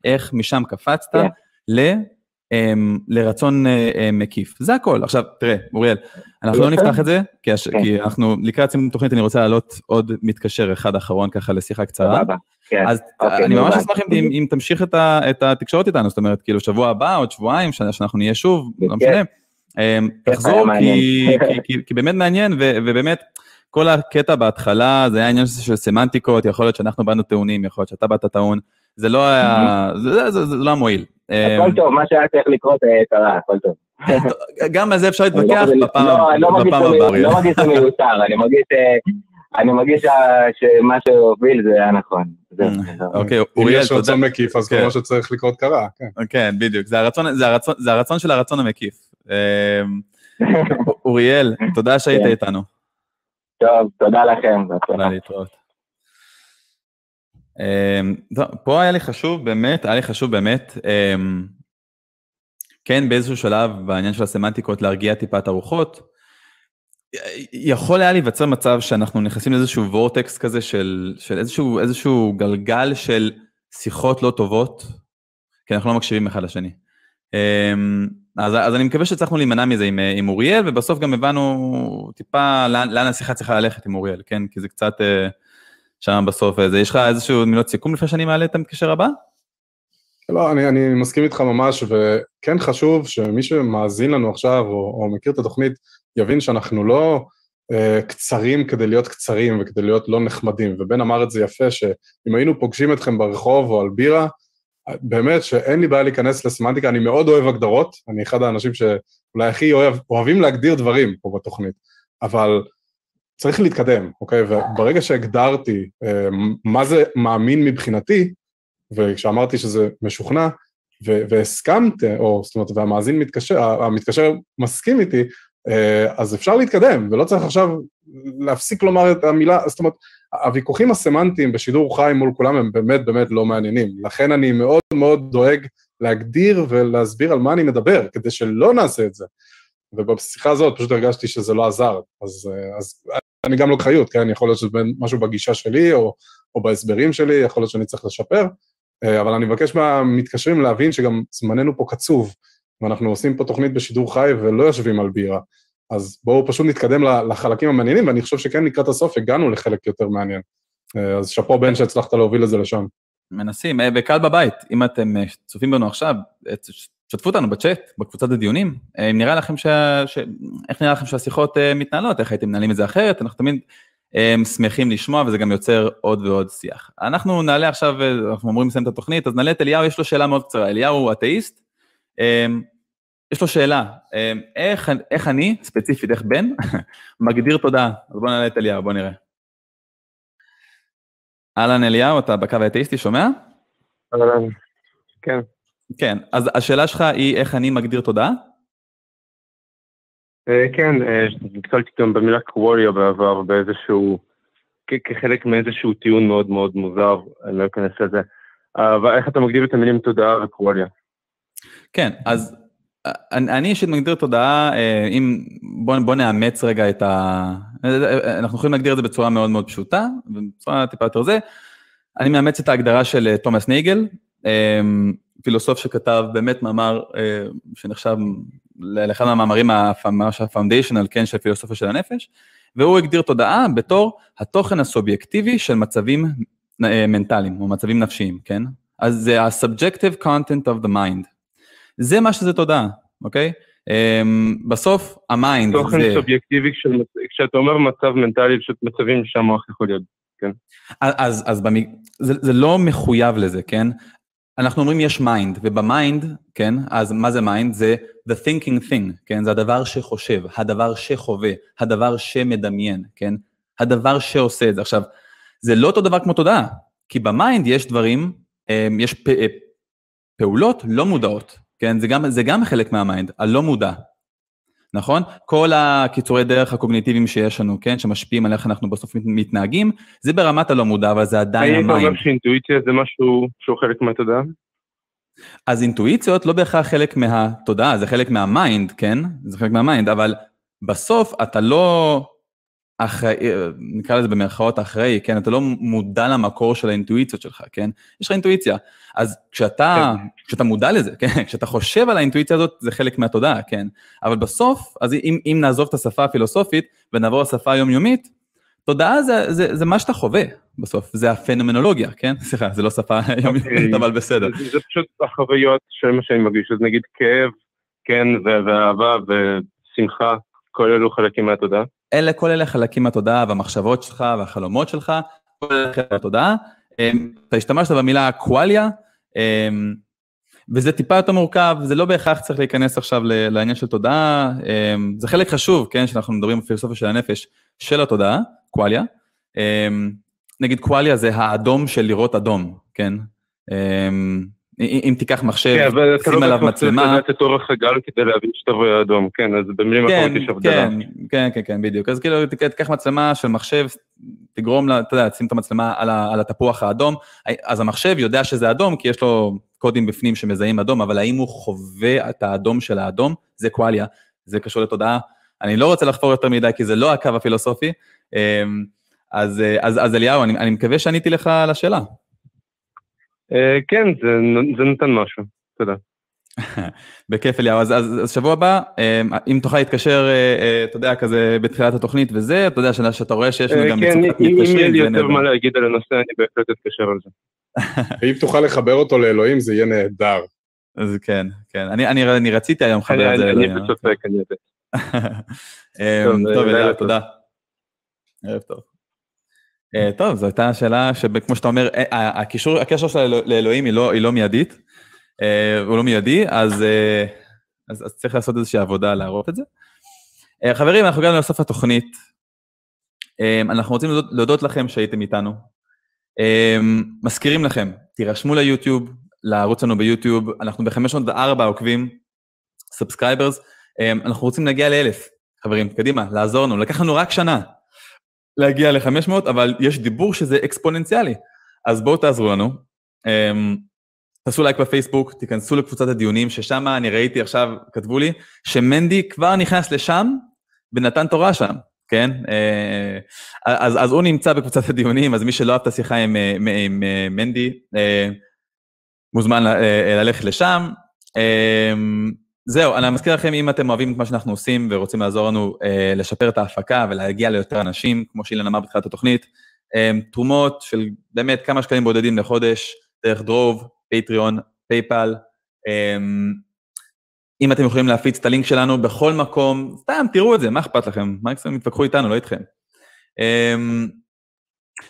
איך משם קפצת כן. ל, אמ, לרצון אה, אה, מקיף. זה הכל. עכשיו, תראה, אוריאל, אנחנו לא. נפתח את זה, כי, כן. כי אנחנו לקראת סיום תוכנית, אני רוצה להעלות עוד מתקשר אחד אחרון ככה לשיחה קצרה. כן. אז אוקיי, אני ממש. אשמח אם, תמשיך את, ה, את התקשורת איתנו, זאת אומרת, כאילו שבוע הבא, עוד שבועיים, שאנחנו נהיה שוב, לא בכיף. משנה. אמ, תחזור, היה כי, מעניין. כי, כי, כי באמת מעניין, ו, ובאמת, כל הקטע בהתחלה, זה היה עניין של סמנטיקות, יכול להיות שאנחנו באנו טעונים, יכול להיות שאתה באת טעון, זה לא היה, זה, זה, לא היה מועיל. הכל אמ, טוב, מה שהיה צריך לקרות אה, קרה, הכל טוב. גם על זה אפשר לא- להתווכח בפעם לא- לא הבאה. לא מרגיש מיותר, אני מרגיש אה, אני מרגיש שמה שהוביל זה היה נכון. אוקיי, אם אוריאל, יש. רצון מקיף, אז כל כן. מה שצריך לקרות קרה, כן. כן, בדיוק, זה הרצון, זה הרצון, זה הרצון של הרצון המקיף. אמ, אוריאל, תודה שהיית כן. איתנו. טוב, תודה לכם. תודה להתראות. אמ, טוב, פה היה לי חשוב באמת, היה לי חשוב באמת, אמ, כן באיזשהו שלב בעניין של הסמנטיקות להרגיע טיפה את הרוחות. יכול היה להיווצר מצב שאנחנו נכנסים לאיזשהו וורטקס כזה של, של איזשהו, איזשהו גלגל של שיחות לא טובות, כי אנחנו לא מקשיבים אחד לשני. אמ, אז, אז אני מקווה שהצלחנו להימנע מזה עם, אה, עם אוריאל, ובסוף גם הבנו טיפה לאן, לאן השיחה צריכה ללכת עם אוריאל, כן? כי זה קצת אה, שם בסוף איזה, יש לך איזשהו מילות סיכום לפני שאני מעלה את המתקשר הבא? לא, אני, אני מסכים איתך ממש, וכן חשוב שמי שמאזין לנו עכשיו, או, או מכיר את התוכנית, יבין שאנחנו לא אה, קצרים כדי להיות קצרים וכדי להיות לא נחמדים, ובן אמר את זה יפה, שאם היינו פוגשים אתכם ברחוב או על בירה, באמת שאין לי בעיה להיכנס לסמנטיקה, אני מאוד אוהב הגדרות, אני אחד האנשים שאולי הכי אוהב, אוהבים להגדיר דברים פה בתוכנית, אבל צריך להתקדם, אוקיי? וברגע שהגדרתי אה, מה זה מאמין מבחינתי, וכשאמרתי שזה משוכנע, והסכמת, או זאת אומרת, והמאזין מתקשר, המתקשר מסכים איתי, אז אפשר להתקדם, ולא צריך עכשיו להפסיק לומר את המילה, זאת אומרת, הוויכוחים הסמנטיים בשידור חי מול כולם הם באמת באמת לא מעניינים. לכן אני מאוד מאוד דואג להגדיר ולהסביר על מה אני מדבר, כדי שלא נעשה את זה. ובשיחה הזאת פשוט הרגשתי שזה לא עזר, אז, אה, אז אני גם לא אחריות, כן? יכול להיות שזה משהו בגישה שלי או, או בהסברים שלי, יכול להיות שאני צריך לשפר, אה, אבל אני מבקש מהמתקשרים להבין שגם זמננו פה קצוב, ואנחנו עושים פה תוכנית בשידור חי ולא יושבים על בירה. אז בואו פשוט נתקדם לחלקים המעניינים, ואני חושב שכן לקראת הסוף הגענו לחלק יותר מעניין. אה, אז שאפו בן שהצלחת להוביל את זה לשם. מנסים, אה, בקהל בבית, אם אתם אה, צופים בנו עכשיו, אה, שתפו אותנו בצ'אט, בקבוצת הדיונים, אה, אם נראה לכם ש... ש... איך נראה לכם שהשיחות אה, מתנהלות, איך הייתם מנהלים את זה אחרת, אנחנו תמיד אה, שמחים לשמוע וזה גם יוצר עוד ועוד שיח. אנחנו נעלה עכשיו, אה, אנחנו אמורים לסיים את התוכנית, אז נעלה את אליהו, יש לו שאלה מאוד קצרה, אליהו הוא אתאיסט, אה, יש לו שאלה, אה, איך, איך אני, ספציפית, איך בן, מגדיר תודעה, אז בוא נעלה את אליהו, בוא נראה. אהלן אליהו, אתה בקו האתאיסטי, שומע? אהלן, כן. כן, אז השאלה שלך היא איך אני מגדיר תודעה? אה, כן, אה, נתקלתי גם במילה קווריו בעבר באיזשהו, כחלק מאיזשהו טיעון מאוד מאוד מוזר, אני לא אכנס לזה. אבל איך אתה מגדיר את המילים תודעה וקווריו? כן, אז אה, אני אני אישית מגדיר תודעה, אה, אם, בוא, בוא נאמץ רגע את ה... אה, אנחנו יכולים להגדיר את זה בצורה מאוד מאוד פשוטה, ובצורה טיפה יותר זה. אני מאמץ את ההגדרה של תומאס נייגל, פילוסוף שכתב באמת מאמר שנחשב לאחד מהמאמרים ממש הפאונדיישנל, כן, של פילוסופיה של הנפש, והוא הגדיר תודעה בתור התוכן הסובייקטיבי של מצבים מנטליים, או מצבים נפשיים, כן? אז זה ה-subjective content of the mind. זה מה שזה תודעה, אוקיי? Um, בסוף ה mind תוכן זה... סובייקטיבי, כשאתה אומר מצב מנטלי, פשוט מצבים שהמוח יכול להיות כן. אז, אז במ... זה, זה לא מחויב לזה, כן? אנחנו אומרים יש mind, וב mind, כן, אז מה זה mind? זה the thinking thing, כן? זה הדבר שחושב, הדבר שחווה, הדבר שמדמיין, כן? הדבר שעושה את זה. עכשיו, זה לא אותו דבר כמו תודעה, כי ב mind יש דברים, אמ, יש פ, אה, פעולות לא מודעות, כן? זה גם, זה גם חלק מה mind, הלא מודע, נכון? כל הקיצורי דרך הקוגניטיביים שיש לנו, כן? שמשפיעים על איך אנחנו בסוף מתנהגים, זה ברמת הלא מודע, אבל זה עדיין ה mind. האם אתה אומר שאינטואיציה זה משהו שהוא חלק מהתודעה? אז אינטואיציות לא בהכרח חלק מהתודעה, זה חלק מה mind, כן? זה חלק מה mind, אבל בסוף אתה לא אחראי, נקרא לזה במרכאות אחראי, כן? אתה לא מודע למקור של האינטואיציות שלך, כן? יש לך אינטואיציה. אז כשאתה, כן. כשאתה מודע לזה, כן? כשאתה חושב על האינטואיציה הזאת, זה חלק מהתודעה, כן? אבל בסוף, אז אם, אם נעזוב את השפה הפילוסופית ונעבור לשפה היומיומית, תודעה זה, זה, זה מה שאתה חווה בסוף, זה הפנומנולוגיה, כן? סליחה, זה לא שפה יומיומית, אוקיי. אבל בסדר. זה, זה פשוט החוויות של מה שאני מרגיש, אז נגיד כאב, כן, ואהבה ושמחה, כל אלו חלקים מהתודעה. אלה, כל אלה חלקים מהתודעה והמחשבות שלך והחלומות שלך, כל אלה חלקים מהתודעה. אמ, אתה השתמשת במילה קואליה, אמ, וזה טיפה יותר מורכב, זה לא בהכרח צריך להיכנס עכשיו לעניין של תודעה, אמ, זה חלק חשוב, כן, שאנחנו מדברים בפילוסופיה של הנפש, של התודעה, קואליה. נגיד קואליה זה האדום של לראות אדום, כן? אם תיקח מחשב, כן, שים עליו מצלמה. כן, אבל אתה לא צריך לדעת את אורך הגל כדי להבין שאתה רואה אדום, כן, אז במילים אחרות יש הבדלה. כן, כן, כן, כן, בדיוק. אז כאילו, תיקח מצלמה של מחשב, תגרום לה, אתה יודע, שים את המצלמה על, התפוח האדום, אז המחשב יודע שזה אדום, כי יש לו קודים בפנים שמזהים אדום, אבל האם הוא חווה את האדום של האדום? זה קואליה, זה קשור לתודעה. אני לא רוצה לחפור יותר מדי, כי זה לא הקו הפילוסופי. אמ, אז, אז, אז אליהו, אני, אני מקווה שעניתי לך על השאלה. אה, כן, זה, זה נותן משהו, תודה. בכיף אליהו, אז, אז, אז שבוע הבא, אה, אם תוכל להתקשר, אה, אתה יודע, כזה בתחילת התוכנית וזה, אתה יודע שאתה רואה שיש לנו גם מצוקת מתקשרים. כן, אם יהיה לי יותר מה להגיד על הנושא, אני בהחלט אתקשר על זה. ואם תוכל לחבר אותו לאלוהים, זה יהיה נהדר. אז כן, כן, אני, אני, אני רציתי היום לחבר את זה לאלוהים. אני בצופק, אני יודע. טוב, אליהו, תודה. ערב טוב. אה, טוב, זו הייתה שאלה שכמו שאתה אומר, אה, הקישור, הקשר שלה לאלוהים היא לא, לא מיידית, אה, הוא לא מיידי, אז, צריך לעשות איזושהי עבודה להראות את זה. חברים, אנחנו הגענו לסוף התוכנית. אנחנו רוצים להודות לכם שהייתם איתנו. מזכירים לכם, תירשמו ליוטיוב, לערוץ לנו ביוטיוב, אנחנו ב-504 עוקבים, subscribers, אנחנו רוצים להגיע לאלף, חברים, קדימה, לעזור לנו, לקח לנו רק שנה, להגיע ל-500, אבל יש דיבור שזה אקספוננציאלי. אז בואו תעזרו לנו. Um, תעשו לייק בפייסבוק, תיכנסו לקבוצת הדיונים, ששם אני ראיתי עכשיו, כתבו לי, שמנדי כבר נכנס לשם ונתן תורה שם, כן? Uh, אז, אז הוא נמצא בקבוצת הדיונים, אז מי שלא אהב את השיחה עם, עם, עם, עם מנדי, מוזמן ללכת לשם. זהו, אני מזכיר לכם, אם אתם אוהבים את מה שאנחנו עושים ורוצים לעזור לנו אה, לשפר את ההפקה ולהגיע ליותר אנשים, כמו שאילן אמר בתחילת התוכנית, אה, תרומות של באמת כמה שקלים בודדים לחודש, דרך דרוב, פטריון, פייפל. אה, אם אתם יכולים להפיץ את הלינק שלנו בכל מקום, סתם, תראו את זה, מה אכפת לכם? מה מקסימום יתווכחו איתנו, לא איתכם. אה,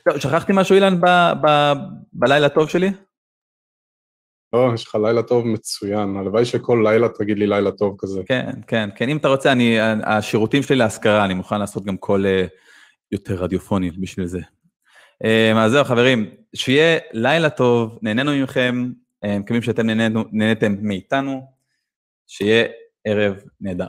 טוב, שכחתי משהו, אילן, בלילה טוב שלי? לא, יש לך לילה טוב מצוין, הלוואי שכל לילה תגיד לי לילה טוב כזה. כן, כן, כן, אם אתה רוצה, אני, השירותים שלי להשכרה, אני מוכן לעשות גם קול uh, יותר רדיופוני בשביל זה. Um, אז זהו, חברים, שיהיה לילה טוב, נהנינו ממכם, מקווים שאתם נהניתם מאיתנו, שיהיה ערב נהדר.